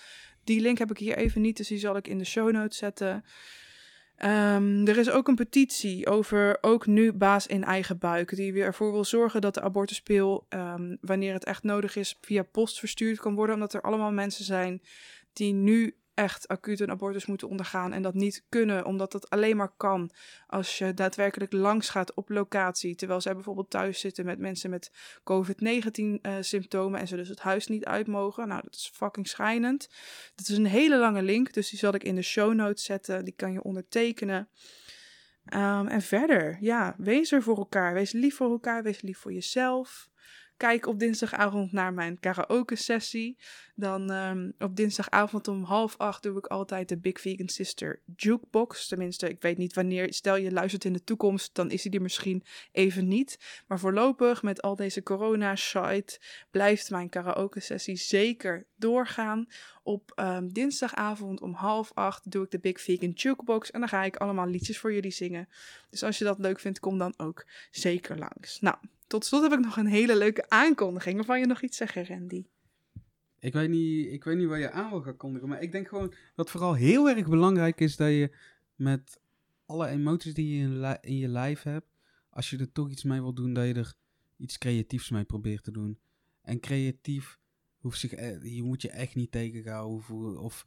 Die link heb ik hier even niet, dus die zal ik in de show notes zetten. Um, er is ook een petitie over ook nu baas in eigen buik, die weer ervoor wil zorgen dat de abortuspil, um, wanneer het echt nodig is, via post verstuurd kan worden, omdat er allemaal mensen zijn die nu echt acuut een abortus moeten ondergaan en dat niet kunnen, omdat dat alleen maar kan als je daadwerkelijk langs gaat op locatie, terwijl zij bijvoorbeeld thuis zitten met mensen met COVID-19 uh, symptomen en ze dus het huis niet uit mogen. Nou, dat is fucking schijnend. Dat is een hele lange link, dus die zal ik in de show notes zetten. Die kan je ondertekenen. Um, en verder, ja, wees er voor elkaar. Wees lief voor elkaar, wees lief voor jezelf kijk op dinsdagavond naar mijn karaoke sessie. Dan um, op dinsdagavond om half acht doe ik altijd de Big Vegan Sister Jukebox. Tenminste, ik weet niet wanneer. Stel je luistert in de toekomst, dan is die er misschien even niet. Maar voorlopig met al deze corona-shite blijft mijn karaoke sessie zeker doorgaan. Op um, dinsdagavond om half acht doe ik de Big Vegan Jukebox. En dan ga ik allemaal liedjes voor jullie zingen. Dus als je dat leuk vindt, kom dan ook zeker langs. Nou, tot slot heb ik nog een hele leuke aankondiging. Waarvan je nog iets zeggen, Randy? Ik weet, niet, ik weet niet waar je aan wil gaan kondigen, maar ik denk gewoon dat vooral heel erg belangrijk is dat je met alle emoties die je in, je lijf hebt, als je er toch iets mee wil doen, dat je er iets creatiefs mee probeert te doen. En creatief hoeft zich, je moet je echt niet tegenhouden of, of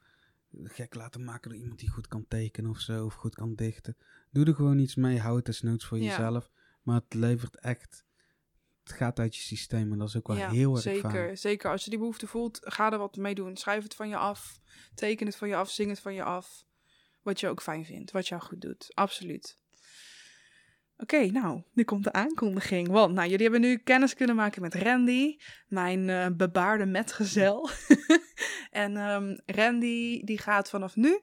gek laten maken door iemand die goed kan tekenen of zo, of goed kan dichten. Doe er gewoon iets mee, hou het desnoods voor Ja. jezelf. Maar het levert echt, het gaat uit je systeem en dat is ook wel ja, heel erg zeker, fijn. zeker. Als je die behoefte voelt, ga er wat mee doen. Schrijf het van je af. Teken het van je af. Zing het van je af. Wat je ook fijn vindt. Wat jou goed doet. Absoluut. Oké, nou, nu komt de aankondiging. Want nou, jullie hebben nu kennis kunnen maken met Randy, mijn eh, bebaarde metgezel. en ehm, Randy die gaat vanaf nu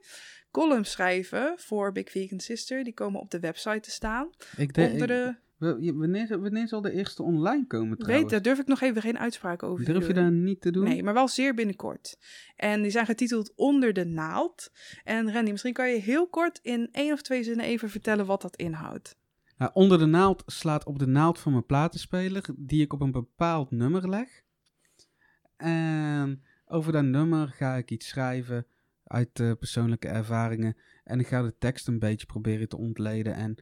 columns schrijven voor Big Vegan Sister. Die komen op de website te staan. Ik denk, Onder de... wanneer, wanneer zal de eerste online komen Weet, trouwens? daar durf ik nog even geen uitspraak over te Durf je doen. daar niet te doen? Nee, maar wel zeer binnenkort. En die zijn getiteld Onder de Naald. En Randy, misschien kan je heel kort in één of twee zinnen even vertellen wat dat inhoudt. Nou, onder de naald slaat op de naald van mijn platenspeler, die ik op een bepaald nummer leg. En over dat nummer ga ik iets schrijven uit eh, persoonlijke ervaringen. En ik ga de tekst een beetje proberen te ontleden. En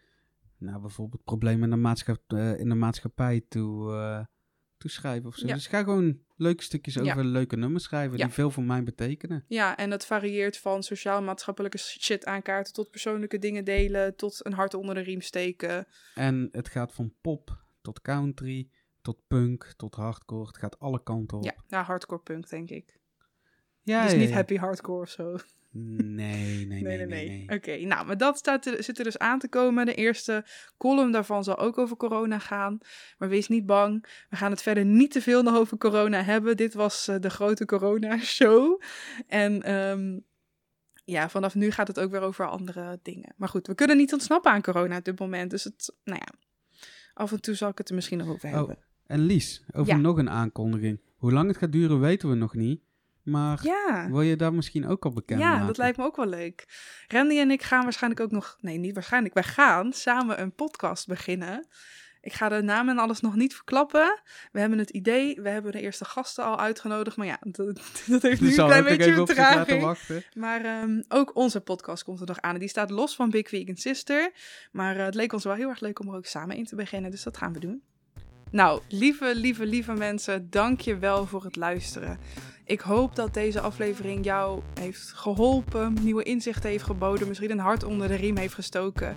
nou, bijvoorbeeld problemen in de, maatschap, eh, in de maatschappij toe, eh, toeschrijven of zo. Ja. Dus ik ga gewoon leuke stukjes Ja. over leuke nummers schrijven die veel voor mij betekenen. Ja, en dat varieert van sociaal-maatschappelijke shit aankaarten tot persoonlijke dingen delen, tot een hart onder de riem steken. En het gaat van pop tot country, tot punk, tot hardcore. Het gaat alle kanten op. Ja, ja, hardcore punk, denk ik. ja dus ja, niet happy hardcore of zo. Nee, nee, nee, nee. nee, Oké, nou, maar dat staat er, zit er dus aan te komen. De eerste column daarvan zal ook over corona gaan. Maar wees niet bang. We gaan het verder niet te veel nog over corona hebben. Dit was eh, de grote corona-show. En ehm, ja, vanaf nu gaat het ook weer over andere dingen. Maar goed, we kunnen niet ontsnappen aan corona op dit moment. Dus het, nou ja, af en toe zal ik het er misschien nog over Oh, hebben. En Lies, over Ja. nog een aankondiging. Hoe lang het gaat duren weten we nog niet. Maar Ja. wil je daar misschien ook al bekend Ja, maken? dat lijkt me ook wel leuk. Randy en ik gaan waarschijnlijk ook nog. Nee, niet waarschijnlijk. Wij gaan samen een podcast beginnen. Ik ga de naam en alles nog niet verklappen. We hebben het idee. We hebben de eerste gasten al uitgenodigd. Maar ja, dat, dat heeft nu Dus een zal klein beetje vertraging. wachten. Maar ehm, ook onze podcast komt er nog aan. En die staat los van Big Vegan Sister. Maar eh, het leek ons wel heel erg leuk om er ook samen in te beginnen. Dus dat gaan we doen. Nou, lieve, lieve, lieve mensen, dank je wel voor het luisteren. Ik hoop dat deze aflevering jou heeft geholpen, nieuwe inzichten heeft geboden, misschien een hart onder de riem heeft gestoken.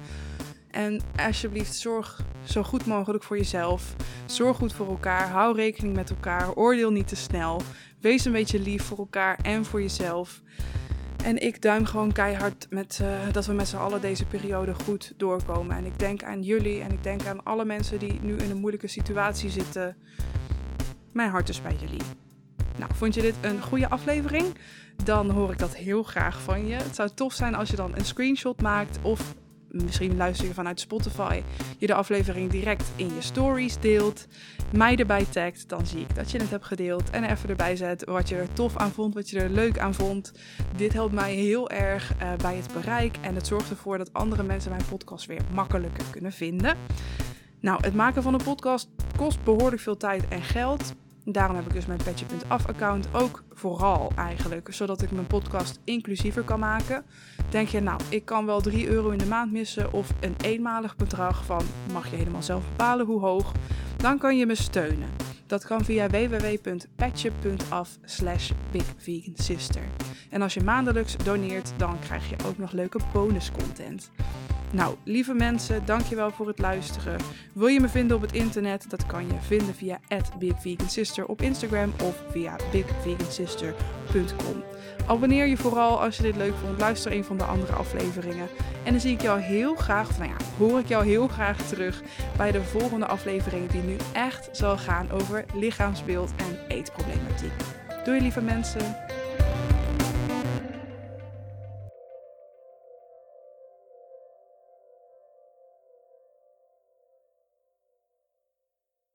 En alsjeblieft, zorg zo goed mogelijk voor jezelf. Zorg goed voor elkaar. Hou rekening met elkaar. Oordeel niet te snel. Wees een beetje lief voor elkaar en voor jezelf. En ik duim gewoon keihard met, eh, dat we met z'n allen deze periode goed doorkomen. En ik denk aan jullie en ik denk aan alle mensen die nu in een moeilijke situatie zitten. Mijn hart is bij jullie. Nou, vond je dit een goede aflevering? Dan hoor ik dat heel graag van je. Het zou tof zijn als je dan een screenshot maakt of misschien luister je vanuit Spotify, je de aflevering direct in je stories deelt, mij erbij tagt, dan zie ik dat je het hebt gedeeld en even erbij zet wat je er tof aan vond, wat je er leuk aan vond. Dit helpt mij heel erg uh, bij het bereik en het zorgt ervoor dat andere mensen mijn podcast weer makkelijker kunnen vinden. Nou, het maken van een podcast kost behoorlijk veel tijd en geld. Daarom heb ik dus mijn Petje.af account ook vooral eigenlijk, zodat ik mijn podcast inclusiever kan maken. Denk je, nou, ik kan wel 3 euro in de maand missen of een eenmalig bedrag van, mag je helemaal zelf bepalen hoe hoog, dan kan je me steunen. Dat kan via www.petje.af slash bigvegansister. En als je maandelijks doneert, dan krijg je ook nog leuke bonuscontent. Nou, lieve mensen, dankjewel voor het luisteren. Wil je me vinden op het internet? Dat kan je vinden via @bigvegansister op Instagram of via bigvegansister.com. Abonneer je vooral als je dit leuk vond. Luister een van de andere afleveringen. En dan zie ik jou heel graag, of nou ja, hoor ik jou heel graag terug bij de volgende aflevering die nu echt zal gaan over lichaamsbeeld en eetproblematiek. Doei lieve mensen.